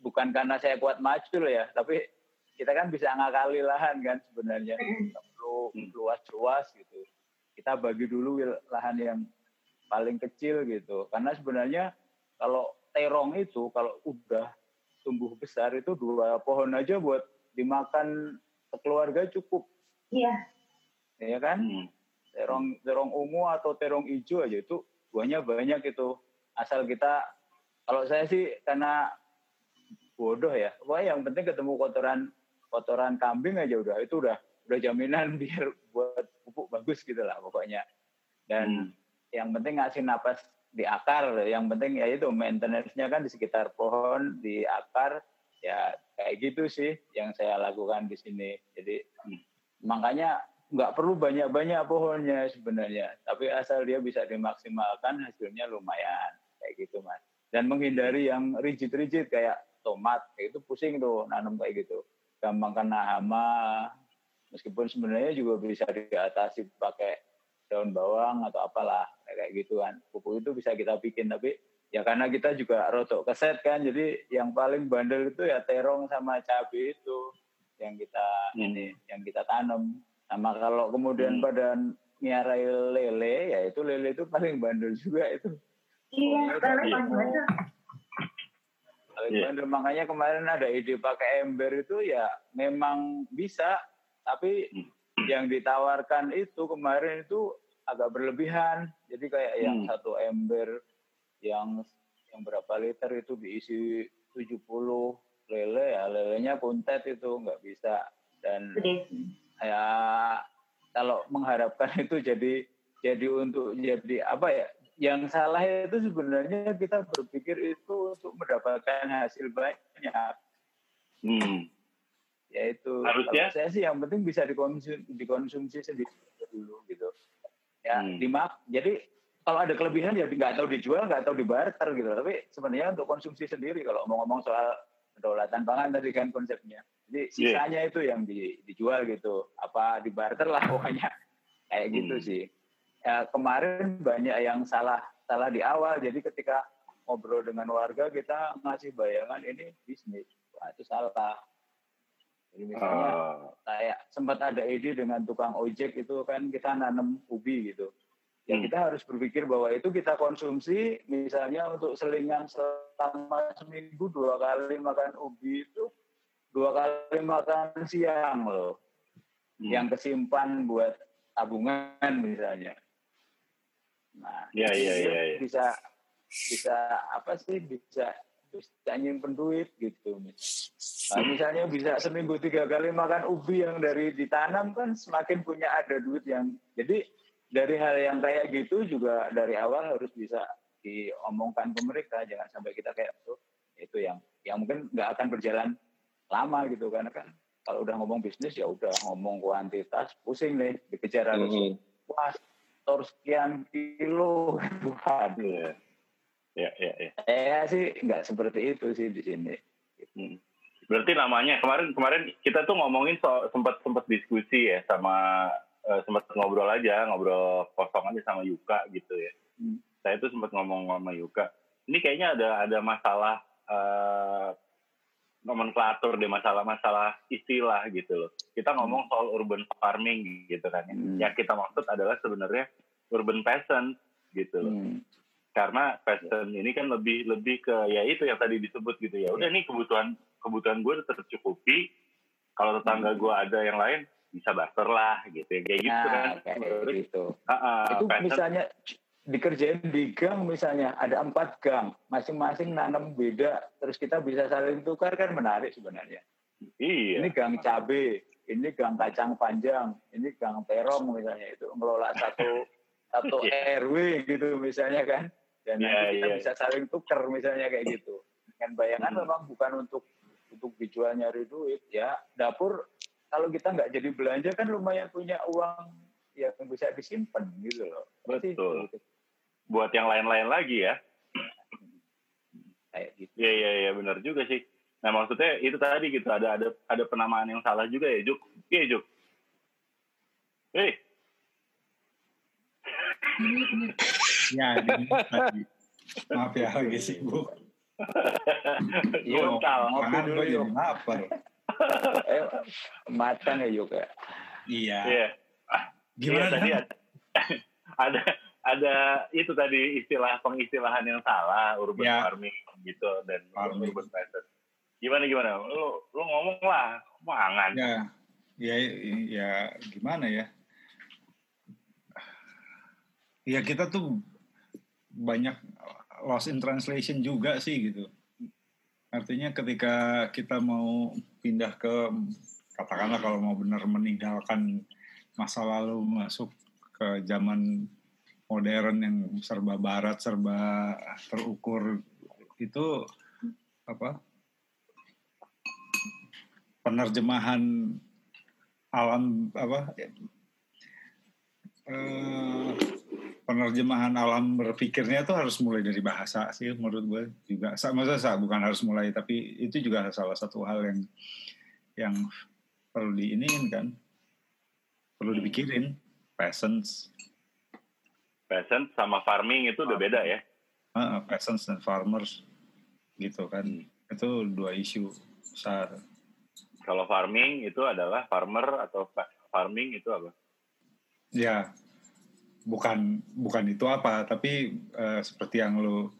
bukan karena saya kuat maju ya tapi kita kan bisa ngakali lahan kan sebenarnya. Nggak perlu luas-luas gitu. Kita bagi dulu lahan yang paling kecil gitu. Karena sebenarnya kalau terong itu kalau udah tumbuh besar itu dua pohon aja buat dimakan sekeluarga cukup. Iya, ya kan? Hmm. terong terong ungu atau terong hijau aja itu buahnya banyak itu. Asal kita kalau saya sih karena bodoh ya. Pokoknya yang penting ketemu kotoran kotoran kambing aja udah. Itu udah udah jaminan biar buat pupuk bagus gitu lah pokoknya. Dan Hmm. yang penting ngasih napas di akar. Yang penting ya itu maintenance-nya kan di sekitar pohon di akar ya kayak gitu sih yang saya lakukan di sini. Jadi makanya nggak perlu banyak-banyak pohonnya sebenarnya. Tapi asal dia bisa dimaksimalkan hasilnya lumayan. Kayak gitu mas. Dan menghindari yang rigid-rigid kayak tomat. Itu pusing tuh nanam kayak gitu. Gampang kena hama. Meskipun sebenarnya juga bisa diatasi pakai daun bawang atau apalah kayak gitu kan. Pupuk itu bisa kita bikin tapi ya karena kita juga rotok keset kan jadi yang paling bandel itu ya terong sama cabai itu yang kita Hmm. ini yang kita tanam sama kalau kemudian Hmm. pada miarai lele ya itu lele itu paling bandel juga itu iya, kalau Iya. betul. paling Iya. bandel makanya kemarin ada ide pakai ember itu ya memang bisa tapi Hmm. yang ditawarkan itu kemarin itu agak berlebihan jadi kayak yang Hmm. satu ember yang yang berapa liter itu diisi 70 lele ya lelenya kuntet itu nggak bisa dan Gede. ya kalau mengharapkan itu jadi jadi untuk jadi apa ya yang salah itu sebenarnya kita berpikir itu untuk mendapatkan hasil banyak. Hmm. Yaitu Harusnya? kalau saya sih yang penting bisa dikonsumsi, dikonsumsi sendiri dulu gitu. Ya, Hmm. dimak. Jadi kalau ada kelebihan ya nggak tahu dijual, nggak tahu dibarter gitu. Tapi sebenarnya untuk konsumsi sendiri kalau mau ngomong soal kedaulatan pangan tadi kan konsepnya. Jadi Iya. sisanya itu yang di- dijual gitu. Apa dibarter lah pokoknya kayak gitu Hmm. sih. Ya, kemarin banyak yang salah salah di awal. Jadi ketika ngobrol dengan warga kita ngasih bayangan ini bisnis. Wah, itu salah. Jadi misalnya Ah, kayak sempat ada ide dengan tukang ojek itu kan kita nanam ubi gitu. Ya Hmm. kita harus berpikir bahwa itu kita konsumsi misalnya untuk selingan selama seminggu dua kali makan ubi itu dua kali makan siang loh. hmm. Yang kesimpan buat tabungan misalnya. Nah, iya, itu iya, iya. bisa bisa apa sih bisa bisa nyimpen duit gitu. Nah, misalnya bisa seminggu tiga kali makan ubi yang dari ditanam kan semakin punya ada duit yang jadi dari hal yang kayak gitu juga dari awal harus bisa diomongkan ke mereka jangan sampai kita kayak tuh itu yang yang mungkin nggak akan berjalan lama gitu karena kan kalau udah ngomong bisnis ya udah ngomong kuantitas pusing nih dikejar harus Mhm. wah store sekian kilo Waduh. Ya, ya, ya. saya sih nggak seperti itu sih di sini Hmm. Berarti namanya kemarin kemarin kita tuh ngomongin soal sempat sempat diskusi ya sama eh, sempat ngobrol aja ngobrol kosong aja sama Yuka gitu ya. Hmm. Saya tuh sempat ngomong sama Yuka. Ini kayaknya ada ada masalah eh, nomenklatur deh masalah-masalah istilah gitu loh. Kita ngomong soal urban farming gitu kan. Hmm. Yang kita maksud adalah sebenarnya urban peasant gitu loh Hmm. karena passion ini kan lebih lebih ke ya itu yang tadi disebut gitu ya udah nih kebutuhan kebutuhan gue tercukupi kalau tetangga gue ada yang lain bisa barter lah gitu ya. Kayak gitu kan. Nah, kayak gitu. Ah, ah, itu misalnya dikerjain di gang misalnya ada empat gang. Masing-masing nanam beda terus kita bisa saling tukar kan menarik sebenarnya. Iya. Ini gang cabe ini gang kacang panjang ini gang terong misalnya itu ngelola satu satu Iya. RW gitu misalnya kan. Dan Iya, nanti kita iya. bisa saling tukar misalnya kayak gitu. Kan bayangan Hmm. memang bukan untuk untuk dijual nyari duit ya. Dapur kalau kita nggak jadi belanja kan lumayan punya uang yang bisa disimpan gitu loh Betul. gitu. buat yang lain-lain lagi ya kayak gitu iya iya iya benar juga sih nah maksudnya itu tadi gitu ada ada ada penamaan yang salah juga ya Juk iya Juk Hei, Ya. Maaf ya, lagi sibuk. Brutal. ngopi Tangan dulu gue jadi yuk. lapar. Eh, matang ya yuk ya. Iya. Iya. Gimana Iya, tadi ada, ada ada itu tadi istilah pengistilahan yang salah urban Ya. farming gitu dan Farming. urban peasant. Gimana gimana? Lu lu ngomong lah, mangan. Ya, ya, ya gimana ya? Ya kita tuh banyak lost in translation juga sih gitu. Artinya ketika kita mau pindah ke katakanlah kalau mau benar meninggalkan masa lalu masuk ke zaman modern yang serba barat, serba terukur itu apa? Penerjemahan alam apa? eh, penerjemahan alam berpikirnya tuh harus mulai dari bahasa sih menurut gue juga. Sa- Maksudnya sa- bukan harus mulai tapi itu juga salah satu hal yang yang perlu diiniin kan, perlu dipikirin. Peasants, Peasant sama farming itu udah beda ya. uh, peasants dan farmers gitu kan. Itu dua isu besar. Kalau farming itu adalah farmer atau fa- farming itu apa? Ya, bukan bukan itu apa, tapi eh, seperti yang lo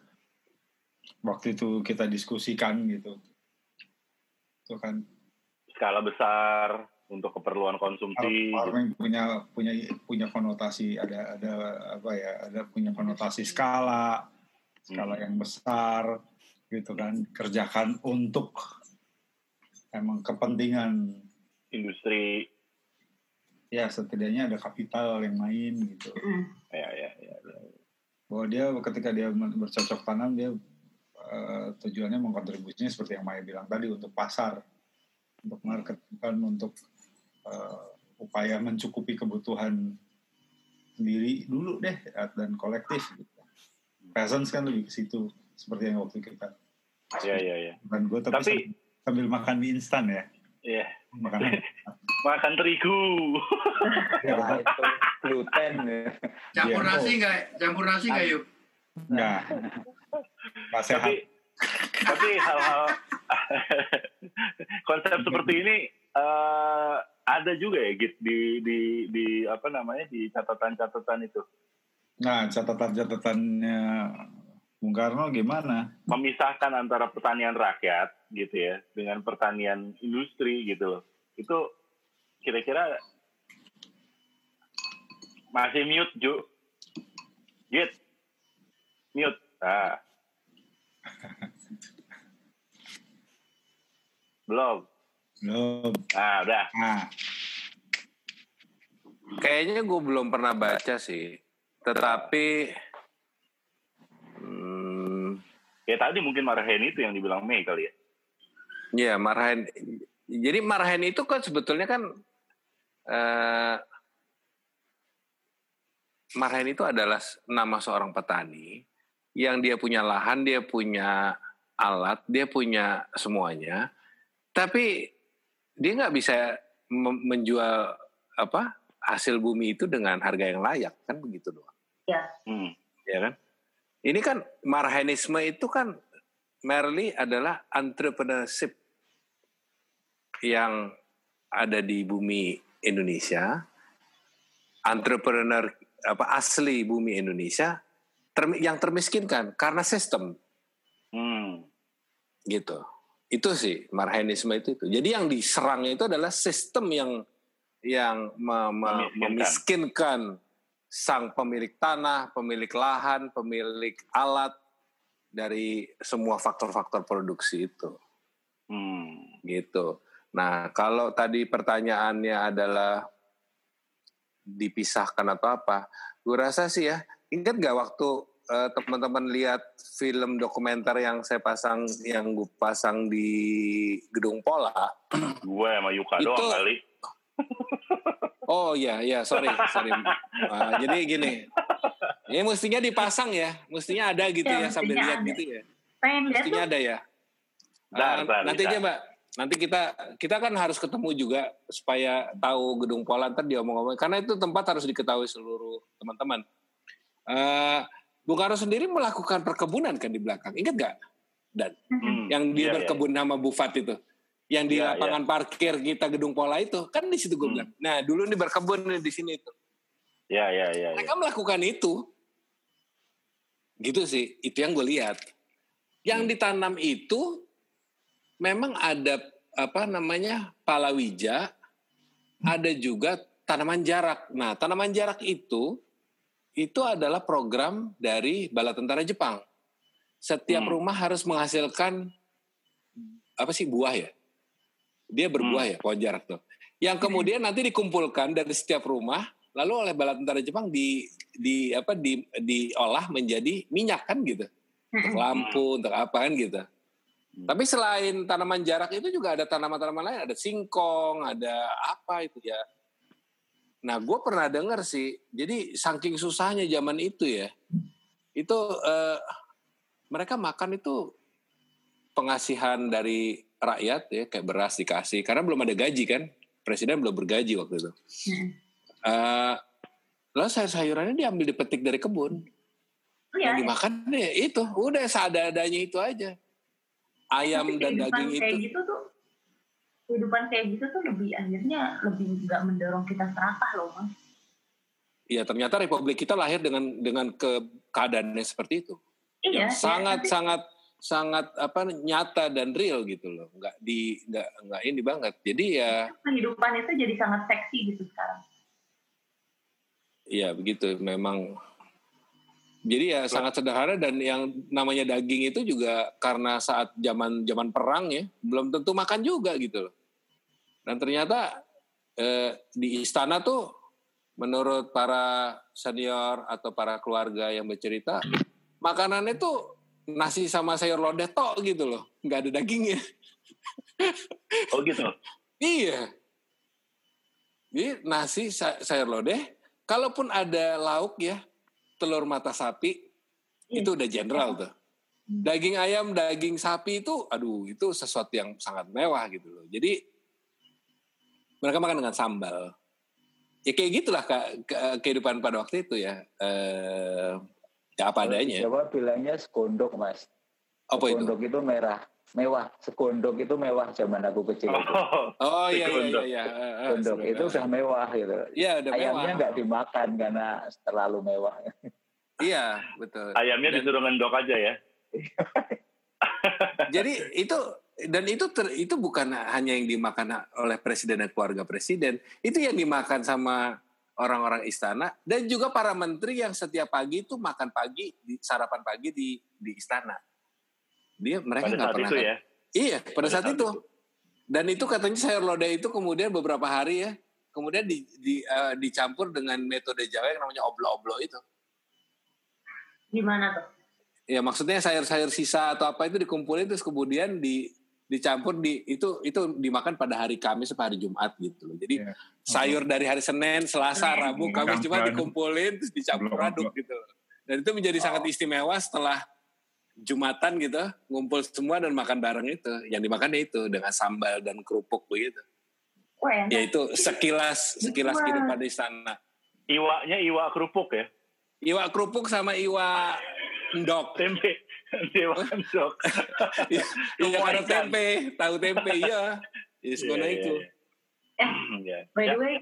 waktu itu kita diskusikan gitu. Itu kan Skala besar untuk keperluan konsumsi. farming punya punya punya konotasi ada ada apa ya, ada punya konotasi skala, skala Hmm. yang besar gitu kan, kerjakan untuk emang kepentingan Industri ya setidaknya ada kapital yang main gitu. ya ya ya. ya. bahwa dia ketika dia bercocok tanam dia uh, tujuannya mengkontribusinya seperti yang Maya bilang tadi untuk pasar, untuk market bukan untuk uh, upaya mencukupi kebutuhan sendiri dulu deh dan kolektif gitu. Presence kan lebih ke situ seperti yang waktu kita. Iya iya iya. Dan gue tapi, tapi sambil makan mie instan ya. Iya. Makan makan terigu. ya, itu gluten. Campur ya. nasi enggak? Campur nasi enggak yuk? Enggak. Enggak sehat. Tapi, tapi hal-hal konsep seperti ini uh, ada juga ya gitu di di di apa namanya di catatan-catatan itu. Nah, catatan-catatannya Bung Karno gimana? Memisahkan antara pertanian rakyat gitu ya dengan pertanian industri gitu Itu kira-kira masih mute Ju. Git. Mute. Ah. Belum. Belum. Ah, udah. Nah. Kayaknya gue belum pernah baca sih. Tetapi Ya tadi mungkin Marhen itu yang dibilang Mei kali ya. Iya, Marhen. Jadi Marhen itu kan sebetulnya kan uh, Marhen itu adalah nama seorang petani yang dia punya lahan, dia punya alat, dia punya semuanya, tapi dia nggak bisa menjual apa hasil bumi itu dengan harga yang layak kan begitu doang. Ya. Hmm. Ya kan? Ini kan marhenisme itu kan merely adalah entrepreneurship yang ada di bumi Indonesia, entrepreneur apa asli bumi Indonesia ter, yang termiskinkan karena sistem. Hmm. Gitu. Itu sih marhenisme itu itu. Jadi yang diserang itu adalah sistem yang yang memiskinkan sang pemilik tanah, pemilik lahan, pemilik alat dari semua faktor-faktor produksi itu. Hmm. Gitu. Nah, kalau tadi pertanyaannya adalah dipisahkan atau apa, gue rasa sih ya, ingat gak waktu uh, teman-teman lihat film dokumenter yang saya pasang, yang gue pasang di Gedung Pola? gue sama Yuka itu, doang kali. Oh iya, iya, sorry, sorry. Uh, jadi gini, ini mestinya dipasang ya, mestinya ada gitu ya, ya sambil lihat ada. gitu ya. mestinya ada ya. Uh, nanti aja mbak, nanti kita kita kan harus ketemu juga supaya tahu gedung Polan tadi omong-omong, karena itu tempat harus diketahui seluruh teman-teman. Uh, Bung Karno sendiri melakukan perkebunan kan di belakang, ingat gak? Dan hmm, yang dia iya, iya. berkebun iya. nama Bufat itu yang di ya, lapangan ya. parkir kita gedung pola itu kan di situ gue hmm. bilang. Nah dulu ini berkebun nih di sini itu. Ya ya ya. Mereka ya. melakukan itu, gitu sih. Itu yang gue lihat. Yang hmm. ditanam itu memang ada apa namanya palawija, hmm. ada juga tanaman jarak. Nah tanaman jarak itu itu adalah program dari bala tentara Jepang. Setiap hmm. rumah harus menghasilkan apa sih buah ya? Dia berbuah hmm. ya pohon jarak tuh. Yang kemudian nanti dikumpulkan dari setiap rumah, lalu oleh bala tentara Jepang di di apa di diolah menjadi minyak kan gitu. Untuk hmm. lampu, untuk apa kan gitu. Tapi selain tanaman jarak itu juga ada tanaman-tanaman lain, ada singkong, ada apa itu ya. Nah, gue pernah dengar sih, jadi saking susahnya zaman itu ya, itu eh, mereka makan itu pengasihan dari rakyat ya kayak beras dikasih karena belum ada gaji kan presiden belum bergaji waktu itu. Hmm. Uh, lalu sayur-sayurannya diambil dipetik dari kebun. Oh, ya, yang dimakan ya itu udah seadanya itu aja. Ayam dan daging kayak itu. gitu tuh kehidupan kayak gitu tuh lebih akhirnya lebih nggak mendorong kita serakah loh mas. Iya ternyata republik kita lahir dengan dengan ke keadaannya seperti itu. Iya. sangat ya, sangat sangat apa nyata dan real gitu loh nggak di nggak nggak ini banget jadi ya kehidupan itu jadi sangat seksi gitu sekarang iya begitu memang jadi ya sangat sederhana dan yang namanya daging itu juga karena saat zaman zaman perang ya belum tentu makan juga gitu loh dan ternyata eh, di istana tuh menurut para senior atau para keluarga yang bercerita, makanannya tuh nasi sama sayur lodeh tok gitu loh, nggak ada dagingnya. Oh gitu. Iya. Jadi nasi sa- sayur lodeh, kalaupun ada lauk ya, telur mata sapi, Iya. itu udah general tuh. Daging ayam, daging sapi itu, aduh itu sesuatu yang sangat mewah gitu loh. Jadi mereka makan dengan sambal. Ya kayak gitulah Kak, ke- kehidupan pada waktu itu ya. Eh, ya apa adanya. Jawa bilangnya sekondok mas. Apa itu? Sekondok itu merah, mewah. Sekondok itu mewah zaman aku kecil. itu. Oh, Oh iya iya Sekondok. iya. iya. Eh, eh, Sekondok itu udah mewah gitu. Iya udah mewah. Ayamnya nggak dimakan karena terlalu mewah. Iya betul. ayamnya Dan- disuruh ngendok aja ya. Jadi itu dan itu ter- itu bukan hanya yang dimakan oleh presiden dan keluarga presiden, itu yang dimakan sama orang-orang istana dan juga para menteri yang setiap pagi itu makan pagi di sarapan pagi di di istana. Dia mereka nggak pernah itu ya. Iya, pada, Pada saat, saat itu. Dan itu katanya sayur lodeh itu kemudian beberapa hari ya, kemudian di, di, eh, dicampur dengan metode Jawa yang namanya oblo-oblo itu. Gimana tuh? Ya maksudnya sayur-sayur sisa atau apa itu dikumpulin terus kemudian di dicampur di itu itu dimakan pada hari Kamis atau hari Jumat gitu loh. Jadi Iya. sayur dari hari Senin, Selasa, Rabu, Kamis, aduk. dikumpulin terus dicampur aduk gitu. Dan itu menjadi sangat istimewa setelah Jumatan gitu, ngumpul semua dan makan bareng itu. Yang dimakannya itu dengan sambal dan kerupuk begitu. Wah, enak. Ya itu sekilas sekilas Wah. kehidupan di sana. Iwaknya iwak kerupuk ya. Iwa kerupuk sama iwa endok. Tempe. Dewa kendok. Iya, iya ada ikan. tempe, tahu tempe, iya. Ya, sekolah Iya, itu. iya, iya. Ya. By Ya. the way,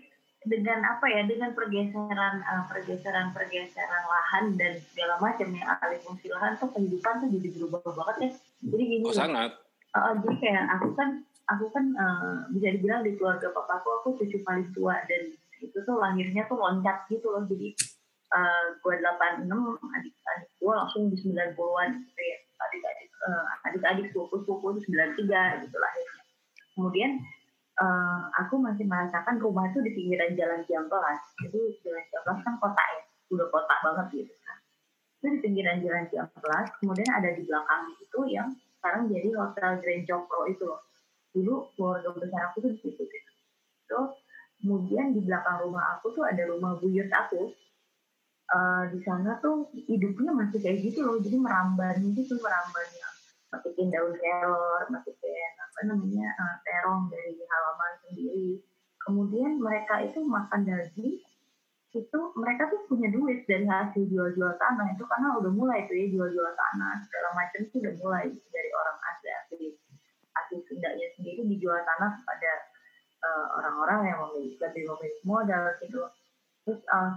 dengan apa ya, dengan pergeseran uh, pergeseran pergeseran lahan dan segala macam yang alih fungsi lahan tuh kehidupan tuh jadi berubah banget ya. Jadi gini, Oh sangat. uh, jadi kayak aku kan aku kan uh, bisa dibilang di keluarga papaku aku cucu paling tua dan itu tuh lahirnya tuh loncat gitu loh. Jadi uh, gue 86, adik-adik gue langsung di 90-an gitu ya. Adik-adik uh, adik-adik sepupu-sepupu itu 93 gitu lahirnya. Kemudian eh, aku masih merasakan rumah itu di pinggiran jalan Ciamplas. Jadi jalan Ciamplas kan kota ya, udah kota banget gitu kan. Itu di pinggiran jalan Ciamplas, kemudian ada di belakang itu yang sekarang jadi Hotel Grand Cokro itu loh. Dulu keluarga besar aku tuh di situ gitu. Terus kemudian di belakang rumah aku tuh ada rumah buyut aku. Eh, di sana tuh hidupnya masih kayak gitu loh, jadi meramban gitu meramban masukin daun kelor, masukin apa namanya eh, terong dari halaman sendiri. Kemudian mereka itu makan daging, itu mereka tuh punya duit dari hasil jual-jual tanah itu karena udah mulai tuh ya jual-jual tanah segala macam itu udah mulai dari orang asli asli asli Sundanya sendiri dijual tanah kepada eh, orang-orang yang memiliki lebih memiliki modal gitu. Terus eh,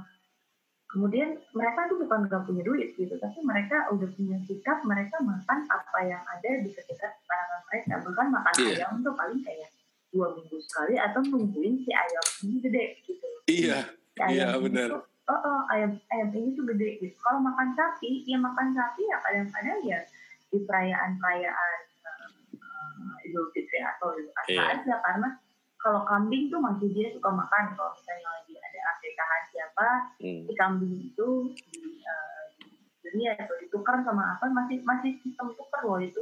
kemudian mereka tuh bukan nggak punya duit gitu, tapi mereka udah punya sikap mereka makan apa yang ada di sekitar karangan mereka. Bahkan makan Iya. ayam tuh paling kayak dua minggu sekali atau nungguin si ayam ini gede gitu. Iya, Si ayam Iya, ini benar. tuh, oh, oh, ayam ayam ini tuh gede gitu. Kalau makan sapi, ya makan sapi ya kadang-kadang ya di perayaan-perayaan eh, eh, Idul Fitri atau Idul Adha Iya. aja karena kalau kambing tuh masih dia suka makan kalau misalnya lagi ada akikahan siapa Hmm. si kambing itu di, eh, dibeli atau ditukar sama apa masih masih sistem tukar loh itu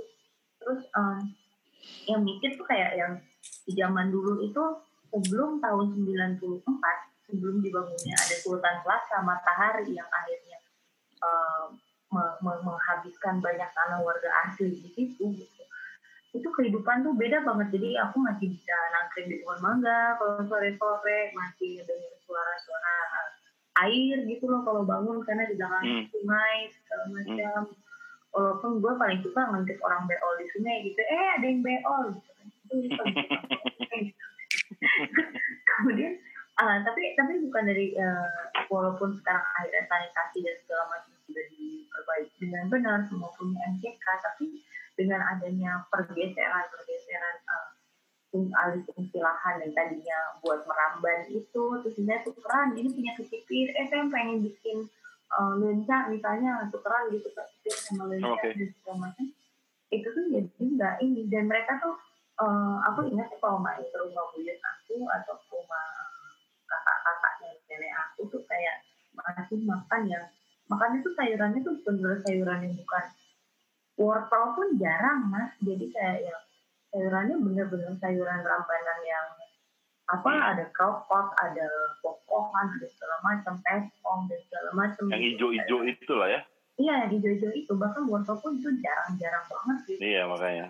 terus em, yang mikir tuh kayak yang di zaman dulu itu sebelum tahun 94 sebelum dibangunnya ada Sultan Plaza Matahari yang akhirnya me- me- menghabiskan banyak tanah warga asli di situ gitu. Itu kehidupan tuh beda banget. Jadi aku masih bisa nangkring di pohon mangga kalau sore-sore masih dengar suara-suara eh, air gitu loh kalau bangun karena di belakang Hmm. sungai segala macam. Walaupun gue paling suka ngintip orang beol di sungai gitu. Eh ada yang beol. Gitu kan. Itu kemudian ah, tapi tapi bukan dari eh, walaupun sekarang akhirnya sanitasi dan segala macam sudah diperbaiki dengan benar semua punya MCK tapi dengan adanya pergeseran pergeseran eh, alih fungsi lahan yang tadinya buat meramban itu terus saya tukeran ini punya kecipir eh saya pengen bikin eh, lenca misalnya tukeran gitu kecipir sama lenca Oke. dan segala macam itu tuh jadi enggak ini dan mereka tuh eh, aku ingat sih kalau main ke rumah buyut aku atau ke rumah kakak-kakaknya nenek aku aku tuh kayak masih makan yang makan itu sayurannya tuh bener sayuran yang bukan wortel pun jarang mas. Jadi kayak yang sayurannya bener-bener sayuran rambanan yang apa ada krokot ada pokohan ada segala macam tespong dan segala macam. Yang hijau-hijau itu lah ya. Iya yang hijau-hijau itu. Bahkan wortel pun itu jarang-jarang banget gitu iya makanya.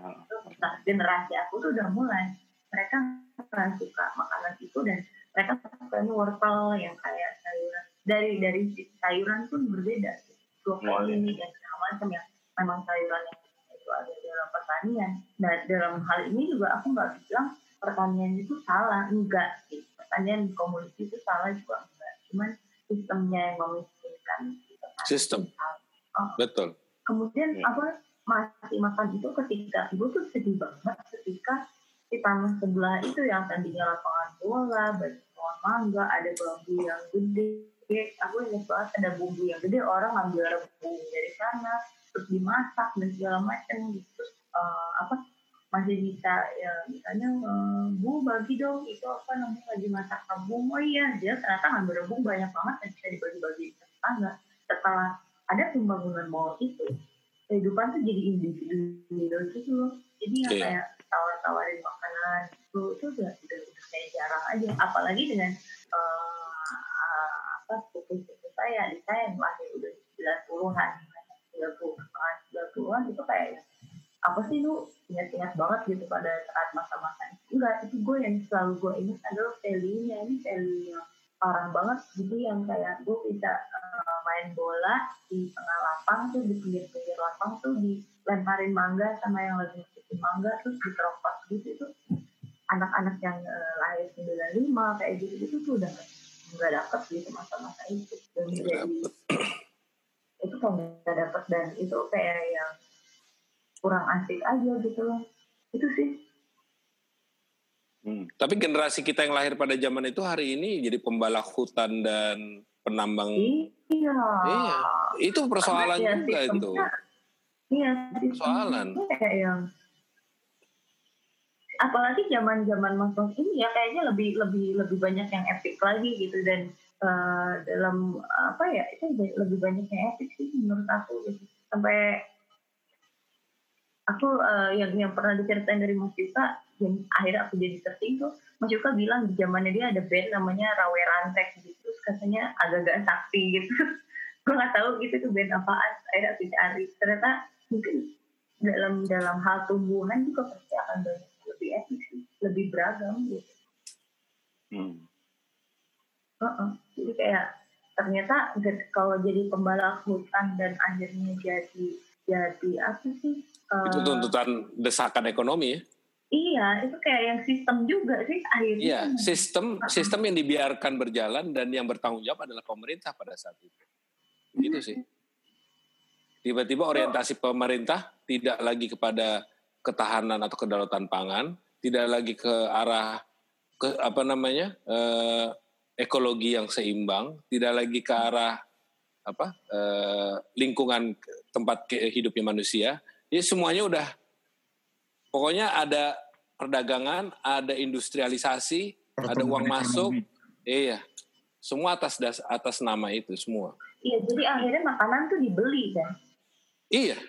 Nah generasi aku tuh udah mulai mereka nggak suka makanan itu dan mereka sukanya wortel yang kayak sayuran. Dari dari sayuran pun berbeda. Brokoli Hmm. dan segala macam yang memang sayuran yang itu ada dalam pertanian nah dalam hal ini juga aku nggak bilang pertanian itu salah enggak sih pertanian komoditi itu salah juga enggak cuman sistemnya yang memiskinkan. Sistem. Oh. Betul. kemudian Ya. apa masih makan itu ketika ibu tuh sedih banget ketika di tanah sebelah itu yang tadinya lapangan bola banyak pohon mangga ada bambu yang gede aku ingat banget ada bumbu yang gede orang ngambil rebung dari sana terus dimasak dan segala macam gitu. Terus eh, apa masih bisa ya misalnya eh, bu bagi dong. Itu apa namanya lagi masak rebung oh iya dia ternyata ngambil rebung banyak banget dan bisa dibagi-bagi ke tetangga. Setelah ada pembangunan mall itu kehidupan tuh jadi individu gitu loh. Jadi yang Iya. kayak tawar-tawarin makanan itu itu udah udah, udah kayak jarang aja. Apalagi dengan eh, apa sepupu-sepupu saya. Di saya yang lahir udah 90-an 90-an 90-an itu kayak apa sih lu ingat-ingat banget gitu pada saat masa-masa itu? Enggak itu gue yang selalu gue ingat adalah value-nya ini value yang parah banget jadi yang kayak gue bisa eh, main bola di tengah lapang tuh di pinggir-pinggir lapang tuh dilemparin mangga sama yang lagi ngikutin mangga terus diteropak gitu. Tuh anak-anak yang eh, lahir 95 kayak gitu gitu tuh udah nggak dapet gitu masa-masa itu. Dan jadi itu kan nggak dapet dan itu kayak yang kurang asik aja gitu loh itu sih Hmm. Tapi generasi kita yang lahir pada zaman itu hari ini jadi pembalak hutan dan penambang. iya Iya, itu persoalan Karena ya juga itu. iya Persoalan. kayak yang apalagi zaman zaman masuk ini ya kayaknya lebih lebih lebih banyak yang epic lagi gitu dan eh, dalam apa ya itu lebih banyak yang epic sih menurut aku gitu. Sampai aku eh, yang yang pernah diceritain dari Mas Yuka yang akhirnya aku jadi searching tuh Mas Yuka bilang di zamannya dia ada band namanya Rawe Rantek gitu. Terus katanya agak-agak sakti gitu. Gue nggak tahu gitu tuh band apaan. Akhirnya aku cari. Ternyata mungkin dalam dalam hal tumbuhan juga pasti akan banyak. Lebih epic sih. Lebih beragam gitu. Hmm. Heeh. jadi kayak ternyata kalau jadi pembalap hutan dan akhirnya jadi jadi apa sih eh, Itu tuntutan desakan ekonomi ya. iya itu kayak yang sistem juga sih akhirnya Iya, sistem sistem yang dibiarkan berjalan dan yang bertanggung jawab adalah pemerintah pada saat itu. Gitu sih. Tiba-tiba orientasi pemerintah tidak lagi kepada ketahanan atau kedaulatan pangan, tidak lagi ke arah ke apa namanya eh, ekologi yang seimbang, tidak lagi ke arah apa eh, lingkungan tempat hidupnya manusia. Jadi semuanya udah pokoknya ada perdagangan, ada industrialisasi, ada uang masuk, ekonomi. iya, semua atas das, atas nama itu semua. iya jadi akhirnya makanan tuh dibeli kan Iya,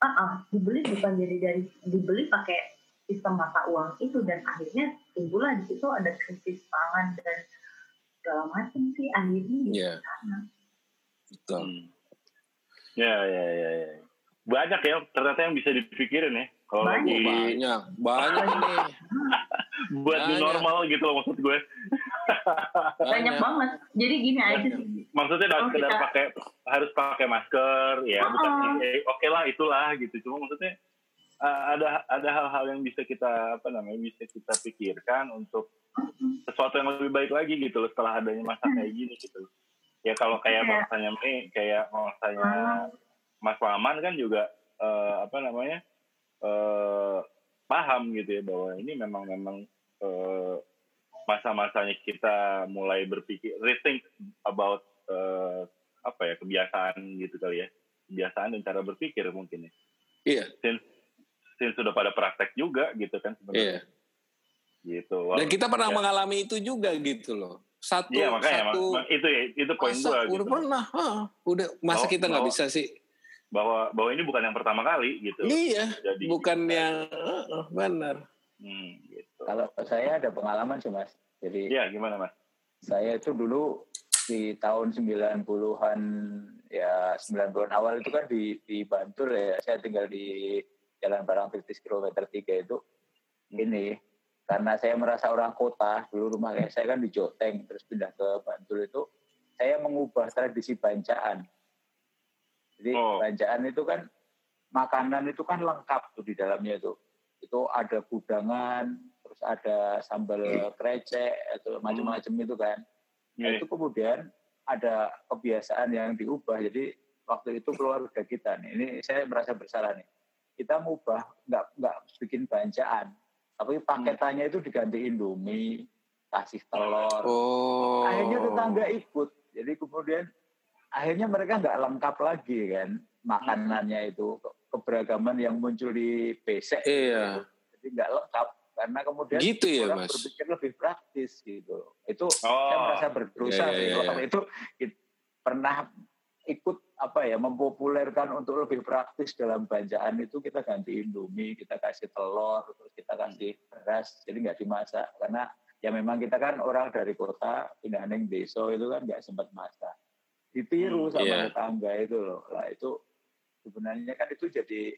ah ah, dibeli bukan jadi dari dibeli pakai sistem mata uang itu dan akhirnya timbullah di situ ada krisis pangan dan segala macam sih akhirnya di Iya. sana. betul. Hmm. Ya, ya, ya, ya. Banyak ya ternyata yang bisa dipikirin ya. Kalau Banyak. lagi Banyak, banyak nih. buat Banyak. normal gitu loh maksud gue. banyak banget jadi gini aja sih Maksudnya Oh, sekedar kita- pakai harus pakai masker ya, Oh. bukan eh, oke lah itulah gitu. Cuma maksudnya uh, ada ada hal-hal yang bisa kita apa namanya bisa kita pikirkan untuk sesuatu yang lebih baik lagi gitu loh setelah adanya masa kayak gini gitu. Ya kalau kayak Iya. masanya Mei, kayak masanya Mas Laman kan juga eh, apa namanya eh, paham gitu ya bahwa ini memang memang eh, masa-masanya kita mulai berpikir rethink about eh, apa ya kebiasaan gitu kali ya kebiasaan dan cara berpikir mungkin ya Iya, since, since sudah pada praktek juga gitu kan iya. sebenarnya gitu Dan kita pernah Ya. mengalami itu juga gitu loh. satu Iya makanya satu mak- itu ya itu poin masa gua udah gitu. pernah ah, udah masa Bahwa- kita nggak bisa sih bahwa bahwa ini bukan yang pertama kali gitu. iya Jadi bukan yang ah, ah, benar Hmm, gitu. Kalau saya ada pengalaman sih mas. Jadi Iya gimana mas? saya itu dulu di tahun 90-an ya 90-an awal itu kan di di Bantul ya. Saya tinggal di Jalan Barang Tirtis kilometer 3 itu ini karena saya merasa orang kota dulu rumah saya kan di Joteng terus pindah ke Bantul itu saya mengubah tradisi bancaan. Jadi Oh. bancaan itu kan makanan itu kan lengkap tuh di dalamnya itu. Itu ada gudangan, terus ada sambal krecek atau macam-macam itu kan. Nah, itu kemudian ada kebiasaan yang diubah. Jadi waktu itu keluarga kita nih, ini saya merasa bersalah nih. Kita ngubah nggak nggak bikin bancaan, tapi paketannya itu diganti Indomie, kasih telur. oh Akhirnya tetangga ikut. Jadi kemudian akhirnya mereka nggak lengkap lagi kan makanannya itu Ke- keberagaman yang muncul di besek. Iya. Jadi nggak lengkap karena kemudian Gitu ya, orang Mas? berpikir lebih praktis gitu. Itu Oh. saya merasa berdosa sih iya, kalau itu it- pernah ikut apa ya mempopulerkan untuk lebih praktis dalam banjaan itu kita ganti indomie kita kasih telur terus kita kasih beras jadi nggak dimasak. Karena ya memang kita kan orang dari kota pindah neng desa itu kan nggak sempat masak. Ditiru Hmm, sama iya. tetangga itu loh. Lah itu sebenarnya kan itu jadi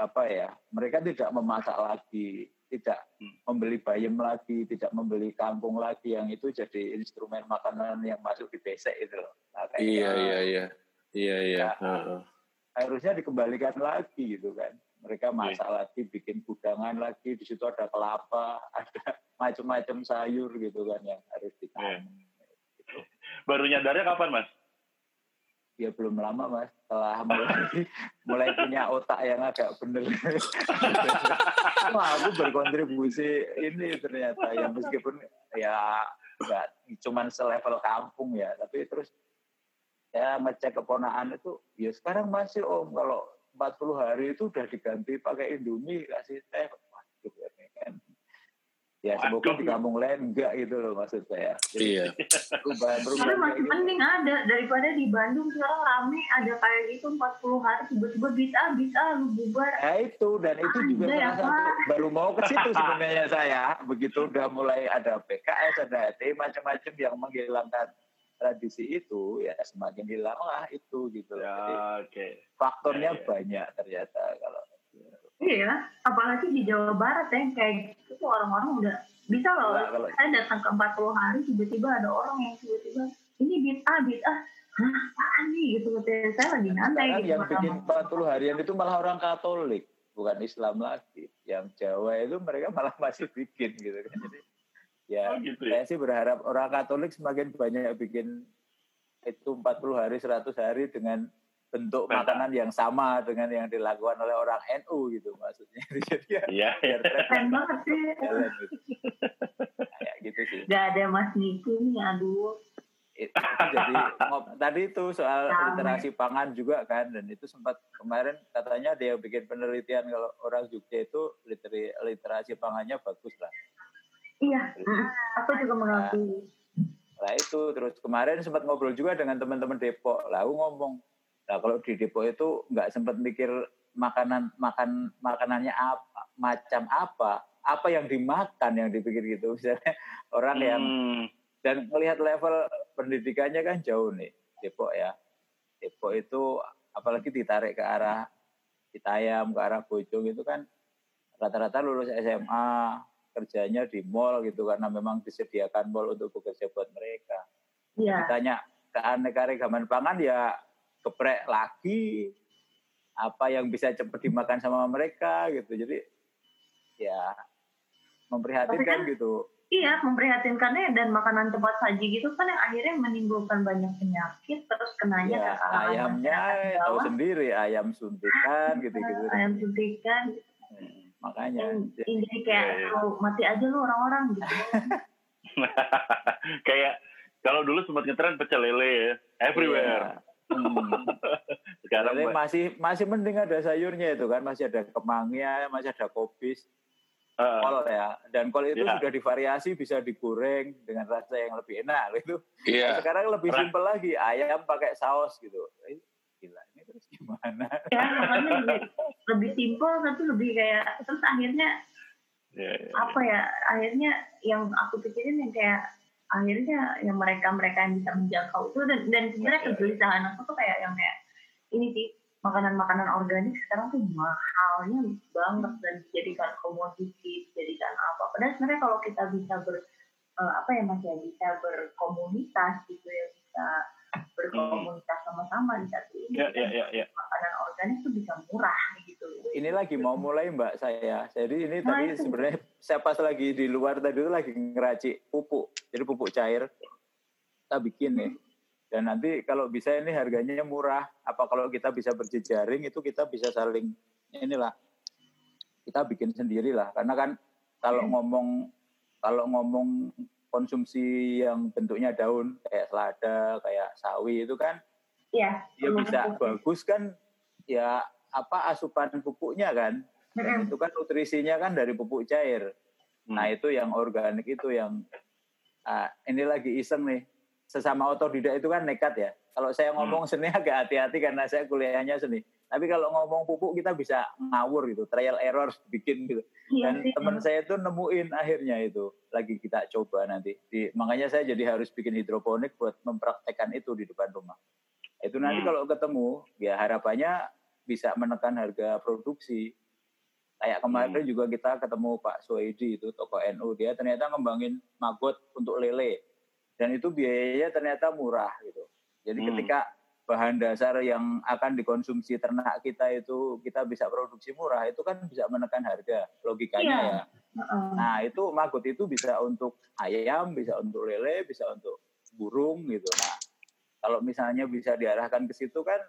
apa ya mereka tidak memasak lagi tidak Hmm. membeli bayam lagi tidak membeli kangkung lagi yang itu jadi instrumen makanan yang masuk di besek itu loh. Nah, kayaknya iya iya iya iya iya Ya. Heeh. harusnya dikembalikan lagi gitu kan mereka Iya. masak lagi bikin gudangan lagi di situ ada kelapa ada macam-macam sayur gitu kan yang harus ditanam Baru nyadarnya kapan mas? ya belum lama mas setelah mulai mulai punya otak yang agak bener wah aku berkontribusi ini ternyata ya meskipun ya nggak cuman selevel kampung ya tapi terus saya ngecek keponaan itu ya sekarang masih om. Kalau 40 hari itu udah diganti pakai indomie kasih teh. Waduh ini kan ya semoga di kampung lain. Enggak gitu loh maksud saya. Jadi iya. perubahan masih kayak gitu. mending ada. Daripada di Bandung sekarang rame ada kayak gitu 40 hari tiba-tiba bisa bisa lu bubar. Ya itu. Dan itu juga Ada ya, salah satu. Baru mau ke situ sebenarnya saya. Begitu udah mulai ada PKS ada HT macam-macam yang menghilangkan tradisi itu ya semakin hilanglah itu gitu loh. Jadi Ya, oke. faktornya Ya, ya. banyak ternyata kalau Iya, apalagi di Jawa Barat ya kayak gitu tuh orang-orang udah bisa loh. Nah, kalau- Saya datang ke 40 hari tiba-tiba ada orang yang tiba-tiba ini bit A bit A. Hah, apaan nih gitu katanya. Saya lagi nyantai sekarang gitu. yang sama- bikin 40 harian itu malah orang Katolik bukan Islam lagi. Yang Jawa itu mereka malah masih bikin gitu kan. Jadi ya Oh gitu ya. saya sih berharap orang Katolik semakin banyak bikin itu 40 hari 100 hari dengan bentuk Peta. makanan yang sama dengan yang dilakukan oleh orang NU gitu maksudnya jadi ya Iya. biar Keren banget sih. gitu. kayak gitu sih Gak ada Mas Niki nih, aduh. It- jadi ngop- tadi itu soal literasi pangan juga kan dan itu sempat kemarin katanya dia bikin penelitian kalau orang Jogja itu literi, literasi pangannya bagus lah Iya, aku juga mengakui. Nah itu terus kemarin sempat ngobrol juga dengan teman-teman Depok. Lah aku ngomong, nah kalau di Depok itu nggak sempat mikir makanan makan makanannya apa, macam apa, apa yang dimakan yang dipikir gitu. Misalnya orang yang Hmm, dan melihat level pendidikannya kan jauh nih Depok ya. Depok itu apalagi ditarik ke arah Citayam, ke arah Bojong itu kan rata-rata lulus SMA kerjanya di mall gitu karena memang disediakan mall untuk bekerja buat mereka. Iya. Ditanya keanekaragaman pangan ya geprek lagi apa yang bisa cepat dimakan sama mereka gitu. Jadi ya memprihatinkan Tapi gitu. Iya, memprihatinkannya dan makanan cepat saji gitu kan yang akhirnya menimbulkan banyak penyakit terus kenanya Ya, ke ayamnya tahu sendiri ayam suntikan gitu-gitu. ayam suntikan Hmm, Makanya yang yang jadi kayak. "Oh, mati aja lu orang-orang gitu kayak kalau dulu sempat ngetren pecel lele ya, everywhere. Iya. Hmm. Sekarang Jadi masih masih mending ada sayurnya itu kan, masih ada kemangnya, masih ada kopis. Eh, kol ya. Dan kol itu Iya. sudah divariasi bisa digoreng dengan rasa yang lebih enak gitu. Iya. Sekarang lebih simpel lagi, ayam pakai saus gitu. Gila, ini terus gimana? ya makanya lebih, lebih simpel tapi lebih kayak terus akhirnya ya, ya. apa ya akhirnya yang aku pikirin yang kayak akhirnya yang mereka mereka yang bisa menjangkau itu dan dan sebenarnya Iya. kegelisahan aku tuh kayak yang kayak ini sih makanan-makanan organik sekarang tuh mahalnya banget dan dijadikan komoditi dijadikan apa padahal sebenarnya kalau kita bisa ber eh, apa ya mas ya bisa berkomunitas gitu ya bisa berkomunitas sama-sama di satu ini Ya, ya, ya, ya. makanan organik tuh bisa murah gitu Ini lagi mau mulai mbak saya. Jadi ini Nah, tadi itu. sebenarnya saya pas lagi di luar tadi itu lagi ngeracik pupuk. Jadi pupuk cair. Kita bikin nih. Dan nanti kalau bisa ini harganya murah. Apa kalau kita bisa berjejaring itu kita bisa saling inilah. Kita bikin sendiri lah. Karena kan kalau ngomong kalau ngomong konsumsi yang bentuknya daun kayak selada, kayak sawi itu kan ya ya bisa bagus kan ya apa asupan pupuknya kan. Dan itu kan nutrisinya kan dari pupuk cair. Nah itu yang organik itu yang ah, ini lagi iseng nih. Sesama otodidak itu kan nekat ya. Kalau saya ngomong seni agak hati-hati karena saya kuliahnya seni tapi kalau ngomong pupuk kita bisa ngawur gitu trial error bikin gitu Iya dan sih. teman saya itu nemuin akhirnya itu lagi kita coba nanti di, makanya saya jadi harus bikin hidroponik buat mempraktekkan itu di depan rumah itu nanti Hmm. kalau ketemu ya harapannya bisa menekan harga produksi kayak kemarin Hmm. juga kita ketemu Pak Soedi itu toko NU dia ternyata ngembangin magot untuk lele dan itu biayanya ternyata murah gitu jadi Hmm. ketika bahan dasar yang akan dikonsumsi ternak kita itu kita bisa produksi murah itu kan bisa menekan harga logikanya Iya. ya. Nah, itu magot itu bisa untuk ayam, bisa untuk lele, bisa untuk burung gitu. Nah, kalau misalnya bisa diarahkan ke situ kan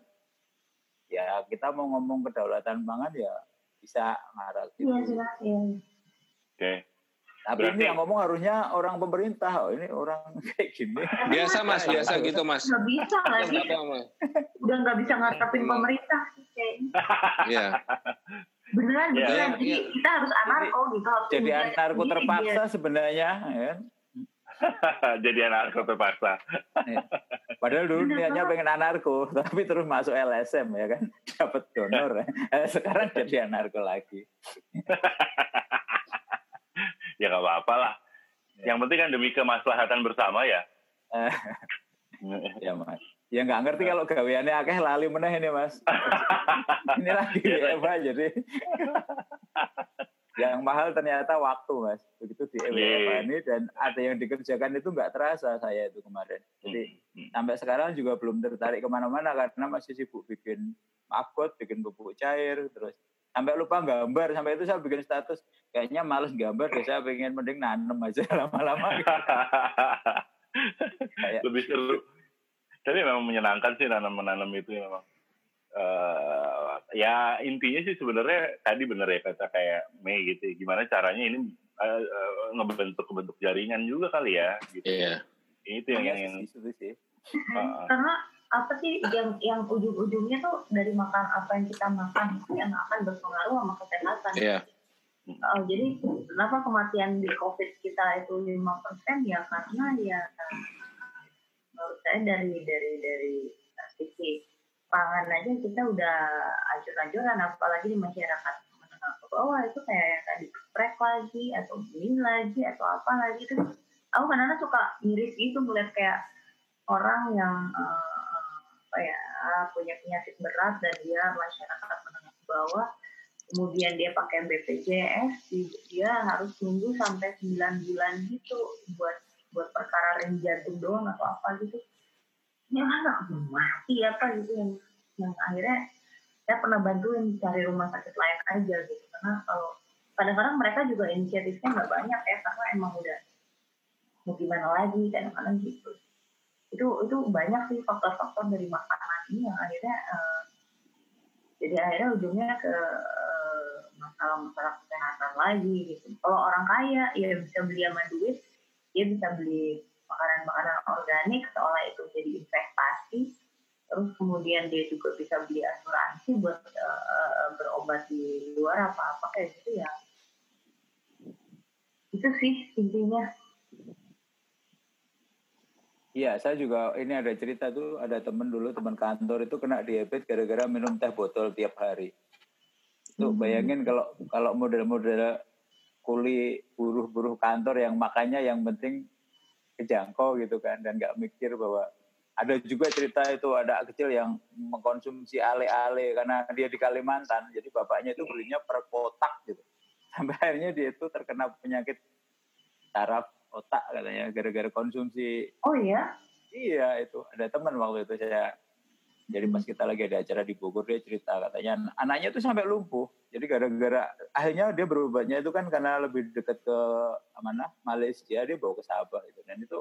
ya kita mau ngomong kedaulatan pangan ya bisa ngarah ke Iya. Iya. Oke. Tapi Berarti- ini yang ngomong harusnya orang pemerintah. Oh, ini orang kayak gini. Biasa mas, biasa gitu mas. Nggak bisa lagi. Udah nggak bisa ngarepin Emang. pemerintah sih kayaknya. Iya. Beneran, Iya, beneran. iya, Jadi iya. kita harus anarko gitu. Harus Jadi anarko terpaksa biar- sebenarnya. Ya. kan? Jadi anak terpaksa. Padahal dulu Bener niatnya pengen anarko, tapi terus masuk LSM ya kan, dapat donor. ya. Sekarang jadi anarko lagi. Ya nggak apa-apa lah. Ya. Yang penting kan demi kemaslahatan bersama ya. Ya mas. Ya nggak ngerti kalau gaweannya akeh lali meneh ini mas. ini lagi Iya, Eva jadi. yang mahal ternyata waktu mas. Begitu di. Eva ini dan ada yang dikerjakan itu nggak terasa saya itu kemarin. Jadi Hmm. sampai sekarang juga belum tertarik ke mana-mana karena masih sibuk bikin magot, bikin pupuk cair, terus sampai lupa gambar. Sampai itu saya bikin status kayaknya males gambar deh saya pengen mending nanem aja lama-lama. Kayak- Lebih seru. Tapi memang menyenangkan sih nanam-menanam itu memang. Eh, ya intinya sih sebenarnya tadi bener ya kata kayak Mei gitu. ya. Gimana caranya ini eh, eh, ngebentuk bentuk jaringan juga kali ya. Gitu. Iya. Itu yang, yang, Iya yang sih, itu sih. eh, Karena apa sih yang yang ujung-ujungnya tuh dari makan apa yang kita makan itu yang akan berpengaruh sama kesehatan. Iya. Uh, jadi kenapa kematian di COVID kita itu lima persen ya karena ya menurut saya dari dari dari sisi pangan aja kita udah ancur-ancuran apalagi di masyarakat menengah ke bawah itu kayak yang tadi geprek lagi atau mie lagi atau apa lagi itu aku kadang-kadang suka miris gitu melihat kayak orang yang uh, apa ya punya penyakit berat dan dia masyarakat menengah ke bawah kemudian dia pakai BPJS di- dia harus nunggu sampai 9 bulan gitu buat buat perkara ring jantung doang atau apa gitu. Ini anak mati apa gitu yang yang akhirnya saya pernah bantuin cari rumah sakit lain aja gitu. Karena kalau kadang-kadang mereka juga inisiatifnya nggak banyak ya karena emang udah mau gimana lagi kadang-kadang gitu itu itu banyak sih faktor-faktor dari makanan ini yang akhirnya eh, jadi akhirnya ujungnya ke eh, masalah-masalah kesehatan lagi gitu. Kalau orang kaya ya bisa beli sama duit, dia bisa beli makanan-makanan organik seolah itu jadi investasi. Terus kemudian dia juga bisa beli asuransi buat eh, berobat di luar apa-apa kayak gitu ya. itu sih intinya Iya, saya juga ini ada cerita tuh ada temen dulu teman kantor itu kena diabetes gara-gara minum teh botol tiap hari. Tuh Hmm. bayangin kalau kalau model-model kuli buruh-buruh kantor yang makannya yang penting kejangkau gitu kan dan nggak mikir bahwa ada juga cerita itu ada kecil yang mengkonsumsi ale-ale karena dia di Kalimantan jadi bapaknya itu belinya per kotak gitu sampai akhirnya dia itu terkena penyakit saraf otak katanya gara-gara konsumsi. Oh ya Iya itu. Ada teman waktu itu saya jadi pas kita lagi ada acara di Bogor dia cerita katanya an- anaknya tuh sampai lumpuh. Jadi gara-gara akhirnya dia berobatnya itu kan karena lebih dekat ke mana Malaysia dia bawa ke Sabah itu dan itu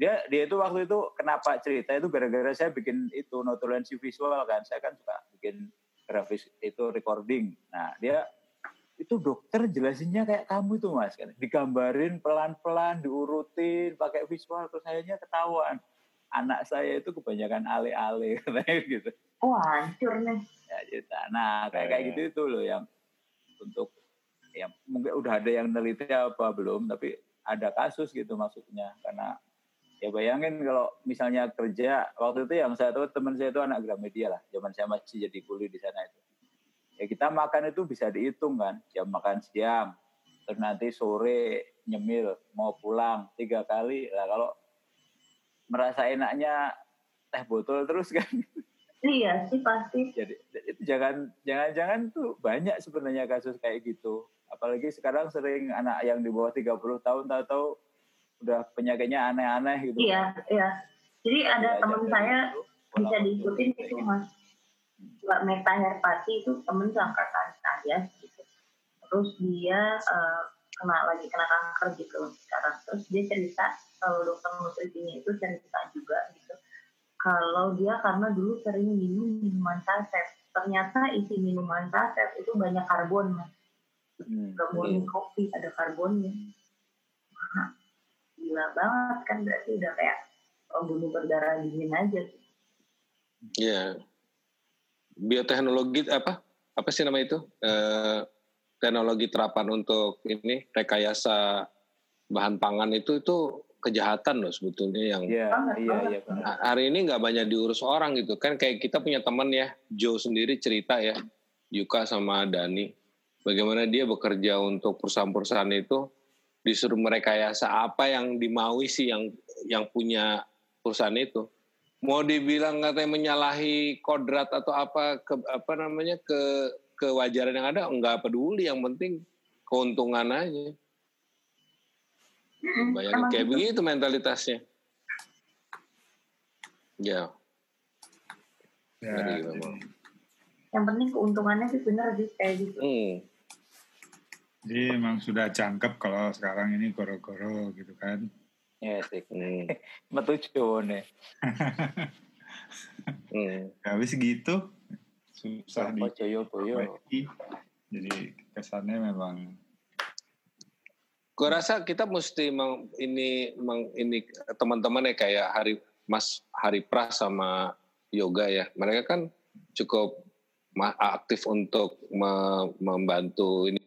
dia dia itu waktu itu kenapa cerita itu gara-gara saya bikin itu notulensi visual kan. Saya kan suka bikin grafis itu recording. Nah dia itu dokter jelasinnya kayak kamu itu mas kan. Digambarin pelan-pelan diurutin pakai visual terus akhirnya ketahuan. Anak saya itu kebanyakan ale-ale gitu. Wah hancur nih. Ya cerita nah kayak kayak gitu itu loh yang untuk ya mungkin udah ada yang neliti apa belum tapi ada kasus gitu maksudnya. Karena ya bayangin kalau misalnya kerja waktu itu yang saya tahu teman saya itu anak Gramedia lah. Zaman saya masih jadi kuli di sana itu ya kita makan itu bisa dihitung kan jam makan siang terus nanti sore nyemil mau pulang tiga kali. Lah kalau merasa enaknya teh botol terus kan. Iya sih pasti. Jadi itu jangan jangan jangan tuh banyak sebenarnya kasus kayak gitu. Apalagi sekarang sering anak yang di bawah 30 tahun tahu-tahu udah penyakitnya aneh-aneh gitu. Iya iya. Jadi ada Diajak teman saya itu, bisa diikutin itu mas Mbak Meta Herpati itu temen seangkatan saya gitu. Terus dia eh, kena lagi kena kanker gitu sekarang. Terus dia cerita kalau dokter nutrisinya itu cerita juga gitu. Kalau dia karena dulu sering minum minuman saset ternyata isi minuman saset itu banyak karbon mas Hmm, nggak murni kopi ada karbonnya. Wah, gila banget kan berarti udah kayak pembunuh berdarah dingin aja. Iya. Bioteknologi apa? Apa sih nama itu? Eh, teknologi terapan untuk ini rekayasa bahan pangan itu itu kejahatan loh sebetulnya yang iya Banget, iya iya Nah, hari ini nggak banyak diurus orang gitu kan kayak kita punya teman ya Joe sendiri cerita ya Yuka sama Dani bagaimana dia bekerja untuk perusahaan-perusahaan itu disuruh merekayasa apa yang dimaui sih yang yang punya perusahaan itu mau dibilang katanya menyalahi kodrat atau apa ke apa namanya ke kewajaran yang ada nggak peduli yang penting keuntungan aja Mm-mm, bayangin kayak gitu. begitu mentalitasnya ya Ya, memang. yang penting keuntungannya sih bener sih kayak gitu Hmm. Jadi emang sudah cangkep kalau sekarang ini goro-goro gitu kan. ya sih Hmm. metu nih Hmm. Habis gitu susah joyo boyo diperbaiki. Jadi kesannya memang Gue rasa kita mesti meng, ini meng, ini teman-teman ya kayak Hari Mas Hari Pras sama Yoga ya. Mereka kan cukup aktif untuk me- membantu ini